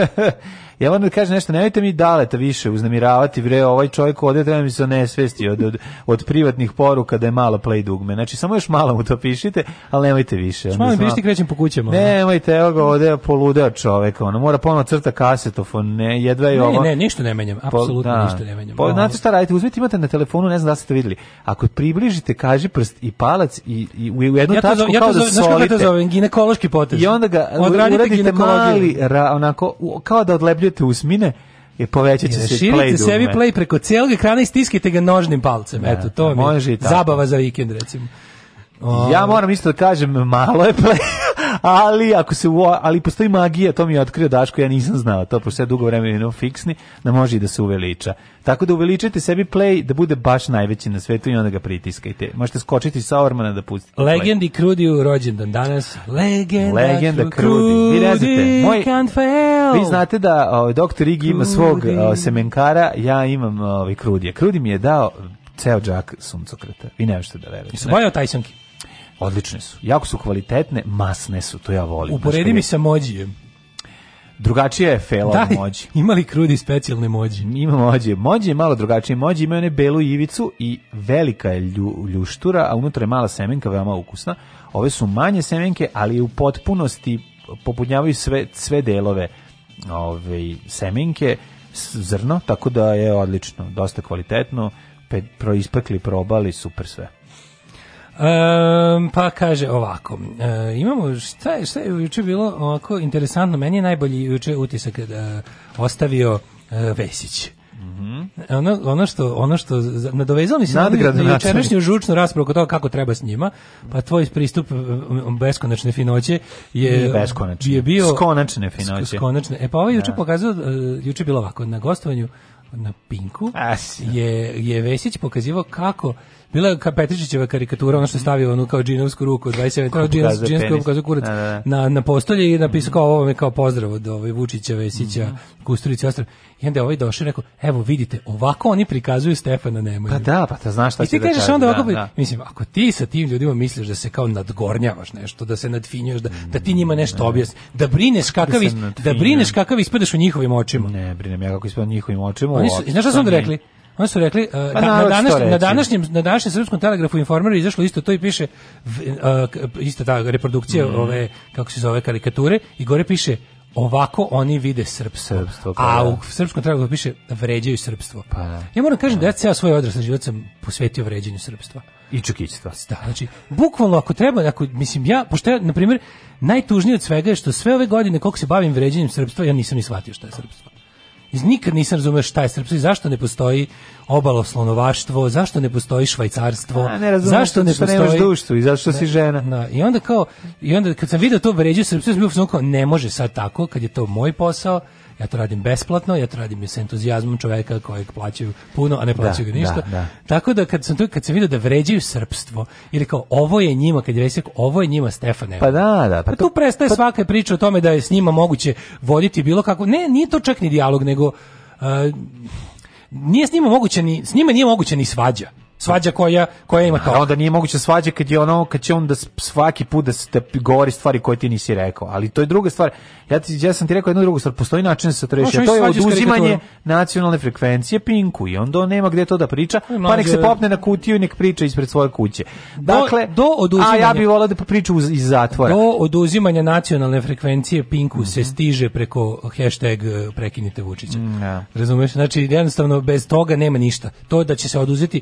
Ja moram da kažem nešto, nemojte mi daleta više uznamiravati, bre, ovaj čovjek ovdje treba mi se nesvesti od, od, od, privatnih poruka da je malo play dugme. Znači, samo još malo mu to pišite, ali nemojte više. Još malo pišite, krećem po kućama. nemojte, evo ga ovdje poludeo čovjek, ono, mora ponovno crta kasetofon, ne, jedva je ovo... Ne, ne, ništa ne menjam, apsolutno da. ništa ne menjam. Po, znate šta radite, uzmite, imate na telefonu, ne znam da ste vidjeli, ako približite kaži prst i palac i, i u jednu ja tačku zove, kao da zove, solite. Znaš to zovem, ginekološki potez. I onda ga uradite mali, ra, onako, kao da odlepljate izrabljujete usmine, i povećat će se play dugme. Širite sebi play preko cijelog ekrana i stiskite ga nožnim palcem. Eto, to mi je zabava za vikend, recimo. Ja moram isto da kažem, malo je play, ali ako se ali postoji magija, to mi je otkrio Daško, ja nisam znao to, pošto je dugo vremena no fiksni, da može i da se uveliča. Tako da uveličajte sebi play da bude baš najveći na svetu i onda ga pritiskajte. Možete skočiti sa ormana da pustite. Legendi play. Krudiju rođendan danas. Legenda, Legenda Krudi. Vi ne znate, moj, vi znate da o, doktor Ig ima svog o, semenkara, ja imam ovaj Krudija. Krudi mi je dao ceo džak suncokreta. Vi ne možete da verujete. Jesu bojao tajsonki? Odlične su. Jako su kvalitetne, masne su, to ja volim. Uporedi mi sa mođijem. Drugačije je fela da, od mođi. Imali li krudi specijalne mođi? Ima mođi. Mođi je malo drugačije. Mođi ima one belu ivicu i velika je lju, ljuštura, a unutra je mala semenka, veoma ukusna. Ove su manje semenke, ali u potpunosti popunjavaju sve, sve delove ove, semenke, zrno, tako da je odlično, dosta kvalitetno, pe, proispekli, probali, super sve. Um, pa kaže ovako, uh, imamo, šta je, šta je juče bilo ovako interesantno, meni je najbolji juče utisak da ostavio uh, Vesić. Mm -hmm. ono, ono što ono što nadovezalo mi se Nadgrad, na jučerašnju žučnu raspravu oko toga kako treba s njima, pa tvoj pristup um, beskonačne finoće je beskonačne. je bio skonačne finoće. Sk, skonačne. E pa ovaj juče da. pokazao juče bilo ovako na gostovanju na Pinku As. je je Vesić pokazivao kako Bila je Petričićeva karikatura, ono što je stavio onu kao džinovsku ruku, 27 kao džinovsku, da, ruku, kao kurac, da, da. na, na postolje i napisao kao ovo me kao pozdrav od ovaj Vučića, Vesića, mm -hmm. Kusturica, Ostrava. I onda je ovaj došao i rekao, evo vidite, ovako oni prikazuju Stefana Nemanju. Pa da, pa ta da, znaš šta će da I ti kažeš onda da, ovako, da, mislim, ako ti sa tim ljudima misliš da se kao nadgornjavaš nešto, da se nadfinjuješ, da, da ti njima nešto objasniš, da brineš da kakav, da, da brineš kakav ispadaš u njihovim očima. Ne, brinem ja kako ispadam njihovim očima. Oni su, znaš šta su onda rekli? Oni su rekli, uh, pa da, na, današnjem, na, današnjem, na današnjem srpskom telegrafu informeru izašlo isto to i piše, uh, e, ista ta reprodukcija mm. ove, kako se zove, karikature, i gore piše, ovako oni vide srpstvo. srpstvo pa, a da. u srpskom telegrafu piše vređaju srpstvo. Pa, da. ja moram kažem pa. da ja ceo svoj odrasli život sam posvetio vređanju srpstva. I čukićstva. Da, znači, bukvalno ako treba, ako, mislim ja, pošto ja, na primjer, najtužnije od svega je što sve ove godine koliko se bavim vređanjem srpstva, ja nisam ni shvatio šta je srpstvo nikad nisam razumio šta je srpski, zašto ne postoji obaloslonovaštvo, zašto ne postoji švajcarstvo, A, ne razumem, zašto ne što postoji... duštvo i zašto ne, si žena. Na, da, I onda kao, i onda kad sam vidio to vređu srpsku, sam bio kao, ne može sad tako, kad je to moj posao, ja to radim besplatno, ja to radim sa entuzijazmom čoveka kojeg plaćaju puno, a ne plaćaju da, ga ništa. Da, da. Tako da kad sam tu, kad se vidi da vređaju srpstvo, ili kao ovo je njima, kad je vesek, ovo je njima Stefane. Pa da, da. Pa, pa tu prestaje pa... svaka priča o tome da je s njima moguće voditi bilo kako, ne, nije to čak ni dijalog, nego... Uh, nije s njima moguće ni, s njima nije moguće ni svađa svađa koja koja ima pa to. A onda nije moguće svađa kad je ono kad će on da svaki put da se da govori stvari koje ti nisi rekao, ali to je druga stvar. Ja ti ja sam ti rekao jednu drugu stvar, postoji način da se to reši, no, to je oduzimanje nacionalne frekvencije Pinku i onda on nema gde to da priča, no, pa nek se popne na kutiju i nek priča ispred svoje kuće. Dakle, do, do oduzimanja, a ja bih voleo da priča iz zatvora. Do oduzimanja nacionalne frekvencije Pinku mm -hmm. se mhm. stiže preko hashtag eh, prekinite Vučića. Mm, ja. Da. Razumeš? Znači jednostavno bez toga nema ništa. To da će se oduzeti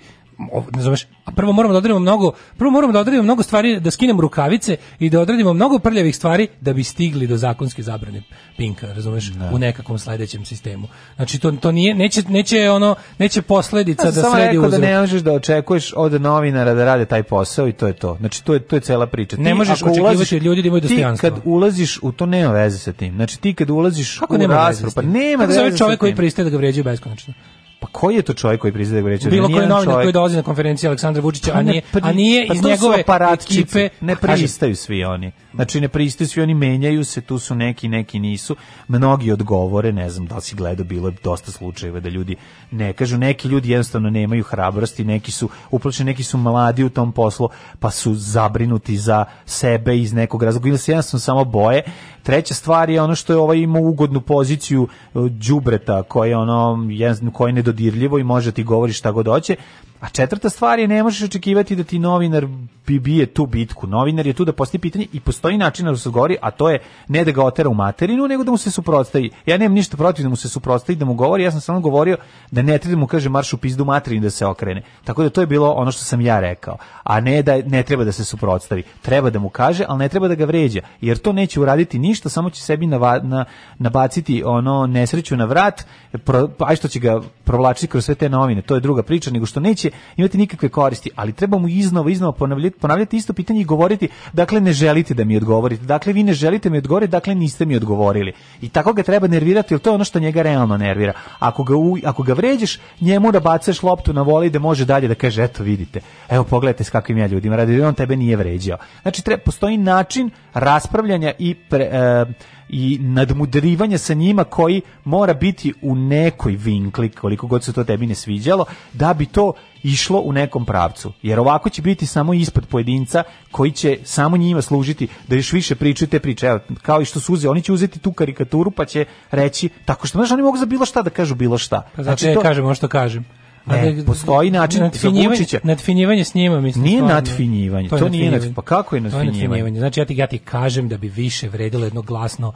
razumeš, a prvo moramo da odradimo mnogo, prvo moramo da odradimo mnogo stvari, da skinemo rukavice i da odradimo mnogo prljavih stvari da bi stigli do zakonske zabrane pinka, razumeš, da. u nekakvom sledećem sistemu. Znači to to nije neće neće ono neće posledica ja sam da sam sredi da uzrok. da ne možeš da očekuješ od novinara da rade taj posao i to je to. Znači to je to je cela priča. Ti, ne možeš očekivati od ljudi da imaju dostojanstvo. Ti kad ulaziš u to nema veze sa tim. Znači ti kad ulaziš Kako u raspravu, pa nema Kako veze. Čovjek koji pristaje da ga vređaju beskonačno. Pa koji je to čovjek koji priznaje da je Bilo da- koji novinar koji dolazi na konferenciju Aleksandra Vučića, a pa nije, pa a nije pa iz njegove ekipe. Ne pristaju svi oni. Znači ne pristaju svi oni, menjaju se, tu su neki, neki nisu. Mnogi odgovore, ne znam da li si gledao, bilo je dosta slučajeva da ljudi ne kažu. Neki ljudi jednostavno nemaju hrabrosti, neki su uplašeni, neki su mladi u tom poslu, pa su zabrinuti za sebe iz nekog razloga. Ili se jednostavno samo boje. Treća stvar je ono što je ovaj ima ugodnu poziciju e, đubreta koji ono jedan, koji ne nedodirljivo i može ti govori šta god hoće A četvrta stvar je ne možeš očekivati da ti novinar bi bije tu bitku. Novinar je tu da postavi pitanje i postoji način da se govori, a to je ne da ga otera u materinu, nego da mu se suprotstavi. Ja nemam ništa protiv da mu se suprotstavi, da mu govori, ja sam samo govorio da ne treba da mu kaže marš u pizdu materinu da se okrene. Tako da to je bilo ono što sam ja rekao, a ne da ne treba da se suprotstavi. Treba da mu kaže, ali ne treba da ga vređa, jer to neće uraditi ništa, samo će sebi na, na, nabaciti ono nesreću na vrat, pro, aj što će ga provlačiti kroz sve te novine. To je druga priča, nego što neće imati nikakve koristi, ali treba mu iznova, iznova ponavljati, ponavljati isto pitanje i govoriti, dakle ne želite da mi odgovorite, dakle vi ne želite mi odgovoriti, dakle niste mi odgovorili. I tako ga treba nervirati, jer to je ono što njega realno nervira. Ako ga, u, ako ga vređeš, njemu da bacaš loptu na voli da može dalje da kaže, eto vidite, evo pogledajte s kakvim ja ljudima radi, on tebe nije vređao. Znači, treba, postoji način raspravljanja i pre, e, i nadmudrivanja sa njima koji mora biti u nekoj vinkli, koliko god se to tebi ne sviđalo, da bi to išlo u nekom pravcu. Jer ovako će biti samo ispod pojedinca koji će samo njima služiti da još više pričaju te priče. Evo, kao i što suze, oni će uzeti tu karikaturu pa će reći, tako što, znaš, oni mogu za bilo šta da kažu bilo šta. Pa zato znači, to... kažem ono što kažem. Ne, ne da postoji način nadfinjivanje, nadfinjivanje s njima mislim. Nije stvarno. nadfinjivanje, to, to nije nadfinjivanje. Pa kako je nadfinjivanje? Je nadfinjivanje. Znači ja ti, ja ti kažem da bi više vredilo jedno glasno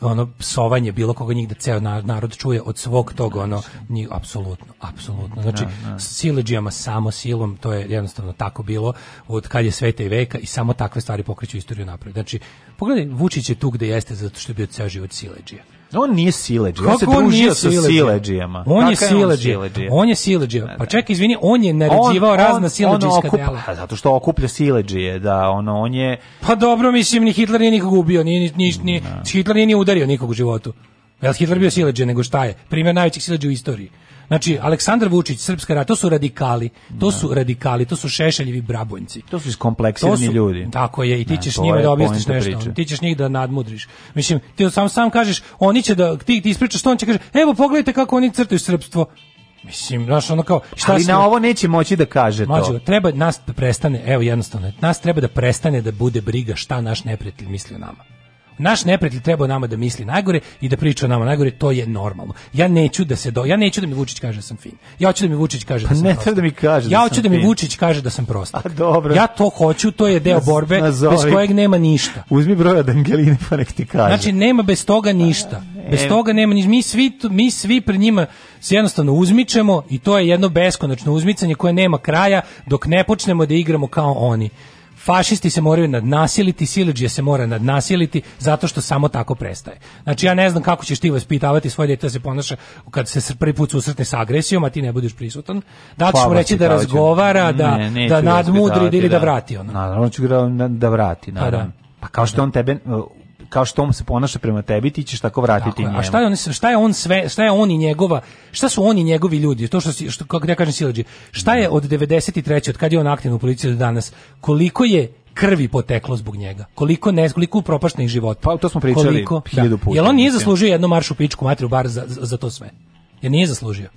ono psovanje bilo koga njih da ceo narod čuje od svog tog ono njih apsolutno apsolutno znači no, da, da. samo silom to je jednostavno tako bilo od kad je sveta i veka i samo takve stvari pokreću istoriju napred znači pogledaj Vučić je tu gde jeste zato što je bio ceo život sileđija On nije sileđi, on se družio sa sileđijama. On je sileđija, on je sileđija. Pa čekaj, izvini, on je naređivao on, razna sileđijska dela. Pa zato što okuplja sileđije, da ono, on je... Pa dobro, mislim, ni Hitler nije nikog ubio, ni, ni, ni, ni, Hitler nije udario nikog u životu. Jel Hitler bio sileđe nego šta je? Primjer najvećeg sileđa u istoriji. Znači, da. Aleksandar Vučić, Srpska rad, to su radikali, to da. su radikali, to su šešeljevi brabonjci. To su iskompleksirani ljudi. Tako je, i ti da, ćeš njima da objasniš nešto, priče. ti ćeš njih da nadmudriš. Mislim, ti sam sam kažeš, oni će da, ti, ti ispričaš, to on će kaže, evo pogledajte kako oni crtaju srpstvo. Mislim, znaš, ono kao... Šta Ali ste... na ovo neće moći da kaže Mađo, to. treba nas prestane, evo jednostavno, nas treba da prestane da bude briga šta naš neprijatelj misli o nama. Naš neprijatelj treba nama da misli najgore i da priča nama najgore, to je normalno. Ja neću da se do, ja neću da mi Vučić kaže da sam fin. Ja hoću da mi Vučić kaže da pa sam. Pa ne treba da mi kaže. Da ja hoću da, da mi Vučić kaže da sam prostak. A dobro. Ja to hoću, to je deo borbe Nazovi. bez kojeg nema ništa. Uzmi broj od Angeline pa nek ti kaže. Znači nema bez toga ništa. Bez toga nema ništa. Mi svi mi svi pred njima se jednostavno uzmičemo i to je jedno beskonačno uzmicanje koje nema kraja dok ne počnemo da igramo kao oni fašisti se moraju nadnasiliti, sileđija se mora nadnasiliti, zato što samo tako prestaje. Znači, ja ne znam kako ćeš ti vaspitavati svoje dete da se ponaša kad se prvi put susretne sa agresijom, a ti ne budeš prisutan. Da ćeš pa, mu reći da razgovara, da, ne, da, da nadmudri ili da, da vrati ono? Naravno da ću da, da vrati, pa da. naravno. Pa kao što on tebe kao što on se ponaša prema tebi, ti ćeš tako vratiti njemu. A šta je on šta je on sve, šta je on i njegova, šta su oni njegovi ljudi? To što što kako da ja kažem silađi. Šta je od 93. od kad je on aktivan u policiji do danas? Koliko je krvi poteklo zbog njega. Koliko ne, koliko propaštenih života. Pa to smo pričali koliko, hiljadu da. puta. Jel on nije zaslužio jednu maršu pičku materu bar za, za, za to sve? Jer nije zaslužio.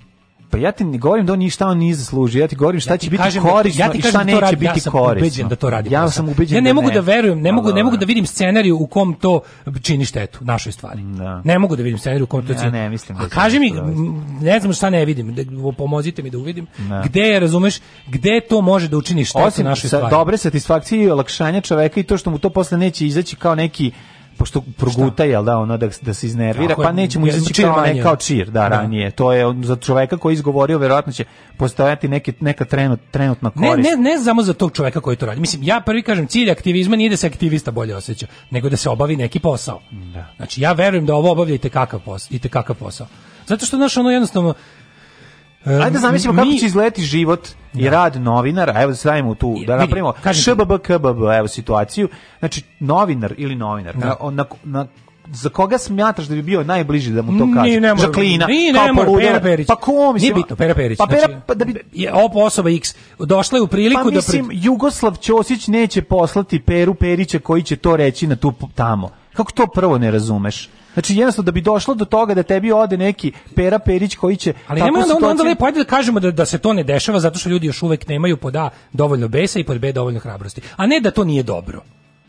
Pa ja ti ne govorim da on ništa on nije zaslužio, ja ti govorim šta ja ti će biti korisno da- ja ti kažem šta neće radi, biti korisno. Ja da to radi. Da ja sam ubeđen ja ne, da ne mogu da verujem, ne, mogu, ne da, mogu da vidim scenariju u kom to čini štetu našoj stvari. Da. Ne mogu da vidim scenariju u kom to čini. Ja ne, mislim da A kaži mi, ne znam šta ne vidim, da, pomozite mi da uvidim, da. gde je, razumeš, gde to može da učini štetu Osim našoj sa, stvari. Osim dobre satisfakcije i olakšanja čoveka i to što mu to posle neće izaći kao neki pošto proguta je da ono da da se iznervira, pa neće mu izaći kao ne kao čir, da, da, ranije. To je za čoveka koji je izgovorio verovatno će postojati neke neka trenut, trenutna korist. Ne, ne, ne samo za tog čoveka koji to radi. Mislim ja prvi kažem cilj aktivizma nije da se aktivista bolje osjeća, nego da se obavi neki posao. Da. Znači ja verujem da ovo obavljate kakav posao, i kakav posao. Zato što naš ono jednostavno Ajde da zamislimo kako će izgledati život i da. rad novinara, evo da stavimo tu, da napravimo šbbkbb, evo situaciju, znači novinar ili novinar, da. na, na, za koga smatraš da bi bio najbliži da mu to kaže? Ne, Žaklina, ni, ne, kao Pera Perić. Pa ko mi Nije bitno, Pera Perić. Pa Pera, znači, pa da bi... je op osoba X došla je u priliku pa, da... mislim, pred... Jugoslav Ćosić neće poslati Peru Perića koji će to reći na tu tamo. Kako to prvo ne razumeš? Znači jednostavno da bi došlo do toga da tebi ode neki Pera Perić koji će Ali nema onda, onda, onda lepo ajde da kažemo da, da se to ne dešava zato što ljudi još uvek nemaju pod A dovoljno besa i pod B dovoljno hrabrosti. A ne da to nije dobro.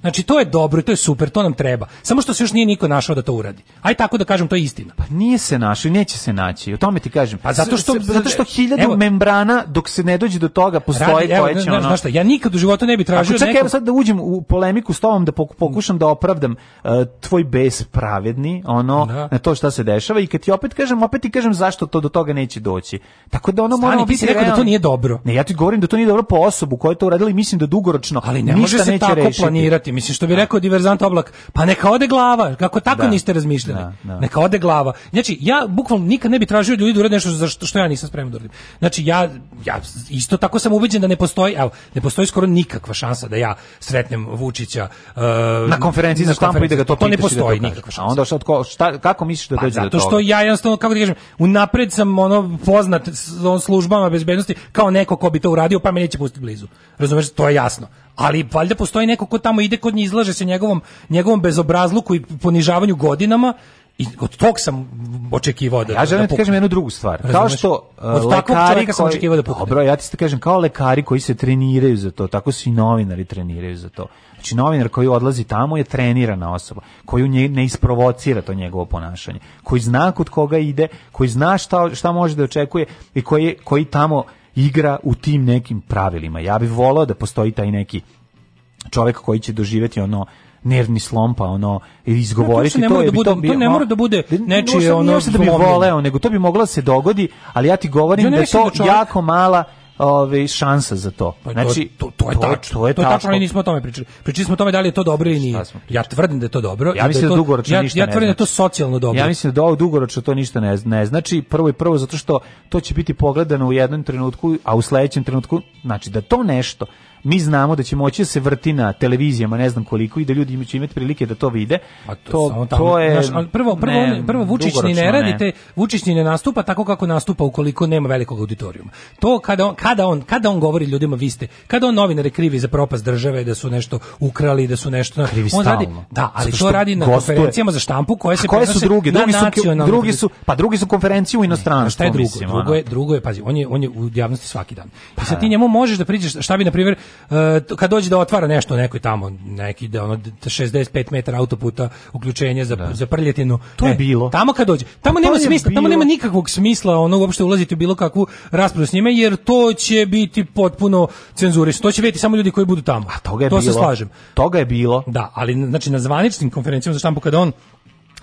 Znači to je dobro i to je super, to nam treba. Samo što se još nije niko našao da to uradi. Aj tako da kažem, to je istina. Pa nije se našao, neće se naći. O tome ti kažem. Pa zato što zato što hiljadu evo, membrana dok se ne dođe do toga postoji evo, koje će ne, ono. šta, ja nikad u životu ne bih tražio Ako čak, evo sad da uđem u polemiku s tobom da pokušam da opravdam uh, tvoj bes pravedni, ono da. na to što se dešava i kad ti opet kažem, opet ti kažem zašto to do toga neće doći. Tako da ono mora biti rekao da to nije dobro. Ne, ja ti govorim da to nije dobro po osobu koja je to uradila i mislim da dugoročno ali ne može se tako planirati prihvati. Mislim što bi rekao diverzant oblak, pa neka ode glava. Kako tako da. niste razmišljali? Da, da. Neka ode glava. Znači ja bukvalno nikad ne bih tražio ljudi da urade nešto za što, što ja nisam spreman da uradim. Znači ja ja isto tako sam ubeđen da ne postoji, evo, ne postoji skoro nikakva šansa da ja sretnem Vučića uh, na konferenciji za štampu ide da ga to, to ne postoji da nikakva šansa. A onda šta, šta, kako misliš da pa, dođe do toga? što ja jednostavno kako da kažem, unapred sam ono poznat on službama bezbednosti kao neko ko bi to uradio, pa me neće pustiti blizu. Razumeš, to je jasno ali valjda postoji neko ko tamo ide kod nje izlaže se njegovom njegovom bezobrazluku i ponižavanju godinama i od tog sam očekivao da Ja želim da, da kažem jednu drugu stvar. Razumeš? Kao što uh, od lekari koji, sam očekivao da pukne. Dobro, ja ti kažem kao lekari koji se treniraju za to, tako su i novinari treniraju za to. Znači novinar koji odlazi tamo je trenirana osoba, koju nje ne isprovocira to njegovo ponašanje, koji zna kod koga ide, koji zna šta šta može da očekuje i koji koji tamo igra u tim nekim pravilima. Ja bih volao da postoji taj neki čovjek koji će doživjeti ono nervni slom pa ono izgovoriti no, to, to, je da bude, to, bi, to ne mora da bude nečije ono, ono da bi voleo nego to bi moglo da se dogodi ali ja ti govorim ja da to da čovjek... jako mala ovaj šansa za to. Pa znači to, to, to je tačno. To je tačno, tačno. mi nismo o tome pričali. Pričali smo o tome da li je to dobro ili nije. Ja tvrdim da je to dobro. Ja da mislim da, da dugoročno ja, ništa ja ne. Ja tvrdim da je to znači. socijalno dobro. Ja mislim da ovo dugoročno to ništa ne, ne znači prvo i prvo zato što to će biti pogledano u jednom trenutku, a u sledećem trenutku znači da to nešto mi znamo da će moći da se vrti na televizijama, ne znam koliko i da ljudi će imati prilike da to vide. to, to, to je naš, prvo prvo ne, prvo Vučić ni ne radite, Vučić ni ne nastupa tako kako nastupa ukoliko nema velikog auditorijuma. To kada on kada on kada on govori ljudima vi ste, kada on novinare krivi za propast države da su nešto ukrali, da su nešto krivi on radi, da, ali to radi na gostuje. konferencijama za štampu koje se koje su drugi, drugi su drugi su pa drugi su konferenciju u inostranstvu. Šta je drugo? Mislim, drugo je drugo je pazi, on je on je u javnosti svaki dan. Pa, I sad pa ti da. njemu možeš da priđeš, šta bi na primjer E, kad dođe da otvara nešto neki tamo, neki da ono 65 da metara autoputa uključenje za, da. za prljetinu. To je e, bilo. Tamo kad dođe. Tamo pa nema smisla, bilo. tamo nema nikakvog smisla ono uopšte ulaziti u bilo kakvu raspravu s njime, jer to će biti potpuno cenzuris To će vidjeti samo ljudi koji budu tamo. A toga je to bilo. To se slažem. Toga je bilo. Da, ali znači na zvaničnim konferencijama za štampu kada on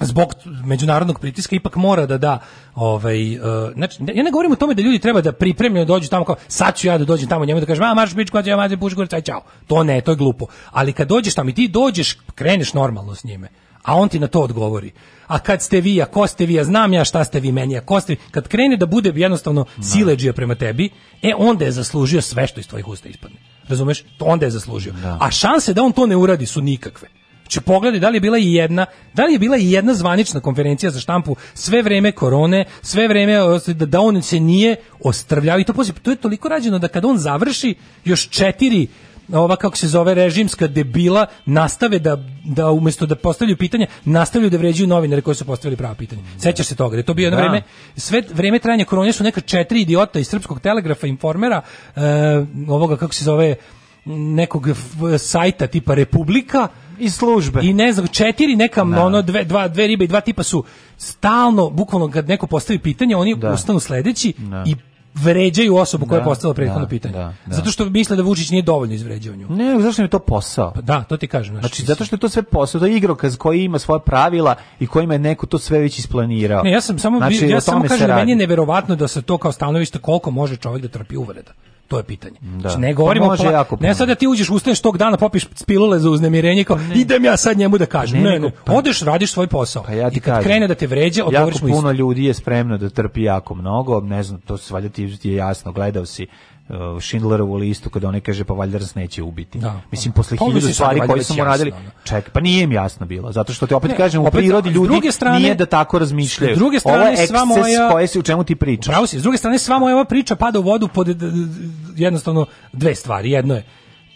zbog međunarodnog pritiska ipak mora da da ovaj uh, znači ja ne govorim o tome da ljudi treba da pripremljeno dođu tamo kao sad ću ja da dođem tamo njemu da kažem a marš bić kod ja mađe puš aj čao to ne to je glupo ali kad dođeš tamo i ti dođeš kreneš normalno s njime a on ti na to odgovori a kad ste vi, a ko ste vi, a znam ja šta ste vi meni, a ko ste vi, kad krene da bude jednostavno da. sileđija prema tebi, e onda je zaslužio sve što iz tvojih usta ispadne. Razumeš? To onda je zaslužio. Da. A šanse da on to ne uradi su nikakve. Znači pogledaj da li je bila i jedna, da li je bila i jedna zvanična konferencija za štampu sve vreme korone, sve vreme da da on se nije ostrvljavao i to poslije, to je toliko rađeno da kad on završi još četiri ova kako se zove režimska debila nastave da da umesto da postavljaju pitanja nastavljaju da vređaju novinare koji su postavili prava pitanja. Sećaš se toga? Da je to bio jedno da. vreme sve vreme trajanja korone su neka četiri idiota iz srpskog telegrafa informera e, ovoga kako se zove nekog sajta tipa Republika iz službe. I ne znam, četiri neka da. ono dve, dva, dve ribe i dva tipa su stalno bukvalno kad neko postavi pitanje, oni da. ustanu sledeći da. i vređaju osobu koja je da. postavila prethodno da, pitanje. Da, zato što misle da Vučić nije dovoljno izvređao Ne, zašto je to posao? Pa da, to ti kažem. Naš, znači, zato što je to sve posao, to je igrokaz koji ima svoje pravila i kojima je neko to sve već isplanirao. Ne, ja sam samo, znači, ja samo kažem meni je neverovatno da se to kao stanovište koliko može čovjek da trpi uvreda. To je pitanje. Da. Znači, ne govorimo pa može ne sad da ti uđeš, ustaneš tog dana, popiš pilule za uznemirenje, kao ne. idem ja sad njemu da pa kažem. Ne, ne, ne. Pa, odeš, radiš svoj posao. Pa ja ti I kad kažem, krene da te vređe, odgovoriš mu isto. Jako puno ljudi je spremno da trpi jako mnogo, ne znam, to se valjda ti je jasno, gledao si Uh, Schindlerovu listu kada oni kaže pa valjda nas neće ubiti. Da, Mislim posle pa, hiljadu stvari koje smo radili, da. ček, pa nije im jasno bilo, zato što ti opet ne, kažem opet, u prirodi ljudi druge strane, nije da tako razmišljaju. S druge strane, Ovo je sva moja koje se u čemu ti pričaš. Pravo si, s druge strane sva moja ova priča pada u vodu pod jednostavno dve stvari. Jedno je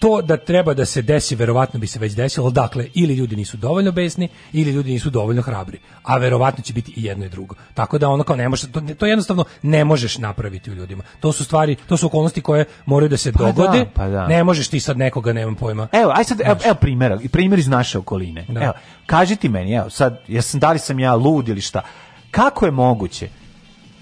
to da treba da se desi, verovatno bi se već desilo, dakle, ili ljudi nisu dovoljno besni, ili ljudi nisu dovoljno hrabri, a verovatno će biti i jedno i drugo. Tako da ono kao ne može, to, to jednostavno ne možeš napraviti u ljudima. To su stvari, to su okolnosti koje moraju da se pa da, dogode, da, pa da. ne možeš ti sad nekoga, nemam pojma. Evo, aj sad, evo, evo primjer, primjer iz naše okoline. Da. Evo, kaži ti meni, evo, sad, ja sam, da li sam ja lud ili šta, kako je moguće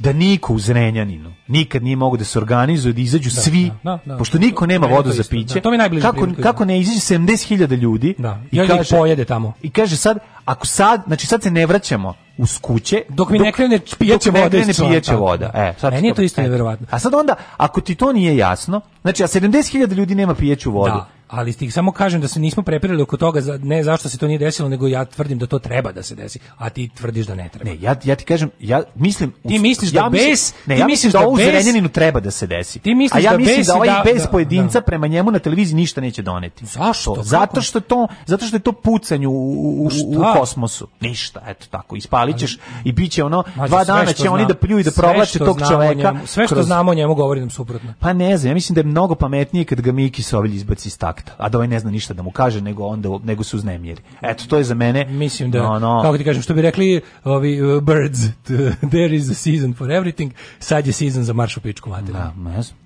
da niko u Zrenjaninu nikad nije mogu da se organizuju, da izađu da, svi, da, da, da. pošto niko nema vodu to isto, za da. piće. to mi najbliže kako, kako ne izađe 70.000 ljudi da. i, ja kaže, pojede tamo. I kaže sad, ako sad, znači sad se ne vraćamo u kuće dok mi dok, ne krene pijeće voda. Ne pijeće voda. E, sad Meni je to isto neverovatno. A sad onda ako ti to nije jasno, znači a 70.000 ljudi nema pijeću vodu. Da ali ti samo kažem da se nismo prepirali oko toga za, ne zašto se to nije desilo, nego ja tvrdim da to treba da se desi, a ti tvrdiš da ne treba. Ne, ja, ja ti kažem, ja mislim... Ti misliš da mislim, bez... Ne, ti ja mislim da, da Zrenjaninu treba da se desi. Ti misliš a ja da mislim bez, da ovaj da, bez da- pojedinca da. prema njemu na televiziji ništa neće doneti. Zašto? Kako? Zato što to, zato što je to pucanje u, u, u, kosmosu. Ništa, eto tako, ispalićeš i biće ono, mađu, dva dana će oni da pljuju i da provlače tog čoveka. Sve što znamo o njemu govori nam suprotno. Pa ne znam, ja mislim da je mnogo pametnije kad ga Miki Sovilj izbaci iz fakta, a da ovaj ne zna ništa da mu kaže, nego onda nego su uznemljeni. Eto, to je za mene. Mislim da, no, no. kako ti kažem, što bi rekli ovi uh, birds, there is a season for everything, sad je season za maršu pičku materiju. Da, ne znam.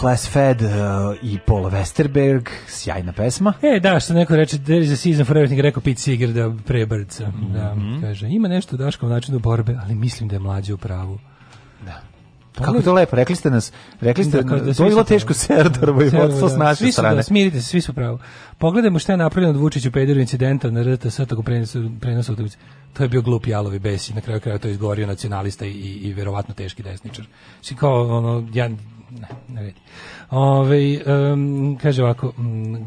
Class Fed uh, i Paul Westerberg, sjajna pesma. E, da, što neko reče, there is a season for everything, rekao Pete Seeger da prebrca. Mm -hmm. da, mhm. kaže, ima nešto u Daškovom načinu borbe, ali mislim da je mlađe u pravu. Da. Pa Kako je to lepo, rekli ste nas, rekli ste, da, da to je bilo teško serdorbo i vodstvo da. s naše svi strane. Da, smirite se, svi su pravo. Pogledajmo šta je napravljeno od Vučića u pederu incidenta na RTS, tako prenosu, prenosu To je bio glup jalovi besi, na kraju kraja to je izgorio nacionalista i, i, i verovatno teški desničar. Svi kao, ono, ja na red. Ove, um, kaže ovako,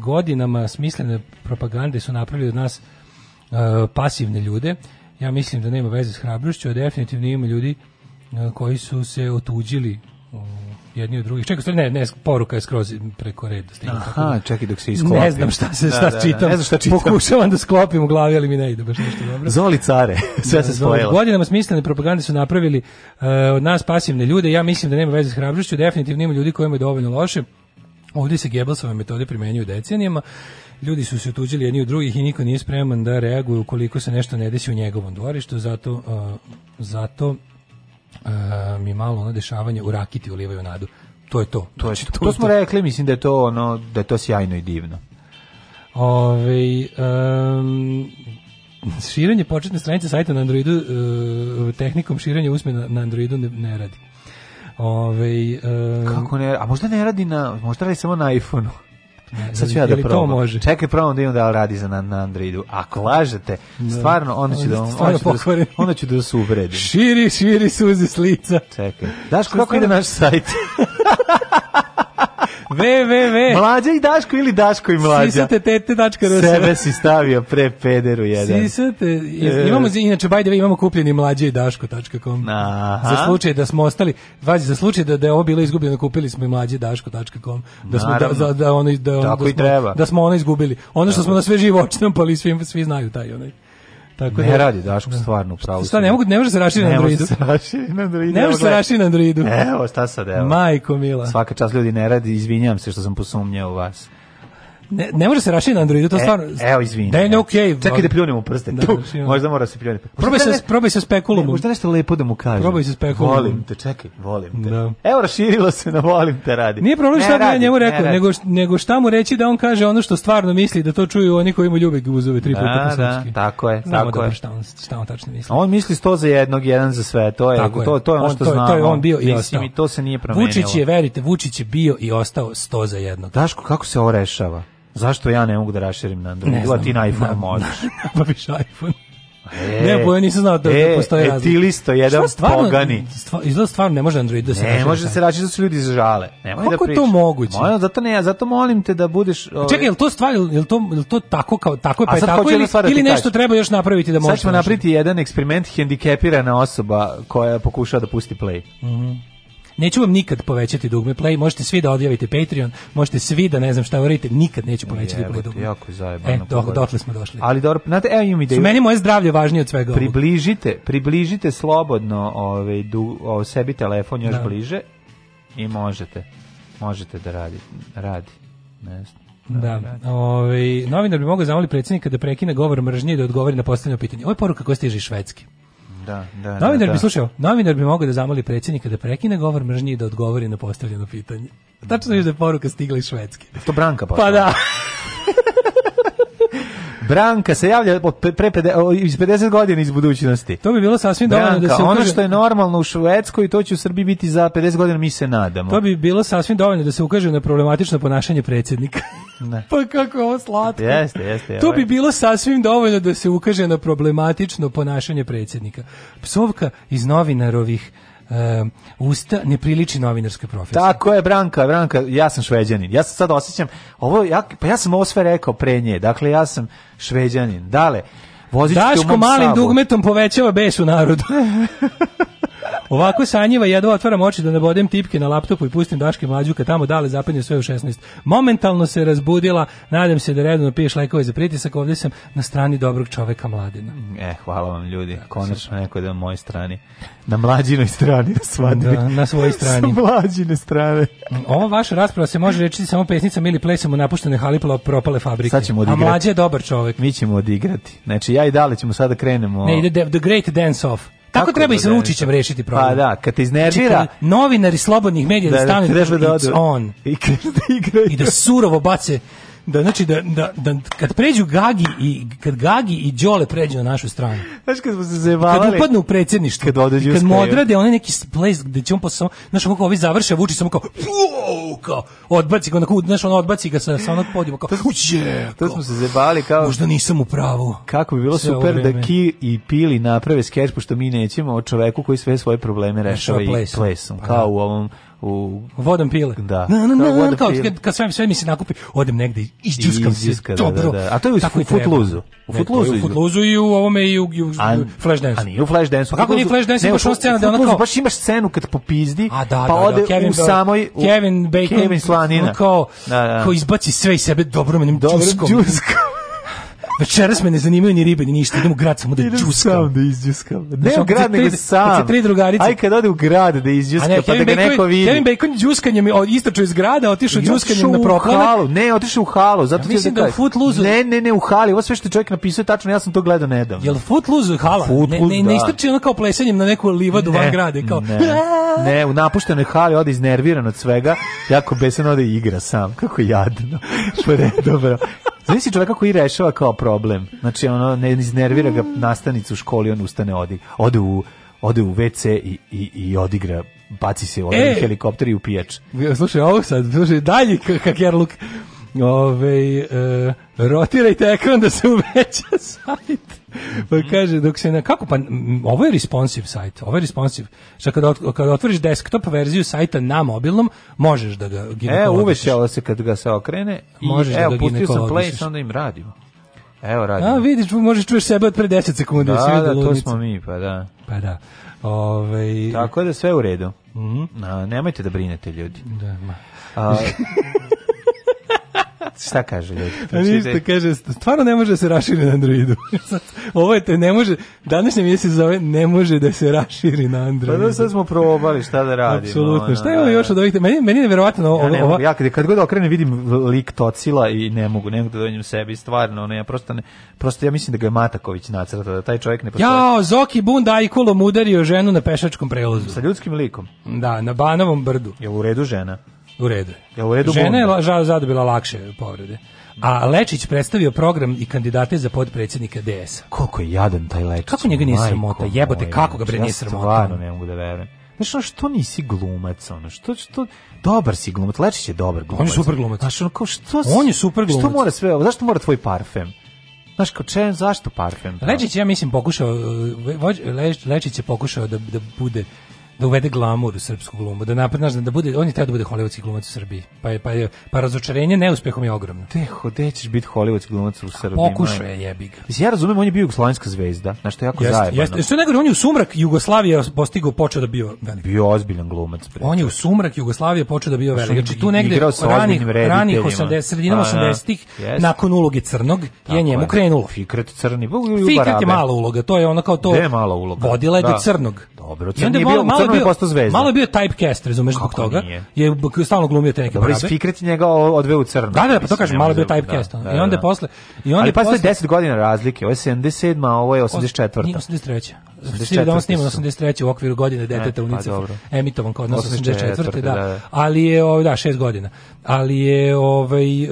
godinama smislene propagande su napravili od nas uh, pasivne ljude. Ja mislim da nema veze s hrabrošću, a definitivno ima ljudi uh, koji su se otuđili jedni od drugih. Čekaj, ne, ne, poruka je skroz preko reda stigla. Aha, da- čekaj dok se isklopi. Ne znam šta se da, šta da, da čitam. Da, da, ne znam šta čitam. Pokušavam da sklopim u glavi, ali mi ne ide baš nešto dobro. Zoli care, sve se spojilo. Godinama smislene propagande su napravili uh, od nas pasivne ljude. Ja mislim da nema veze s hrabrošću, definitivno ima ljudi kojima je dovoljno loše. Ovdje se Gebelsove metode primenjuju decenijama. Ljudi su se otuđili jedni od drugih i niko nije spreman da reaguje ukoliko se nešto ne desi u njegovom dvorištu, zato, uh, zato Ehm, mi malo ono dešavanje u Rakiti ulivaju nadu. To je to. To, je, znači, to, to, smo rekli, mislim da je to ono da je to sjajno i divno. Ove, um, širenje početne stranice sajta na Androidu uh, tehnikom širenja usmena na Androidu ne, ne radi. Ove, um, Kako ne? A možda ne radi na možda radi samo na iPhoneu. Sad ću ja da probam. Čekaj, probam da imam da radi za na, na Androidu. Ako lažete, da. stvarno, onda ću da, onda ću da, onda ću da se uvredim. Širi, širi suzi s lica. Čekaj. Daš kako ide naš sajt? www. Mlađa i Daško ili Daško i Mlađa. Sisate tete dačka rose. Sebe si stavio pre pederu jedan. Sisate. E. Imamo, inače, by the way, imamo kupljeni mlađe i daško.com. Za slučaj da smo ostali, vazi, za slučaj da, da je ovo bilo izgubljeno, kupili smo i mlađe daško.com. Da smo, da- Naravno. da, da, da, ono, da, ono, da, smo, da smo ono izgubili. Ono što smo na sve živo očnampali, pa svi, svi znaju taj onaj. Tako ne da, radi Daško da. stvarno pravo. Šta ne mogu ne može se rašiti na Androidu. na Androidu. Ne može se rašiti na Androidu. Evo šta sad evo. Majko mila. Svaka čas ljudi ne radi, izvinjavam se što sam posumnjao u vas. Ne, ne može se rašiti na Androidu, to e, stvarno... evo, izvini. Da je ne okej. Okay, Čekaj da pljunem prste. Da, da, tu, da. možda mora se pljuniti. Probaj, sa, ne, probaj sa spekulumom. Ne, možda nešto lepo da mu kažem. Probaj sa spekulumom. Volim te, čekaj, volim te. Da. Evo, raširilo se na volim te radi. Nije problem šta bi ja njemu rekao, nego, nego šta mu reći da on kaže ono što stvarno misli, da to čuju oni koji mu ljube guzove tri puta da, tako je, Znamo tako je. Šta on, šta on tačno misli. On misli sto za jednog, jedan za sve, to je, tako to, to je ono što znamo. To je on bio i ostao. to se nije promenilo. Vučić je, verite, Vučić je bio i ostao sto za jednog. Daško, kako se ovo rešava? Zašto ja ne mogu da raširim na Android? Ne ti na iPhone možeš. Nabaviš iPhone. E, ne, boja nisam znao da, da e, da postoje e, razlika. Etilisto, jedan stvarno, pogani. Stvar, izgleda stvarno ne može Android da se Ne, može da se rači da su ljudi zažale. Nemoj da Kako da je to moguće? Moja, zato ne, zato molim te da budeš... Ove... Ovaj- Čekaj, je to stvar, je to, je to tako, kao, tako je, pa je tako ili, da ili nešto kaži. treba još napraviti da može? Sad ćemo napraviti jedan eksperiment hendikepirana osoba koja pokušava da pusti play. Mhm. Mm Neću vam nikad povećati dugme play, možete svi da odjavite Patreon, možete svi da ne znam šta uradite, nikad neću povećati play dugme. Jako zajebano. E, do, dotle smo došli. Ali dobro, znate, evo imam ideju. Su meni moje zdravlje važnije od svega Približite, ovog. približite slobodno ovaj, du, ovaj, sebi telefon još da. bliže i možete. Možete da radi. Radi. Ne znam. Da. da ovaj novinar bi mogao zamoliti predsjednika da prekine govor mržnje i da odgovori na postavljeno pitanje. Ovo je poruka koja stiže iz Švedske. Da, da, da, novinar da, bi slušao, novinar bi mogao da zamoli predsjednika da prekine govor mržnje i da odgovori na postavljeno pitanje. Tačno je da je poruka stigla iz Švedske. To Branka pa. Pa da. Branka se javlja pre 50, iz 50 godina iz budućnosti. To bi bilo sasvim dovoljno da se ukaže... ono što je normalno u Švedskoj, to će u Srbiji biti za 50 godina, mi se nadamo. To bi bilo sasvim dovoljno da se ukaže na problematično ponašanje predsjednika. Ne. pa kako je ovo slatko. Jeste, jeste. To ovaj. bi bilo sasvim dovoljno da se ukaže na problematično ponašanje predsjednika. Psovka iz novinarovih uh, usta ne priliči novinarske profesiji. Tako je, Branka, Branka, ja sam šveđanin. Ja se sad osjećam, ovo, ja, pa ja sam ovo sve rekao pre nje, dakle ja sam šveđanin. Dale, Vozić Daško malim sabu. dugmetom povećava besu u narodu. Ovako sanjiva jedva otvaram oči da ne bodem tipke na laptopu i pustim Daške mlađuka tamo dale zapadnje sve u 16. Momentalno se razbudila, nadam se da redovno piješ lekove za pritisak, ovdje sam na strani dobrog čoveka mladina. Mm, e, hvala vam ljudi, konačno neko da na mojoj strani, na mlađinoj strani, na da, na svojoj strani. mlađine strane. Mm, ova vaša rasprava se može reći samo pesnicama ili plesom u napuštene halipla propale fabrike. Sad ćemo odigrati. A mlađe je dobar čovek. Mi ćemo odigrati. Znači ja i dale ćemo sada krenemo. Ne, ide the, the Great Dance Off. Tako, treba i sa Vučićem rešiti problem. Pa da, kad te iznervira... novinari slobodnih medija da, da, da stane da, da, da, da, da, da, da, da, da, da, da, da znači da, da, da kad pređu Gagi i kad Gagi i Đole pređu na našu stranu. Znaš kad smo se zajebavali. Kad upadnu u predsjedništvo. Kad odeđu Kad modrade onaj neki place gde će on posao, znači kako ovi završe vuči samo kao wow, kao odbaci ga onako, znaš on odbaci ga sa sa onog podijuma kao. Uće. To smo se zajebavali kao. Možda nisam u pravu. Kako bi bilo super da Ki i Pili naprave skeč pošto mi nećemo o čoveku koji sve svoje probleme rešava i plesom. Kao pa da. u ovom u vodom pile. Da. Na, na, na, na, kao, kad, kad sve, sve mi se nakupi, odem negde i izđuskam se. Dobro. Da, da, da. A to je u Footloose-u. U Footloose-u. U Footloose-u i u ovome i u, i u An, Flashdance. A nije u Flashdance. Pa kako nije Flashdance, imaš ono da pa ona kao... Baš imaš scenu kad popizdi, a, da, pa da, da, ode da, Kevin, u samoj... U, Kevin Bacon. Kevin Slanina. Kao, da, da. kao izbaci sve iz sebe dobro menim džuskom. Dobro džuskom. Večeras me ne zanimaju ni ribe, ni ništa. Idem u grad samo da džuskam. Sam da izđuskam. Ne u grad, nego sam. Kad tri drugarice. Aj kad ode u grad da izđuska, ne, pa da ga neko vidi. Kevin Bacon džuskanjem, istračio iz grada, otišao džuskanjem na proplanak. Ne, otišao u halu, zato ja, mislim da, da u Footloose. Ne, ne, ne, u hali. Ovo sve što čovjek napisao tačno, ja sam to gledao nedavno. Jel Footloose hala? Footloose, ne, ne, da. ne istrči ono kao plesanjem na neku livadu ne, van grade, kao. Ne, ne u napuštenoj hali ode iznerviran od svega, jako besan ode igra sam. Kako jadno. Pa dobro. Znači si čovjeka koji rešava kao problem. Znači, ono, ne iznervira ga mm. nastavnicu u školi, on ustane, odi, ode u ode u WC i, i, i odigra baci se u ovaj e, helikopter i u pijač. Slušaj, ovo sad, slušaj, dalji kakerluk. Ove, e, rotirajte ekran da se uveća sajt pa kaže, dok se na, kako pa, ovo je responsive sajt, ovo je responsive. Šta kad kad otvoriš desktop verziju sajta na mobilnom, možeš da ga E, uvećala se kad ga se okrene i možeš da evo, da ga pustio sam play, onda im radimo. Evo radimo. A, vidiš, možeš čuješ sebe od pre 10 sekundi. Da, da, da, to smo mi, pa da. Pa da. Ove... Tako da sve u redu. Mm -hmm. A, nemojte da brinete ljudi. Da, ma. A, Šta kaže ljudi? Ništa, kaže, stvarno ne može da se raširi na Androidu. Ovo je te, ne može, današnja se zove ne može da se raširi na Androidu. Pa da sad smo probali šta da radimo. Apsolutno, šta je ima da. još od ovih, meni, meni je verovatno ovo. Ja, ne mogu, ja kad, kad god okrenem vidim lik Tocila i ne mogu, ne mogu da dođem sebi, stvarno, ne, ja prosto, ne, prosto ja mislim da ga je Mataković nacrtao, da taj čovjek ne postoji. Jao, Zoki Bunda i kulom udario ženu na pešačkom prelazu. Sa ljudskim likom? Da, na Banovom brdu. Je u redu žena? U redu je. u redu Žena je la, zadobila lakše povrede. A Lečić predstavio program i kandidate za podpredsjednika DS-a. Koliko je jadan taj Lečić. Kako njega nije sramota? Jebote, kako ga bre znači, nije sramota? Ja stvarno ne mogu da verujem. Znaš, ono, što nisi glumac, ono, što, što, dobar si glumac, Lečić je dobar glumac. On je super glumac. Znaš, ono, kao, što, on je super glumac. Što mora sve, zašto mora tvoj parfem? Znaš, kao čem, zašto parfem? Lečić, ja mislim, pokušao, Lečić je pokušao da, da bude da uvede glamur u srpsku glumu, da napravi, da bude, on je teo da bude hollywoodski glumac u Srbiji. Pa je, pa je, pa razočarenje neuspehom je ogromno. Te, gde ćeš biti hollywoodski glumac u Srbiji? Pa pokušaj jebi ga. Mislim, ja razumem, on je bio jugoslovenska zvezda, na što je jako jest, zajebano. Jeste, jeste, nego da on je u sumrak Jugoslavije postigao počeo da bio veliki. Bio ozbiljan glumac. Pre. On je u sumrak Jugoslavije počeo da bio veliki. Znači tu negde igrao sa ranih, ranih 80, sredinom 80-ih, pa da, nakon uloge Crnog, Tako je njemu krenulo. Fikret Crni. Fikret je mala uloga, to je ono kao to. Gde je mala uloga? Vodila je do da. Crnog. Dobro, Crni je bio, malo je bio, postao zvezda. Malo je bio typecast, razumeš, zbog toga. Nije? Je stalno glumio te neke Dobre, barabe. Fikret njega odveo u crno. Da, da, pa to kažem, malo je bio da, typecast. Da, da, da. I onda da. posle... I onda Ali posle 10 godina razlike, ovo je 77, a ovo je 84. Nije 83. Svi doma snimamo 83. u okviru godine e, deteta UNICEF. Pa, emitovan kao nas 84. Da. da. Ali je, ovaj, da, 6 godina. Ali je, ovaj, e,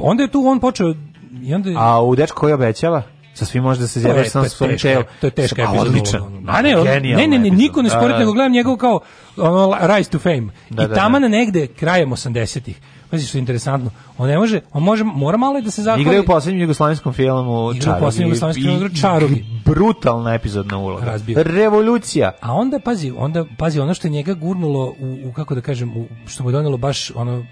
onda je tu on počeo... I onda... A u dečko koji obećava? sa svim da se zjebaš sam svojim telom. To je teška epizoda. Odličan. A ne, ne, ne, ne, niko ne spori, nego da, da, da gledam njegov kao ono, Rise to Fame. Da, I taman da, da. negde krajem 80-ih. Pazi što je interesantno. On ne može, on može, mora malo da se zahvali. Igra u poslednjem jugoslavenskom filmu Čarovi. Igra u poslednjem jugoslavenskom filmu Čarovi. Brutalna epizodna uloga. Razbio. Revolucija. A onda pazi, onda pazi ono što je njega gurnulo u, u kako da kažem, u, što mu je donelo baš ono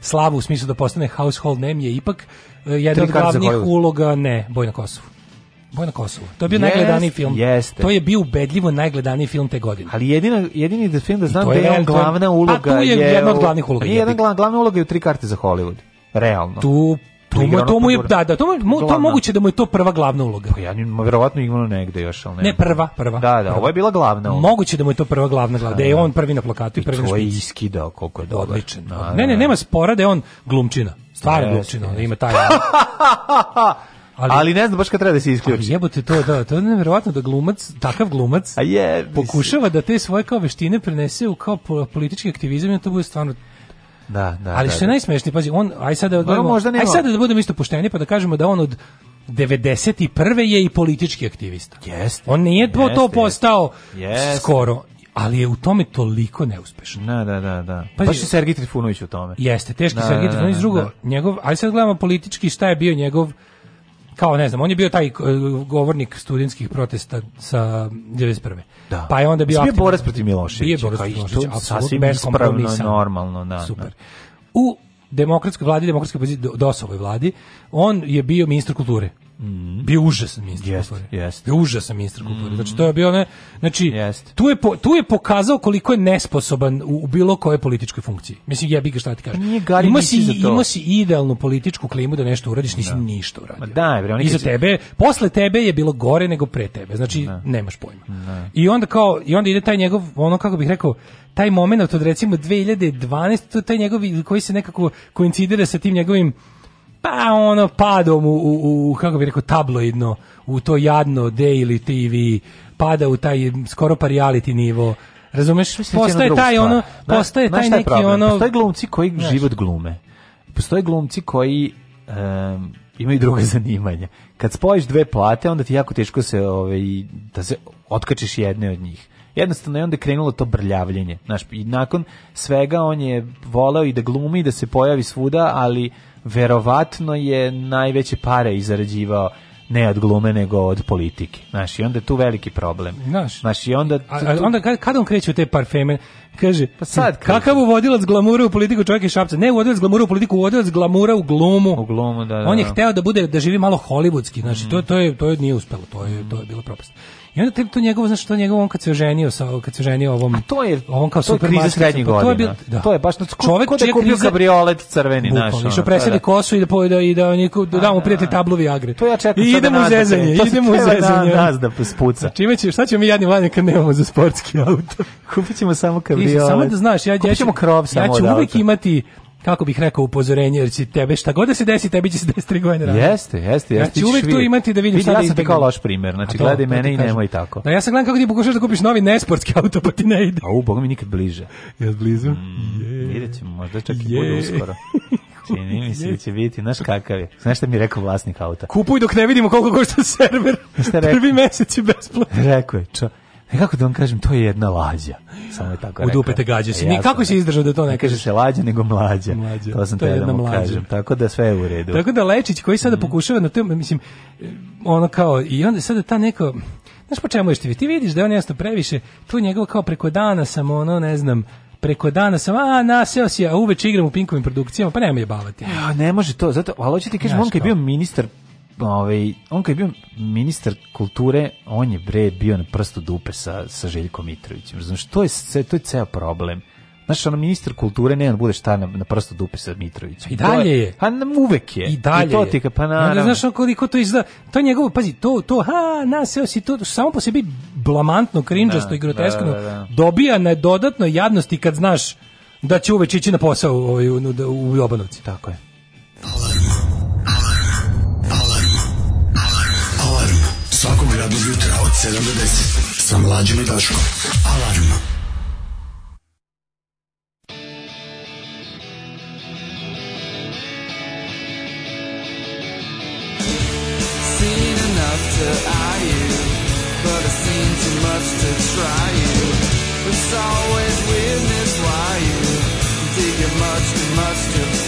slavu u smislu da postane household name je ipak eh, jedna od glavnih uloga, ne, boj na Kosovu. Boj na Kosovu. To je bio yes, najgledaniji film. Jeste. To je bio ubedljivo najgledaniji film te godine. Ali jedina, jedini da film da znam da je, je on glavna uloga. Pa tu je, je jedna od glavnih uloga. Nije jedna glavna, glavna uloga je u tri karte za Hollywood. Realno. Tu to mu, to mu je, da, da, to, mu, to moguće da mu je to prva glavna uloga. Pa ja njim, verovatno igrano negde još, ali ne. Ne, prva, prva. Da, da, prva. ovo je bila glavna uloga. Moguće da mu je to prva glavna glavna, da je on prvi na plakatu i prvi na špici. I to je iskidao koliko je dobar. Odličan. Da, ne, ne, da, da. nema spora da je on glumčina. Stvar glumčina, on ima taj... ali, ali ne znam baš kad treba da se isključi. Jebote to, da, to je neverovatno da glumac, takav glumac A je, pokušava da te svoje kao veštine prenese u kao politički aktivizam i to bude stvarno Da, da. Ali da, što je da. najsmešnije, pazi, on aj sad da gledamo, možda aj sad da budemo isto pošteni pa da kažemo da on od 91. je i politički aktivista. Jeste. On nije jest, to postao jest. skoro ali je u tome toliko neuspešan. Da, da, da, da. Pa Baš je Sergij Trifunović u tome. Jeste, teški da, Sergij da, Trifunović drugo, njegov, aj sad gledamo politički šta je bio njegov kao ne znam, on je bio taj e, govornik studentskih protesta sa 91. Da. Pa je onda bio aktivan. Bio borac protiv Miloševića. Bio borac protiv Miloševića, apsolutno bez normalno, da, da. Super. U demokratskoj vladi, demokratskoj opoziciji, dos vladi, on je bio ministar kulture. Mm. Bio užasan ministar yes, kulture. Yes. Bio užasan ministar kulture. Mm. Znači to je mhm. bio ne, znači yes. tu je po, tu je pokazao koliko je nesposoban u, u bilo kojoj političkoj funkciji. Mislim jebi ga šta ti kažeš. Pa ima si ima si idealnu političku klimu da nešto uradiš, nisi da. ništa uradio. Ma daj bre, oni iza tebe, posle tebe je bilo gore nego pre tebe. Znači da. nemaš pojma. Da. I onda kao i onda ide taj njegov ono kako bih rekao taj momenat od recimo 2012 taj njegov koji se nekako koincidira sa tim njegovim pa ono padom u, u, u kako bih rekao tabloidno u to jadno daily TV pada u taj skoro pa reality nivo razumeš postaje taj ono postaje taj neki problem? ono postoje glumci koji znaš. život glume postoje glumci koji um, imaju druga zanimanja kad spojiš dve plate onda ti jako teško da se ovaj da se otkačiš jedne od njih jednostavno je onda krenulo to brljavljenje. Znaš, i nakon svega on je voleo i da glumi i da se pojavi svuda, ali verovatno je najveće pare izrađivao ne od glume nego od politike. Znaš, i onda je tu veliki problem. Znaš, znaš i onda... Tu, A, onda kada kad on kreće u te parfeme, kaže, pa sad, kreću. Hm, kakav uvodilac glamura u politiku čovjek je šapca? Ne uvodilac glamura u politiku, uvodilac glamura u glumu. U glumu, da, da. On je da. hteo da bude, da živi malo hollywoodski, znači, mm. to, to, je, to je nije uspelo, to je, to je bilo propast. I onda te, to njegovo, znaš, to njegovo on kad se oženio sa kad se oženio ovom. A to je on kao super kriza srednjih godina. To je pa bio, da. To je baš znači čovjek ko da je kupio kabriolet crveni naš. Bukvalno, što preseli da, da. kosu i da pojede i da niko da mu prijatelj tablovi agre. To ja čekam. I idemo u zezanje, idemo u zezanje. Da, da spuca. Čime znači, će, šta ćemo mi jadni vladni kad nemamo za sportski auto? Kupićemo samo kabriolet. Samo da znaš, ja ja ćemo krov samo. Ja ću uvek imati kako bih rekao upozorenje jer će tebe šta god da se desi tebi će se desiti godine ranije. Jeste, jeste, jeste. Znači uvek tu imati da vidim Vidi, šta ja da sam ti kao loš primer, znači to, gledaj to mene i nemoj tako. Da ja sam gledam kako ti pokušaš da kupiš novi nesportski auto pa ti ne ide. A u boga mi nikad bliže. Ja blizu? Mm, yeah. Vidjet ćemo, možda čak i yeah. bude uskoro. Čini mi se da će biti, znaš kakav je. Znaš šta mi je rekao vlasnik auta? Kupuj dok ne vidimo koliko košta server. Prvi mesec je besplatno. Rekao je, čo, Nekako da vam kažem, to je jedna lađa. Samo je tako rekao. U dupe te gađa e, si. kako si izdržao da to ne kaže se lađa nego mlađa. mlađa. To sam to te je da jedna da kažem. Tako da sve je u redu. Tako da Lečić koji sada mm. pokušava na to, mislim, ono kao, i onda sada ta neko... znaš po čemu ješ ti, ti vidiš da je on jasno previše, tu njegovo kao preko dana samo ono, ne znam, preko dana sam, a naseo si, a uveč igram u Pinkovim produkcijama, pa nema je bavati. Ja, ne može to, zato, ali hoću ti kažem, on kad je bio ministar ovaj, on kad je bio ministar kulture, on je bre bio na prstu dupe sa, sa Željkom Mitrovićem. Znaš, to je, to je ceo problem. Znaš, ono, ministar kulture ne, da bude šta na, na prstu dupe sa Mitrovićem. I dalje je. A pa uvek je. I dalje I to ti ka, pa naravno. Ja znaš koliko to izgleda. To je njegovo, pazi, to, to, ha, naseo si to, samo po sebi blamantno, krinđasto da, i groteskno. Da, da, da. Dobija na dodatnoj jadnosti kad znaš da će uveć ići na posao ovaj, u, u, u Jobanovci. Tako je. radnog jutra od 7 do 10 sa mlađim i Daškom. Alarm. Seen enough to eye you, but I've seen too much to try you. It's always weirdness why you dig it much too much to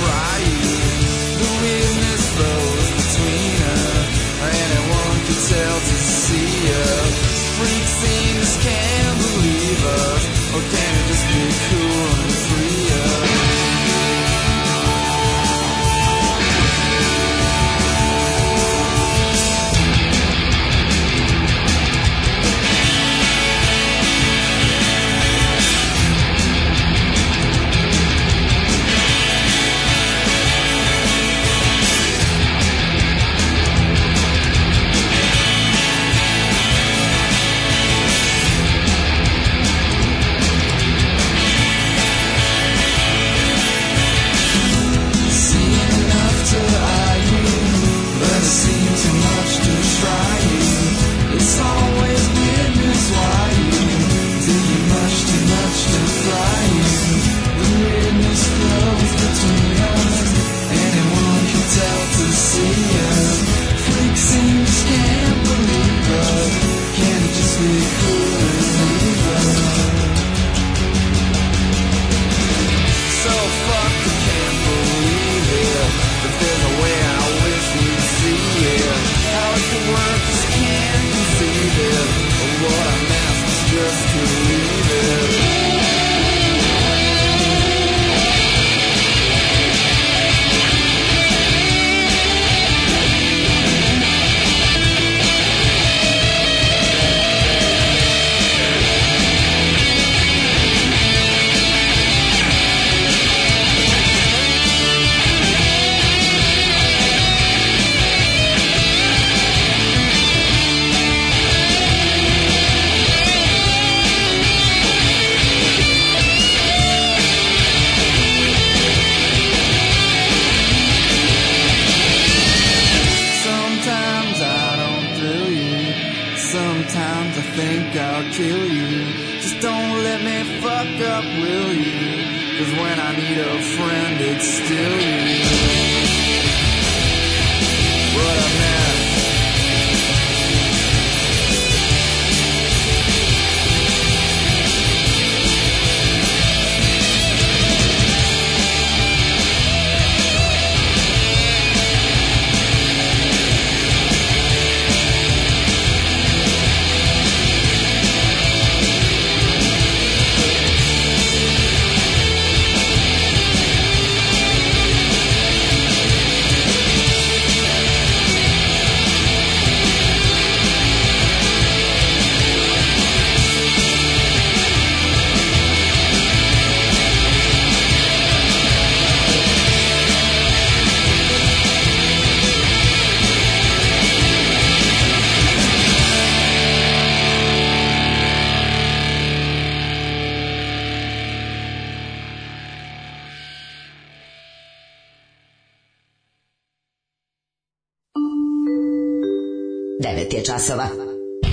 časova.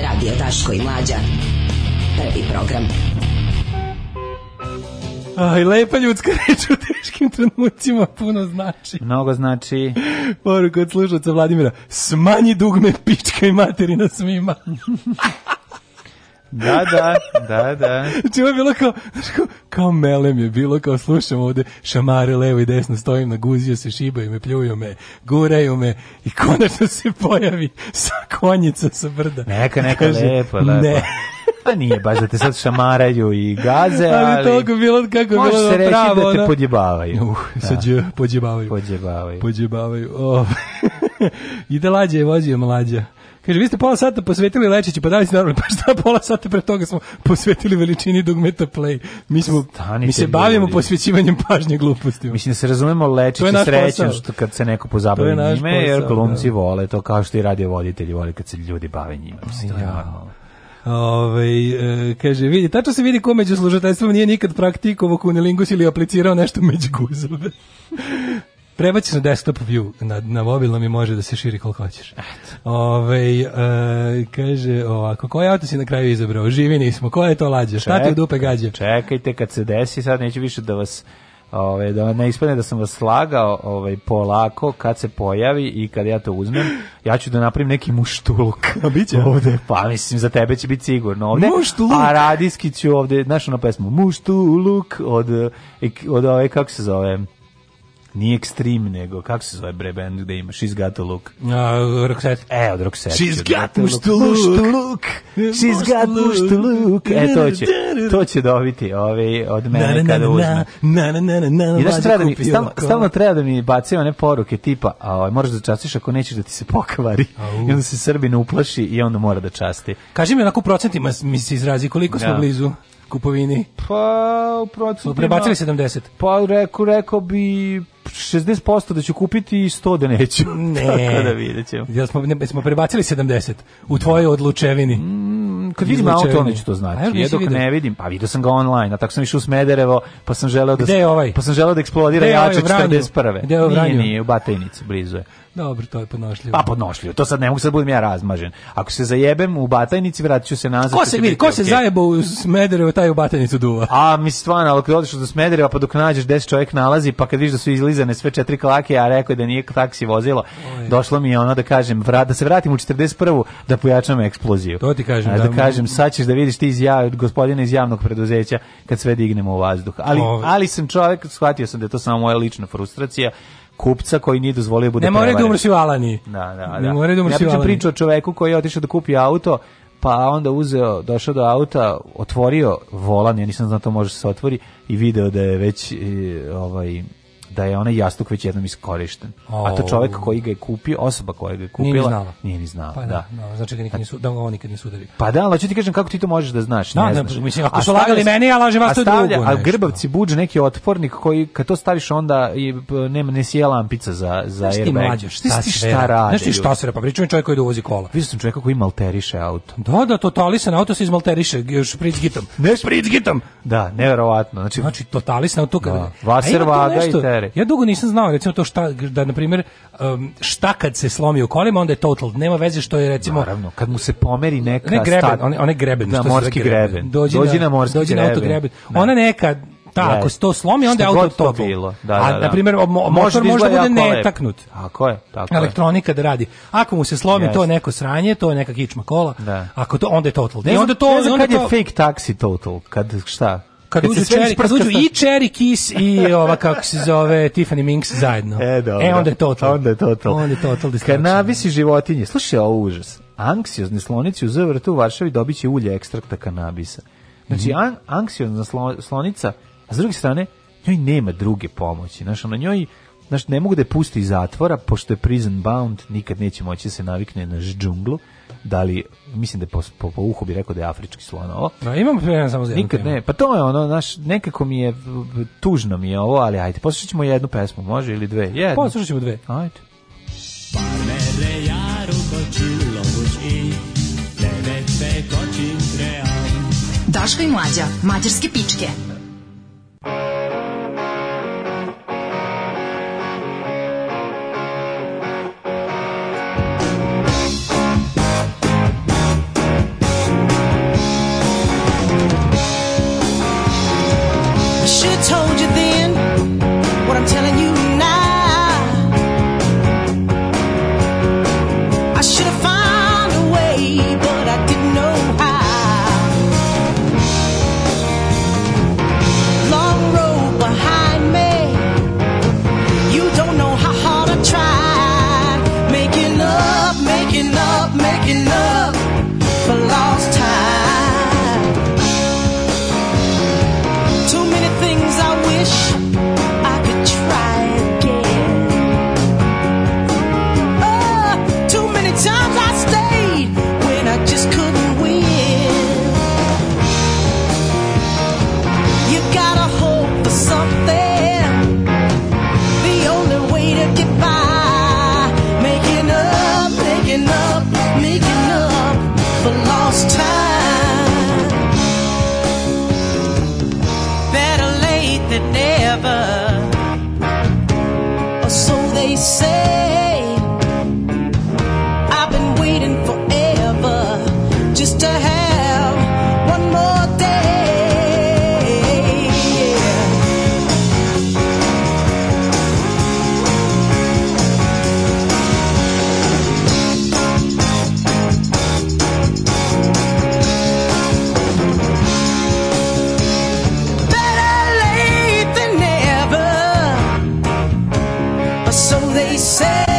Radio Daško i Mlađa. Prvi program. Aj, lepa ljudska reč u teškim trenucima puno znači. Mnogo znači. Poruka od slušalca Vladimira. Smanji dugme pička i materina svima. Da, da, da, da. Znači, je bilo kao, kao, kao melem je bilo, kao slušam ovde šamare levo i desno, stojim na guziju se, šibaju me, pljuju me, guraju me i konačno se pojavi sa konjica sa brda. Neka, neka, Kaže, lepo, lepo. Da, ne. Da. Pa nije baš da te sad šamaraju i gaze, ali... Ali toliko bilo kako je bilo se reći da te podjebavaju. Uh, da. sad da. podjebavaju. Podjebavaju. Podjebavaju. Oh. Ide lađe, vozi je mlađa. Kaže, vi ste pola sata posvetili Lečiću, pa da li ste normalni? Pa šta pola sata pre toga smo posvetili veličini dugmeta play. Mi, smo, mi se bavimo ljudi. posvećivanjem pažnje gluposti. Mislim da se razumemo Lečić je srećan što kad se neko pozabavi njime, posao, jer glumci da. vole to kao što i radio voditelji vole kad se ljudi bave njima. Mislim, ja. Ove, ovaj, kaže, vidi, tačno se vidi ko među služateljstvom nije nikad praktikovao kunilingus ili aplicirao nešto među guzove prebaci na desktop view, na, na mobilnom i može da se širi koliko hoćeš. Ove, e, kaže ovako, koji auto si na kraju izabrao? Živi nismo, ko je to lađa? Šta ti dupe gađe? Čekajte, kad se desi, sad neću više da vas Ove, da ne ispane da sam vas slagao ovaj, polako kad se pojavi i kad ja to uzmem, ja ću da napravim neki muštuluk. A biće? Ovde, pa mislim, za tebe će biti sigurno ovde. Muštuluk! A radijski ću ovde, znaš ona pesmu, muštuluk od, od, od ove, kako se zove, Nije ekstrem, nego, kako se zove bre band gde imaš? She's Got to Look? Uh, Roxette. E, od Roxette. She's Got Mush to Look. She's Got Mush to Look. E, to će, to će dobiti ove, od mene kada uzme. Na, na, na, na, na, I da treba da mi, stalno, stalno treba da mi baci one poruke tipa, a ovaj, moraš da častiš ako nećeš da ti se pokvari. I onda se Srbina uplaši i onda mora da časti. Kaži mi onako procentima mi se izrazi koliko smo da. blizu kupovini? Pa, u procentima... Pa prebacili 70? Pa, rekao, rekao bi 60% da ću kupiti i 100 da neću. Ne. Tako da vidjet ćemo. Jel smo, ne, smo prebacili 70 u tvojoj odlučevini? Mm, kad vidim auto, neću to znači. Ja dok vidio? ne vidim, pa vidio sam ga online, a tako sam išao u Smederevo, pa sam želeo da, Gde je ovaj? pa sam želeo da eksplodira ovaj jače 41. Gde je ovaj Nije, nije, u Batajnici, blizu je. Dobro, to je podnošljivo. Pa podnošljivo. To sad ne mogu sad da budem ja razmažen. Ako se zajebem u batajnici, vratit se nazad. Ko se vidi, ko okay. se zajebao u Smederevo, taj u batajnicu duva. A mi stvarno, ako kad odeš do Smedereva, pa dok nađeš 10 čovjek nalazi, pa kad vidiš da su izlizane sve četiri klake, a rekao da nije taksi vozilo, Oj. došlo mi je ono da kažem, vrat, da se vratim u 41. da pojačam eksploziju. To ti kažem. A, da, da kažem, sad ćeš da vidiš ti iz jav, gospodina iz javnog preduzeća kad sve dignemo u vazduh. Ali, Ove. ali sam čovjek, shvatio sam da to samo moja lična frustracija, kupca koji nije dozvolio da bude Ne moraju da umrsi u Alani. Da, da, da. Ne moraju da umrsi u Alani. Ja priču o čoveku koji je otišao da kupi auto, pa onda uzeo, došao do auta, otvorio volan, ja nisam znao da to može da se otvori i video da je već ovaj da je onaj jastuk već jednom iskorišten. O, A to čovjek koji ga je kupio, osoba koja ga je kupila, nije ni znala. Nije ni znala pa, da. da. da znači ga nikad znači- nisu, da ga on nikad nisu udarili. Pa da, ali ću ti kažem kako ti to možeš da znaš. Da, ne da, znaš. Pa, mislim, ako su lagali meni, ja lažem vas to drugo. A grbavci buđ neki otpornik koji kad to staviš onda i nema ne sjela lampica za za airbag. Ti mlađaš, šta ti šta radi? Znaš ti šta se pa pričam čovjek koji dovozi da kola. Vidio sam čovjeka koji malteriše auto. Da, da, totalisan auto se izmalteriše, još gitom. Ne gitom. Da, neverovatno. Znači, znači totalisan auto kada. Da, vaser vaga i te pere. Ja dugo nisam znao recimo to šta da na primjer um, šta kad se slomi u kolima onda je total, nema veze što je recimo Naravno, kad mu se pomeri neka ne greben, one, one greben, da, morski greben. greben. Dođi, dođi, na, morski dođi greben. na auto greben. Da. Ona neka da, ako se to slomi, onda je auto to bilo. Da, da, da. A, na primjer, mo motor da bude netaknut. Tako je, tako Elektronika da radi. Ako mu se slomi, yes. to je neko sranje, to je neka kičma kola. Da. Ako to, onda je total. Ne, I onda to, ne znam onda kad je to... fake taxi total, kad šta? kad uđu, čeri, kad uđu i Cherry Kiss i ova kako se zove Tiffany Minx zajedno. E, dobro. E, onda je total. Onda je total. Onda je total Kanabis i životinje. Slušaj, ovo užas. Anksiozni slonici u zavrtu u Varšavi dobiće ulje ekstrakta kanabisa. Znači, mm an, anksiozna slonica, a s druge strane, njoj nema druge pomoći. Znaš, na njoj znači, ne mogu da je pusti iz zatvora, pošto je prison bound, nikad neće moći da se navikne na džunglu da li mislim da po, po, po uhu bi rekao da je afrički slon ovo. No, da, imam samo za Nikad ne, pa to je ono, naš, nekako mi je, tužno mi je ovo, ali ajde, poslušaćemo jednu pesmu, može, ili dve? Jednu. Poslušaćemo dve. Ajde. Parmele jaru kočilo buči, tebe se kočim tream. Daška i mlađa, mađarske pičke. Thank should told you then what I'm telling you. so they say.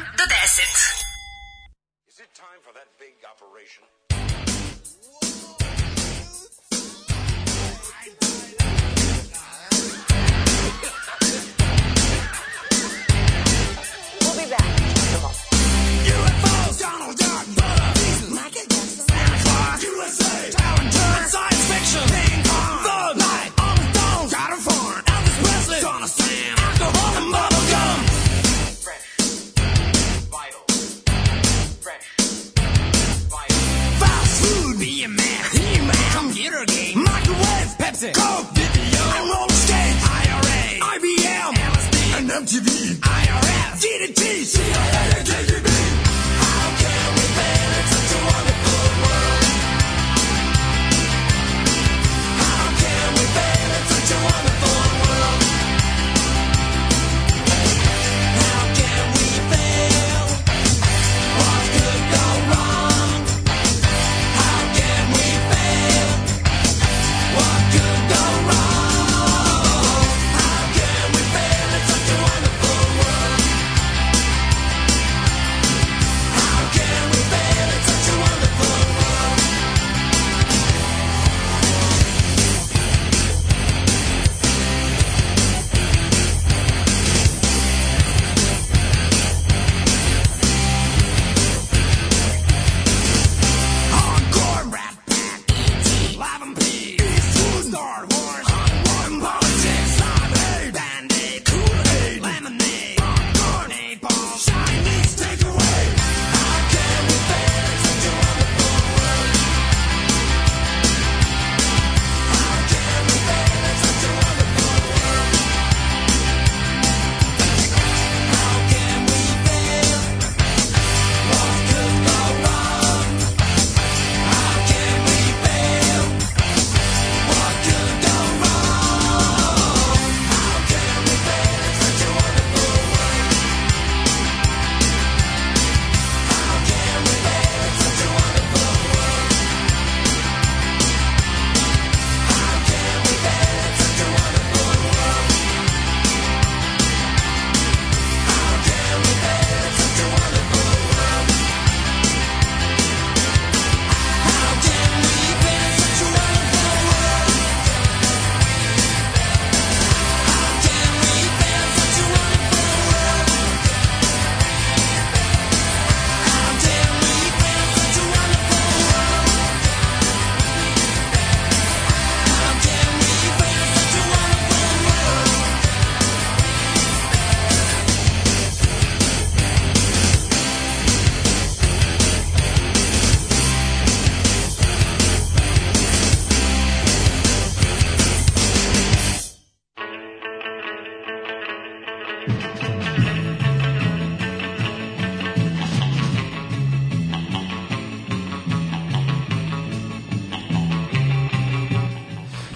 7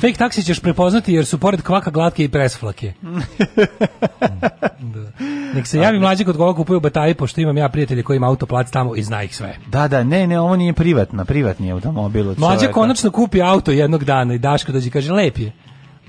fake taksi ćeš prepoznati jer su pored kvaka glatke i presflake. da. Nek se javi mlađi kod koga kupuju bataje, pošto imam ja prijatelje koji ima autoplac tamo i zna ih sve. Da, da, ne, ne, ovo nije privatna, privatni je automobil. Mlađa konačno kupi auto jednog dana i Daško dođe i kaže, lep je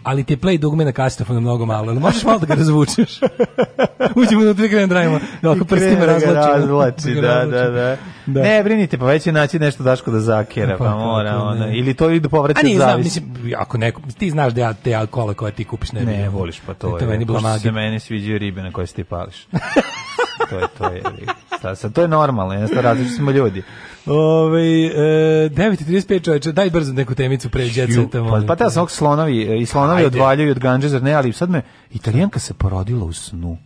ali ti play dugme na kasetofonu mnogo malo, ali možeš malo da ga razvučeš. Uđemo unutra i krenem drajmo, da ako prstima razvlači. Da, razvlači, da, da, da, da. Ne, brinite, pa već je naći nešto daško da zakere, pa, pa, pa mora, pa, ona. Ili to i da povraća zavis. Znam, mislim, ako neko, ti znaš da ja te alkohola koja ti kupiš ne, ne voliš, pa to, je. To meni bila magija. se meni sviđaju ribe na koje se ti pališ. to je to je. sa to je normalno, jednostavno različiti smo ljudi. Ovaj e, 9.35 čoveče, daj brzo neku temicu pre djeceta. Pa, pa da, sam slonovi, e, i slonovi Ajde. odvaljuju od ganđe, ne, ali sad me, italijanka se porodila u snu.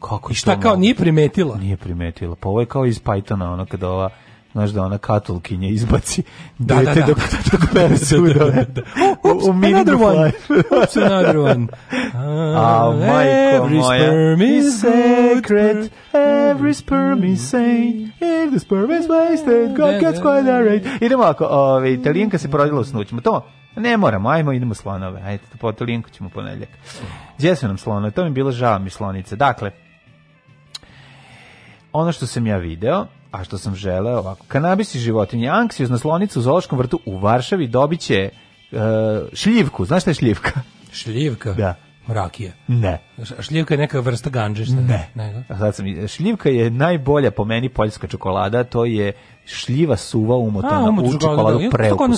Kako I šta kao, nije primetila? Nije primetila, pa ovo je kao iz Pythona, ono kada ova znaš da ona katulkinje izbaci da, dete da, da. dok, dok pere sudove. Da, da, da. Oops, another one. Oops, another one. A, majko every moja. Every sperm is sacred, every sperm is saint, if the sperm is wasted, God gets quite a right. Idemo ako, ove, italijanka se porodila u snućima, to ne moramo, ajmo, idemo slonove. Ajde, po Tolinko ćemo ponedljak. Gdje su nam slonove? To mi bilo žao mi slonice. Dakle, ono što sam ja video, a što sam želeo ovako. Kanabis i životinje. Anksiozna slonica u Zološkom vrtu u Varšavi dobiće uh, e, šljivku. Znaš šta je šljivka? Šljivka? Da. Rakija. Ne. Šljivka je neka vrsta ganđe. Ne. ne. Sad sam, šljivka je najbolja po meni poljska čokolada. To je šljiva suva umotana u da, da, čokoladu da, preukusno. To kod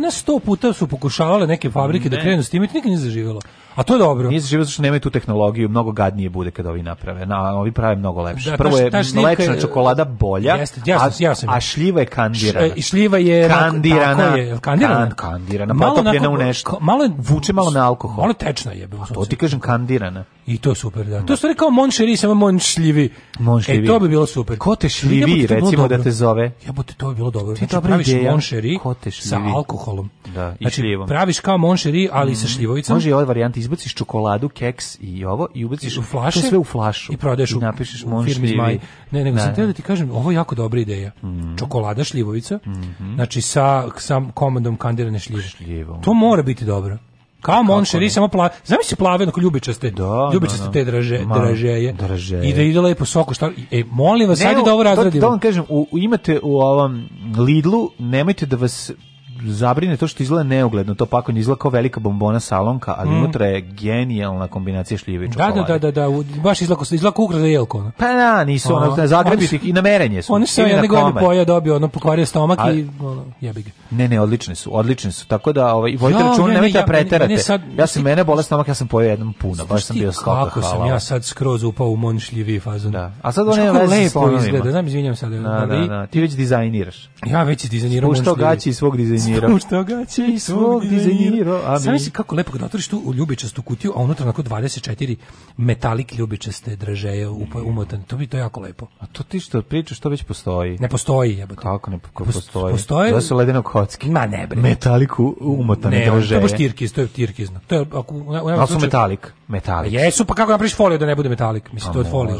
nas to nešto, sto puta su pokušavale neke fabrike ne. da krenu s i nikad nije zaživjelo. A to je dobro. Nije zaživjelo što nemaju tu tehnologiju, mnogo gadnije bude kad ovi naprave. Na, ovi prave mnogo lepše. Da, Prvo je mlečna čokolada bolja, jeste, jasno, a, jasno. a šljiva je kandirana. Š, e, šljiva je kandirana. Tako je, kandirana. Kan, kandirana, malo potopljena u nešto. Malo je, vuče malo na alkohol. Malo tečna je. Bilo, to ti kažem kandirana. I to je super, da. No. To su rekao mon šeri, samo mon šljivi. Mon šljivi. E, to bi bilo super. Ko te šljivi, recimo, da da te zove. Jebote, to bi bilo dobro. Ti znači, dobra praviš ideja. monšeri sa alkoholom. Da, i znači, šljivom. praviš kao monšeri, ali mm. sa mhm. šljivovicom. Može i ovaj varijant, izbaciš čokoladu, keks i ovo i ubaciš u flaše. sve u flašu. I prodaješ u, napišeš u firmi Zmaj. Ne, nego da, sam teo da. da ti kažem, ovo je jako dobra ideja. Mm. Čokolada šljivovica, mm -hmm. znači sa, sa komandom kandirane šljive. Šljivom. To mora biti dobro. Kao Mon Cheri samo pla, zamisli plave onako ljubičaste. Da, da ljubičaste da, da. te draže, Ma, dražeje. dražeje. I da ide lepo soko šta. E, molim vas, ajde da ovo da razradimo. Da, da vam kažem, u, imate u ovom Lidlu, nemojte da vas zabrine to što izgleda neugledno, to pakovanje izgleda kao velika bombona salonka, ali mm. unutra je genijalna kombinacija šljive i da, da, čokolade. Da, da, da, da, da baš izlako, izlako ukrada jelko. No? Pa da, nisu, ono, ono zagrebiti i na su. Oni su ja nego bi poja dobio, ono, pokvario stomak ali, i ono, jebi ga. Ne, ne, odlične su, odlične su, tako da, ovaj, vojte da, ja, račun, nemojte ja, preterate. Ne, ne, sad, ja sam mene bolest stomak, ja sam pojao jednom puno, baš sam bio stoka, Kako sam ja sad skroz upao u mon šljivi fazon. Da. A sad ono je veze sa izgleda, znam, izvinjam sad. Da, da, da, ti već dizajniraš. Ja već dizajniram mon šljivi. Puštao gaći svog dizajnira dizajnirao. Samo što gaće i svog dizajnirao. Sam misli kako lepo kad otvoriš tu ljubičastu kutiju, a unutra onako 24 metalik ljubičaste dražeje umotan. To bi to jako lepo. A to ti što pričaš, što već postoji. Ne postoji, jebote. Kako ne kako postoji? Postoji. To su ledeno kocki. Ma ne bre. Metaliku umotane ne, dražeje. Ne, to je tirkiz, to je tirkizno. To je ako u su metalik, metalik. Jesu, pa kako napraviš foliju da ne bude metalik? Mislim to je folija.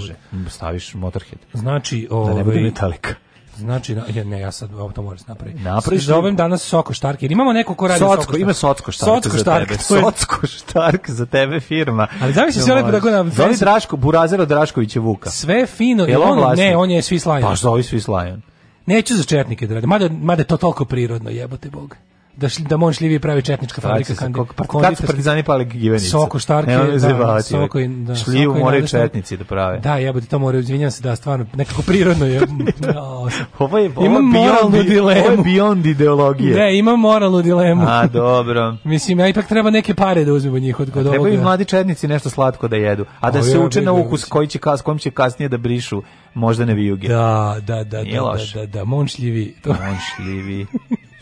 Staviš motorhead. Znači, ovaj da ne bude metalika. Znači, ja, ne, ja sad ovo to moram napraviti. Napraviš zovem danas Soko Štark, jer imamo neko ko radi Socko, Soko štark. ima Socko Štark Socko štark, za tebe. Socko Štark za tebe firma. Ali zamisli sve lepo tako na... Zoli Draško, Burazero Draškovića Vuka. Sve fino. Je on, on ne, on je Swiss Lion. Pa zove Swiss Lion. Neću za četnike da radim, mada, mada je to toliko prirodno, jebote Boga da šli, da Monšljivi pravi četnička fabrika kandi. Kako pa partizani pali givenice. Soko štarke, da, soko i da, šljivu moraju četnici da prave. Da, jebote, to moraju, izvinjavam se da stvarno nekako prirodno je. Da, ovo je ovo imam moralnu dilemu. Ovo je beyond ideologije. Ne, da, imam moralnu dilemu. A, dobro. Mislim, ja ipak treba neke pare da uzmemo njih od kod Treba i mladi četnici nešto slatko da jedu, a da se uče na ukus koji će kas, kojim će kasnije da brišu možda ne vijuge. Da, da, da, da, da, da, da, monšljivi. To. Monšljivi.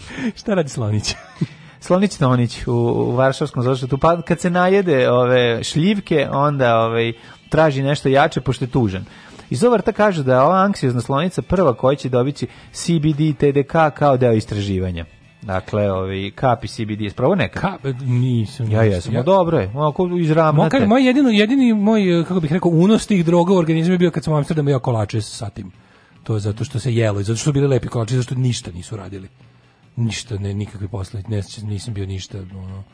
Šta radi Slonić? Slonić Tonić u, u Varšavskom zaštitu, pa kad se najede ove šljivke, onda ove, ovaj, traži nešto jače, pošto je tužan. Iz Ovarta kažu da je ova anksiozna slonica prva koja će dobiti CBD TDK kao deo istraživanja. Dakle, ovi ovaj, kapi CBD spravo neka. Ka, nisam. Ja jesam, ja. dobro je. Ako izravnate. Moj, moj jedino, jedini moj, kako bih rekao, unos tih droga u organizmu je bio kad sam u Amsterdamu ja kolače sa tim. To je zato što se jelo i zato što su bili lepi kolači, zato što ništa nisu radili ništa ne nikakve posledice, nisam bio ništa ono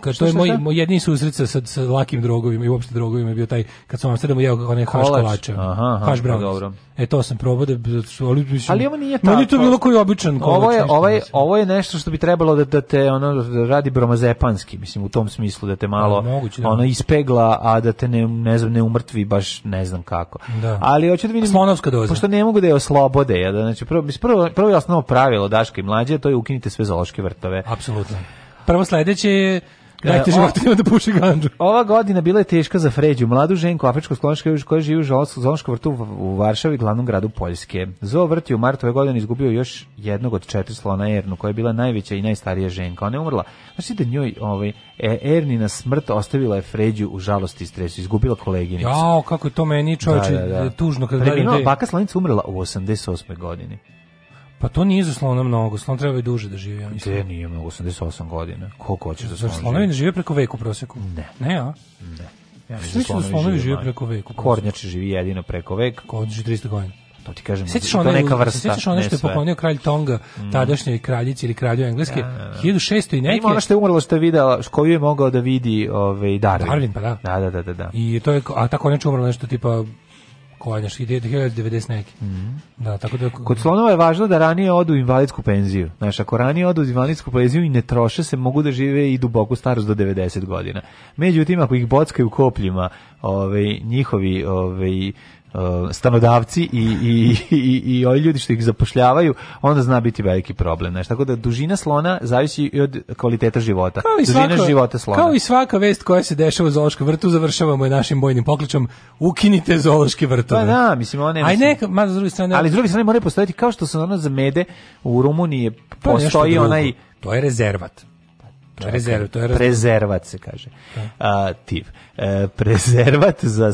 Kad to je moj, moj jedini susret sa, sa lakim drogovima i uopšte drogovima je bio taj kad sam vam Amsterdamu jeo onaj haš kolače. Aha, aha, haš pa dobro. E to sam probao da, da ali, mislim, ali ovo nije tako. Meni to bilo koji običan kolač. Ovo je ovaj ovo je nešto što bi trebalo da da te ono da radi bromazepanski, mislim u tom smislu da te pa, malo no, moguće, da. ono ispegla, a da te ne ne znam ne umrtvi baš ne znam kako. Da. Ali hoću da vidim Slonovska doza. Pošto ne mogu da je oslobode, ja da znači prvo prvo prvo je osnovno pravilo Daška i mlađe, to je ukinite sve zoološke vrtove. Apsolutno. Prvo sledeće je Dajte e, životinjama da puše ganđu. Ova godina bila je teška za Fređu, mladu ženku afričko-skloniške koja živi u Zološkom vrtu u Varšavi, glavnom gradu Poljske. Zoo vrt je u martu ove godine izgubio još jednog od četiri slona Ernu, koja je bila najveća i najstarija ženka. Ona je umrla. Znači da njoj ovaj, e, Ernina smrt ostavila je Fređu u žalosti i stresu. Izgubila koleginicu. Jao, kako je to meni čovječe da, da, da. tužno. Kad Preminula, baka slonica umrla u 88. godini. Pa to nije za slona mnogo, slon treba i duže da živi, ja mislim. Gde nije mnogo, 88 godina, koliko hoćeš za da slona? Zar slonovi ne žive preko veku proseku? Ne. Ne, a? Ne. Ja mislim da, da slonovi žive preko veku. Kornjači živi jedino preko veka. Kornjači živi 300 godina to ti kažem, Sjećaš to neka vrsta. Sjećaš ono što je poklonio kralj Tonga, mm. tadašnjoj kraljici ili kralju Engleske, ja, ja, ja. 1600 i neke. Ima ono što je umrlo što je videla, koju je mogao da vidi ovaj, Darwin. Darwin, pa da. Da, da, da, da. da. I to je, a tako neče umrlo nešto tipa koja je 1990 neki. Mm -hmm. Da, tako da kod slonova je važno da ranije odu invalidsku penziju. Znaš, ako ranije odu invalidsku penziju i ne troše se, mogu da žive i duboku starost do 90 godina. Međutim ako ih bockaju kopljima, ovaj njihovi, ovaj Uh, stanodavci i, i, i, i ovi ljudi što ih zapošljavaju, onda zna biti veliki problem. Znaš, tako da dužina slona zavisi i od kvaliteta života. Kao dužina svaka, života slona. Kao i svaka vest koja se dešava u zoološkom vrtu, završavamo je našim bojnim pokličom, ukinite zoološki vrtove. Pa da, mislim, one... Aj neka, ma, s druge strane... Ali s druge strane mora postojati, kao što su ono za mede u Rumuniji postoji onaj... To je rezervat. To je rezervat, to je rezervat. Prezervat se kaže. Uh, tiv. Uh, prezervat za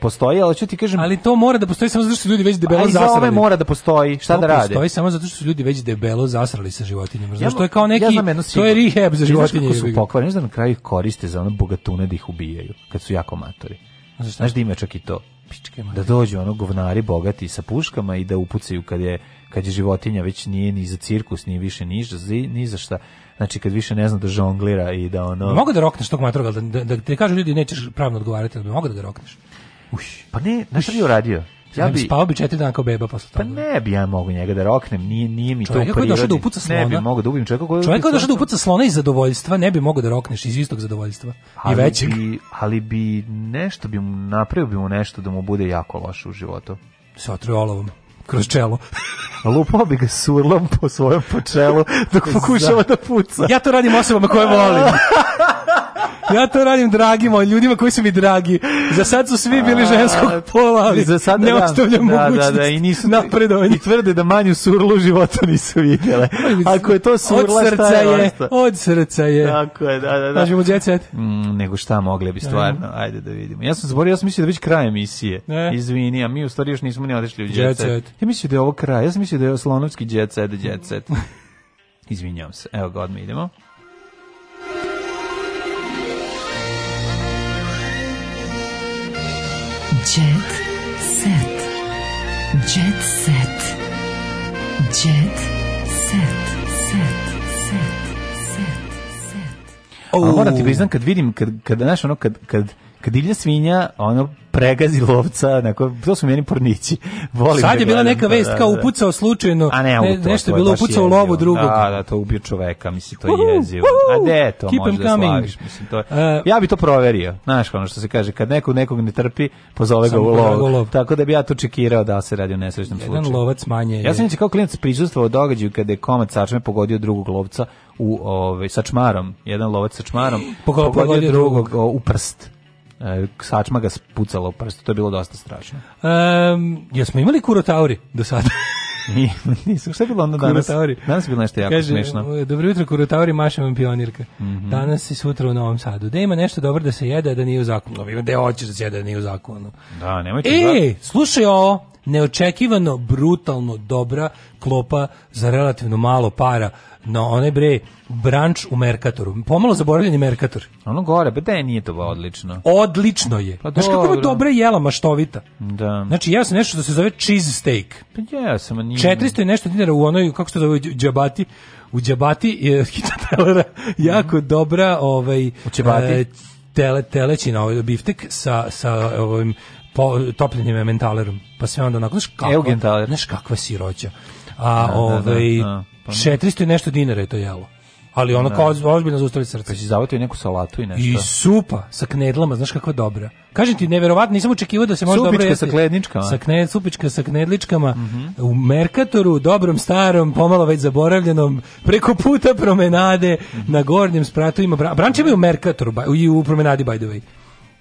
postoji, ali ću ti kažem... Ali to mora da postoji samo zato što su ljudi već debelo zasrali. Ali za ove mora da postoji, šta to da rade? postoji samo zato što su ljudi već debelo zasrali sa životinjama. Znaš, ja, to je kao neki... Ja znam jedno to je rehab za životinje. Znaš kako su pokvareni, znaš da na kraju koriste za ono bogatune da ih ubijaju, kad su jako matori. Znaš, znaš da ima čak i to. Pičke da dođu ono govnari bogati sa puškama i da upucaju kad je, kad je životinja već nije ni za cirkus, nije više ni, za, ni za šta. Znači kad više ne zna da žonglira i da ono... Mogu da rokneš tog matroga, da, da, da, te kažu ljudi nećeš pravno odgovarati, ali mogu da ga rokneš. Uš. Pa ne, znaš šta bi uradio? Ja bi spao bi 4 dana kao beba posle pa toga. Pa ne bi ja mogao njega da roknem, nije nije mi da da čovjeka to prirodi. Čovjek da upuca slona. Ne bi mogao da ubim čovjeka koji Čovjek došao da upuca slona iz zadovoljstva, ne bi mogao da rokneš iz istog zadovoljstva ali i većeg. Bi, ali bi nešto bi mu napravio bi mu nešto da mu bude jako loše u životu. Sa otrovom kroz čelo. Lupao bi ga surlom po svojem po čelu dok pokušava da puca. Ja to radim osobama koje volim. Ja to radim dragima, ljudima koji su mi dragi. Za sad su svi bili ženskog pola, ali za sad ne da. ostavljam da, da, da, i nisu napredovanje. I tvrde da manju surlu života nisu vidjele. Ako je to surla, od srca šta je, je Od srca je. Tako je, da, da. da. Kažemo mm, nego šta mogli bi da. stvarno, ajde da vidimo. Ja sam zaborio, ja sam mislio da već kraj emisije. Ne. Izvini, a mi u stvari još nismo ni odešli u jet set. Ja mislio da je ovo kraj, ja sam mislio da je oslonovski jet set, jet Izvinjam se, evo ga odmah idemo. Jet set. Jet set. Jet set. Set. Set. Set. set. Oh. A moram ti priznam kad vidim, kad, kad, znaš, ono, kad, kad kad divlja svinja ono pregazi lovca, neko, to su meni pornići. Volim Sad da je bila neka vest da, kao da. upucao slučajno, a ne, auto, nešto je bilo upucao jezivo. lovu drugog. Da, da, to ubio čoveka, mislim, to je jezivo. A de to Keep možda slaviš, mislim, to je. Uh, ja bi to proverio, znaš, ono što se kaže, kad neko nekog ne trpi, pozove ga u lov. lov. Tako da bi ja to čekirao da se radi o nesrećnom Jedan slučaju. Jedan lovac manje. Ja sam neće kao klinac prisustvovao događaju kada je komad sačme pogodio drugog lovca u, ove, ovaj, sačmarom, Jedan lovac sačmarom, pogodio, pogodio drugog, drugog o, u prst. E, sačma ga spucala prsto, to je bilo dosta strašno. Um, jesmo imali kurotauri do sada? Nisu, šta je bilo onda danas? Kurotauri. Danas je bilo nešto jako Kaže, smešno. E, dobro jutro, kurotauri, maša vam pionirka. Mm -hmm. Danas i sutra u Novom Sadu. Da ima nešto dobro da se jede, da nije u zakonu. Da hoćeš da se jede, da nije u zakonu. Da, nemojte. E, slušaj ovo neočekivano brutalno dobra klopa za relativno malo para na onaj bre branč u Merkatoru. Pomalo zaboravljeni Merkator. Ono gore, pa da je nije to odlično. Odlično je. Pa Znaš dobro. kako je dobra jela maštovita. Da. Znači ja sam nešto da se zove cheese steak. Pa ja sam nije. 400 i nešto dinara u onoj kako se zove džabati u džabati je telera, jako mhm. dobra ovaj u džabati. E, tele, telećina, ovaj biftek sa, sa ovim po, topljenjem mentalerom. Pa sve onda onako, znaš kakva, znaš kakva siroća. A da, da, da ovaj, 400 da, pa i nešto dinara je to jelo. Ali ono kao ozbiljno zaustavi srce. Pa si zavatio neku salatu i nešto. I supa sa knedlama, znaš kakva dobra. Kažem ti, neverovatno, nisam očekivao da se može dobro jesti. Supička sa knedličkama. Sa kned, supička sa knedličkama. Mm -hmm. U Merkatoru, dobrom, starom, pomalo već zaboravljenom, preko puta promenade, mm -hmm. na gornjem spratu ima... Bra branč ima u Merkatoru, i u promenadi, by the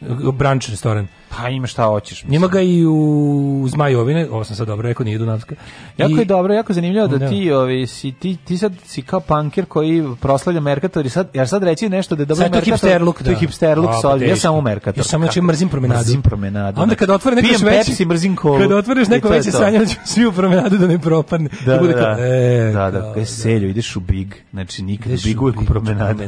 way. Branč restoran. Pa ima šta hoćeš. Mislim. ga i u Zmajovine, ovo sam sad dobro rekao, nije Dunavska. Jako I... je dobro, jako zanimljivo da, da ti, ovi, si, ti, ti sad si kao punker koji proslavlja Merkator i sad, ja sad reći nešto da je dobro Merkator. hipster look, da. To je da. hipster look, A, pa ja sam u Merkator. Ja samo čim mrzim promenadu. Mrzim promenadu. Onda da. kad otvore neko Pijem veći, Pepsi, mrzim kolu. Kad otvoriš neko veće sranje, da ćemo svi u promenadu da ne propadne. Da, da, da. Kao, e, da, da, da, selju, ideš u Big, znači nikad ideš Big uvijek u promenadu.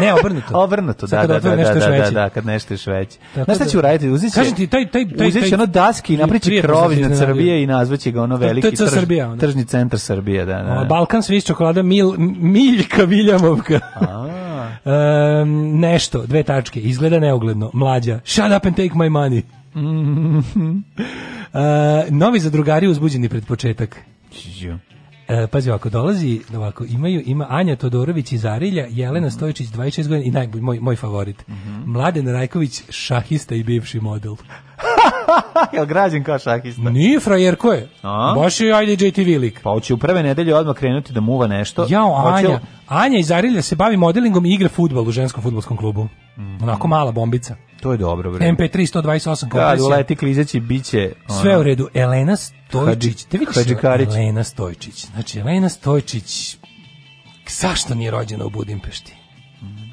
Ne, obrnuto. obrnuto, da, da, da, da, da, da, kad nešto još veće. Znaš šta ću uraditi? će, kažem ti, taj, taj, taj, uzeće na daski i napriči krović na Srbije i nazvaće ga ono veliki trž, Srbija, ono. tržni centar Srbije. Da, da. da. Balkan sviš čokolada, mil, miljka Viljamovka. a um, nešto, dve tačke, izgleda neugledno, mlađa, shut up and take my money. uh, novi zadrugari uzbuđeni pred početak. E, pazi ovako, dolazi, ovako, imaju, ima Anja Todorović iz Arilja, Jelena mhm. Stojičić, 26 godina i najbolj, moj, moj favorit. Mm -hmm. Mladen Rajković, šahista i bivši model. Jel građen kao šahista? Nije, ko je. A? Baš je ajde JT Vilik. Pa hoće u prve nedelje odmah krenuti da muva nešto. Ja, Anja. Hoće... Anja iz Arilja se bavi modelingom i igra futbal u ženskom futbolskom klubu. Mm -hmm. Onako mala bombica. To je dobro, bre. MP3 128 kompresija. Kad uleti klizeći biće ono. Sve u redu. Elena Stojčić. Te vidiš Elena Stojčić. Znači Elena Stojčić zašto nije rođena u Budimpešti?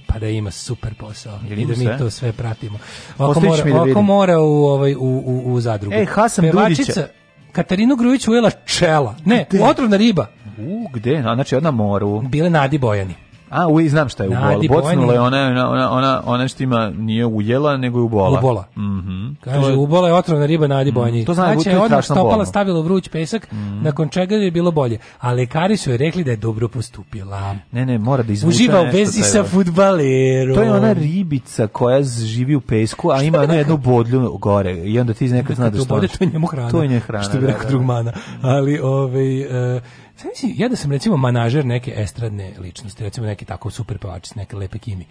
Pa da ima super posao Jel i da mi to sve pratimo. Oko mora, oko da mora u, ovaj, u, u, u zadrugu. Ej, Hasan Dudića. Katarinu Grujić ujela čela. Ne, gde? otrovna riba. U, gde? Znači, ona moru. Bile Nadi Bojani. A, u, znam šta je ubola. Bocnula je ona, ona, ona, ona što ima, nije ujela, nego je ubola. Ubola. Mm -hmm. Kaže, je... ubola je otrovna riba Nadi mhm. Bojni. Mm, to znači, znači je odmah stopala bolno. stavila vruć pesak, mm. nakon čega je bilo bolje. A lekari su joj rekli da je dobro postupila. Ne, ne, mora da izvuče Uživa u vezi sa ovaj. futbalerom. To je ona ribica koja živi u pesku, a ima da jednu bodlju gore. I onda ti nekad zna da što... To je njemu hrana. To je nje hrana. Što bi da, rekao da. drugmana. Ali, ovej... Uh, e, Sam si, ja da sam recimo manažer neke estradne ličnosti, recimo neki tako super pevač, neke lepe kimi.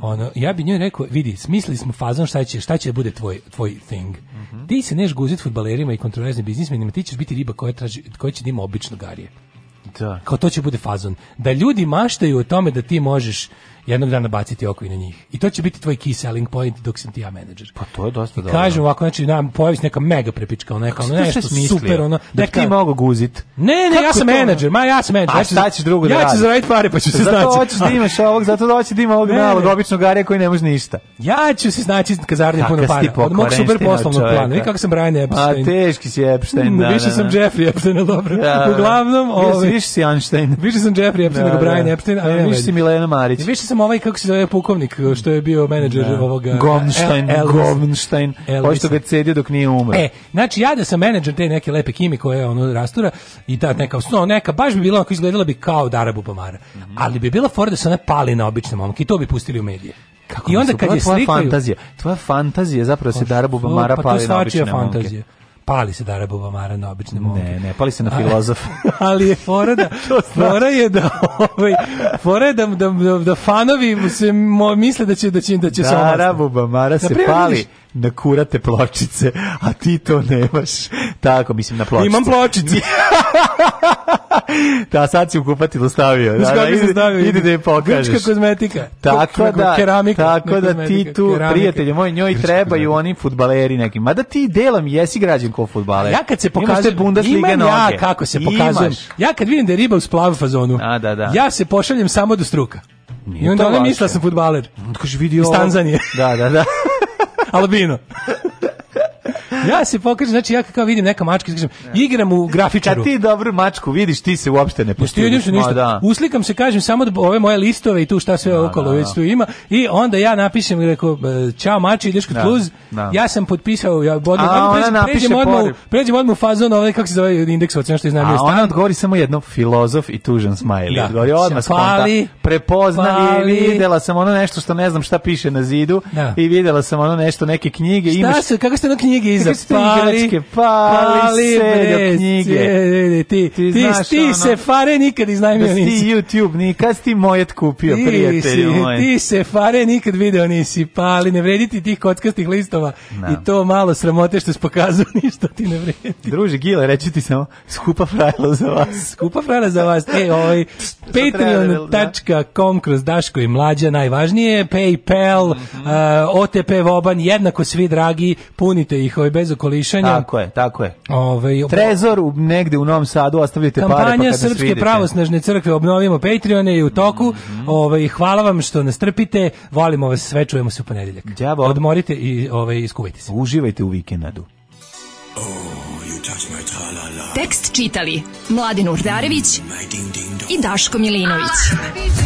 Ono, ja bi njoj rekao, vidi, smislili smo fazon šta će, šta će da bude tvoj, tvoj thing. Mm -hmm. Ti se neš guzit futbalerima i kontroverznim biznismenima, ti ćeš biti riba koja, traži, koja će da ima obično garije. Da. Kao to će bude fazon. Da ljudi maštaju o tome da ti možeš jednog dana baciti oko i na njih. I to će biti tvoj key selling point dok sam ti ja menadžer. Pa to je dosta dobro. Kažem ovako, znači, nam pojavi se neka mega prepička, ona neka, ona nešto super, ona Da ti mogu guzit. Ne, ne, Kako ja sam menadžer, ma ja sam menadžer. A šta ćeš drugo da Ja ću zaraditi pare, pa ću se znaći. Zato hoćeš da imaš ovog, zato hoćeš da imaš ovog malog običnog gare koji ne može ništa. Ja ću se znaći kazarnje puno para. Od mog super poslovnog plana. Vi kako sam Brian Epstein. A teški si Epstein, da. Više da, sam da. Jeffrey Epstein, dobro. Da, Uglavnom, ovaj. Više si Einstein. Više sam Jeffrey Epstein nego Brian Epstein, a više si Milena Marić. Više sam ovaj, kako se zove, pukovnik, eh, što je bio menadžer da. ovoga... Govnstein, El, pa što ga cedio dok nije umro. E, znači ja da sam menadžer te neke lepe kimi koja je rastura i da neka, no, neka, baš bi bila, ako izgledala bi kao Darabu Pamara, mm -hmm. ali bi bila fora da se ona pali na obične momke i to bi pustili u medije. Kako I onda kad je slikaju... Tvoja fantazija, tvoja fantazija zapravo da se Darabu pa Pamara pa pali na obične momke. fantazija pali se Dara Bubamara na obične momke. Ne, ne, pali se na filozof. Ali, ali je fora da, fora je da, ovaj, fora je da, da, da, da fanovi se mo, misle da će, da će, da će se da se Dara Bubamara se pali na kurate pločice, a ti to nemaš. Tako, mislim, na pločice. Imam pločice. da, sad si u kupatilu stavio. Da, da, ide, stavio, ide da je pokažeš. Grčka kozmetika. Tako Ko, da, keramika, tako da ti tu, keramika. prijatelje moj, njoj Grčka trebaju oni futbaleri neki. Mada ti delam jesi građan ko futbaler. Ja kad se pokazujem, Bundesliga imam ja noge. kako se pokazujem. Imaš. Ja kad vidim da je riba u splavu fazonu, A, da, da. ja se pošaljem samo do struka. Nije I onda ona misla da sam futbaler. Onda kaže, vidio... ovo. Iz Tanzanije. Da, da, da. Albino. ja se pokažem, znači ja kao vidim neka mačka, kažem, igram u grafičaru. Kad ti dobru mačku vidiš, ti se uopšte ne postižeš. se ništa. Da. Uslikam se, kažem samo da ove moje listove i tu šta sve da, okolo da, već da. tu ima i onda ja napišem reko, rekao, čao mači, ideš kod Kluz. Da, da. Ja sam potpisao, ja bodem, pređem odmah, pređem odmah u fazon, ovaj kako se zove indeks ocena što je stan. A ona odgovori samo jedno, filozof i tužan smajli. Odgovori odmah skonta. Prepozna i videla sam ono nešto što ne znam šta piše na zidu i videla sam ono nešto neke knjige. Šta imaš... se, kako ste na knjige iza? stringeratske, pali, pali se do knjige. Ti, ti, ti, znaš, ti ono, se fare nikad iznajmio da nisi. Ti YouTube nikad, ti mojet kupio, ti prijatelju si, moj. Ti se fare nikad video nisi, pali, ne vredi ti tih kockastih listova. No. I da. to malo sramote što si pokazao, ništa ti ne vredi. Druže, Gile, reći ti samo, skupa frajla za vas. skupa frajla za vas. E, ovaj, patreon.com da- da. kroz Daško i Mlađa, najvažnije, Paypal, mm -hmm. uh, OTP Voban, jednako svi dragi, punite ih, ovaj, bez okolišanja. Tako je, tako je. Ove, Trezor u, negde u Novom Sadu ostavljate pa kampanja pare Kampanja Srpske vidite. pravosnažne crkve obnovimo Patreon i u toku. Mm -hmm. Ove, hvala vam što nas trpite. Volimo vas, sve čujemo se u ponedeljak. Djavo. Odmorite i ove, iskuvajte se. Uživajte u vikendadu. Oh, Tekst čitali Mladin Urdarević mm, i Daško Milinović. Ah!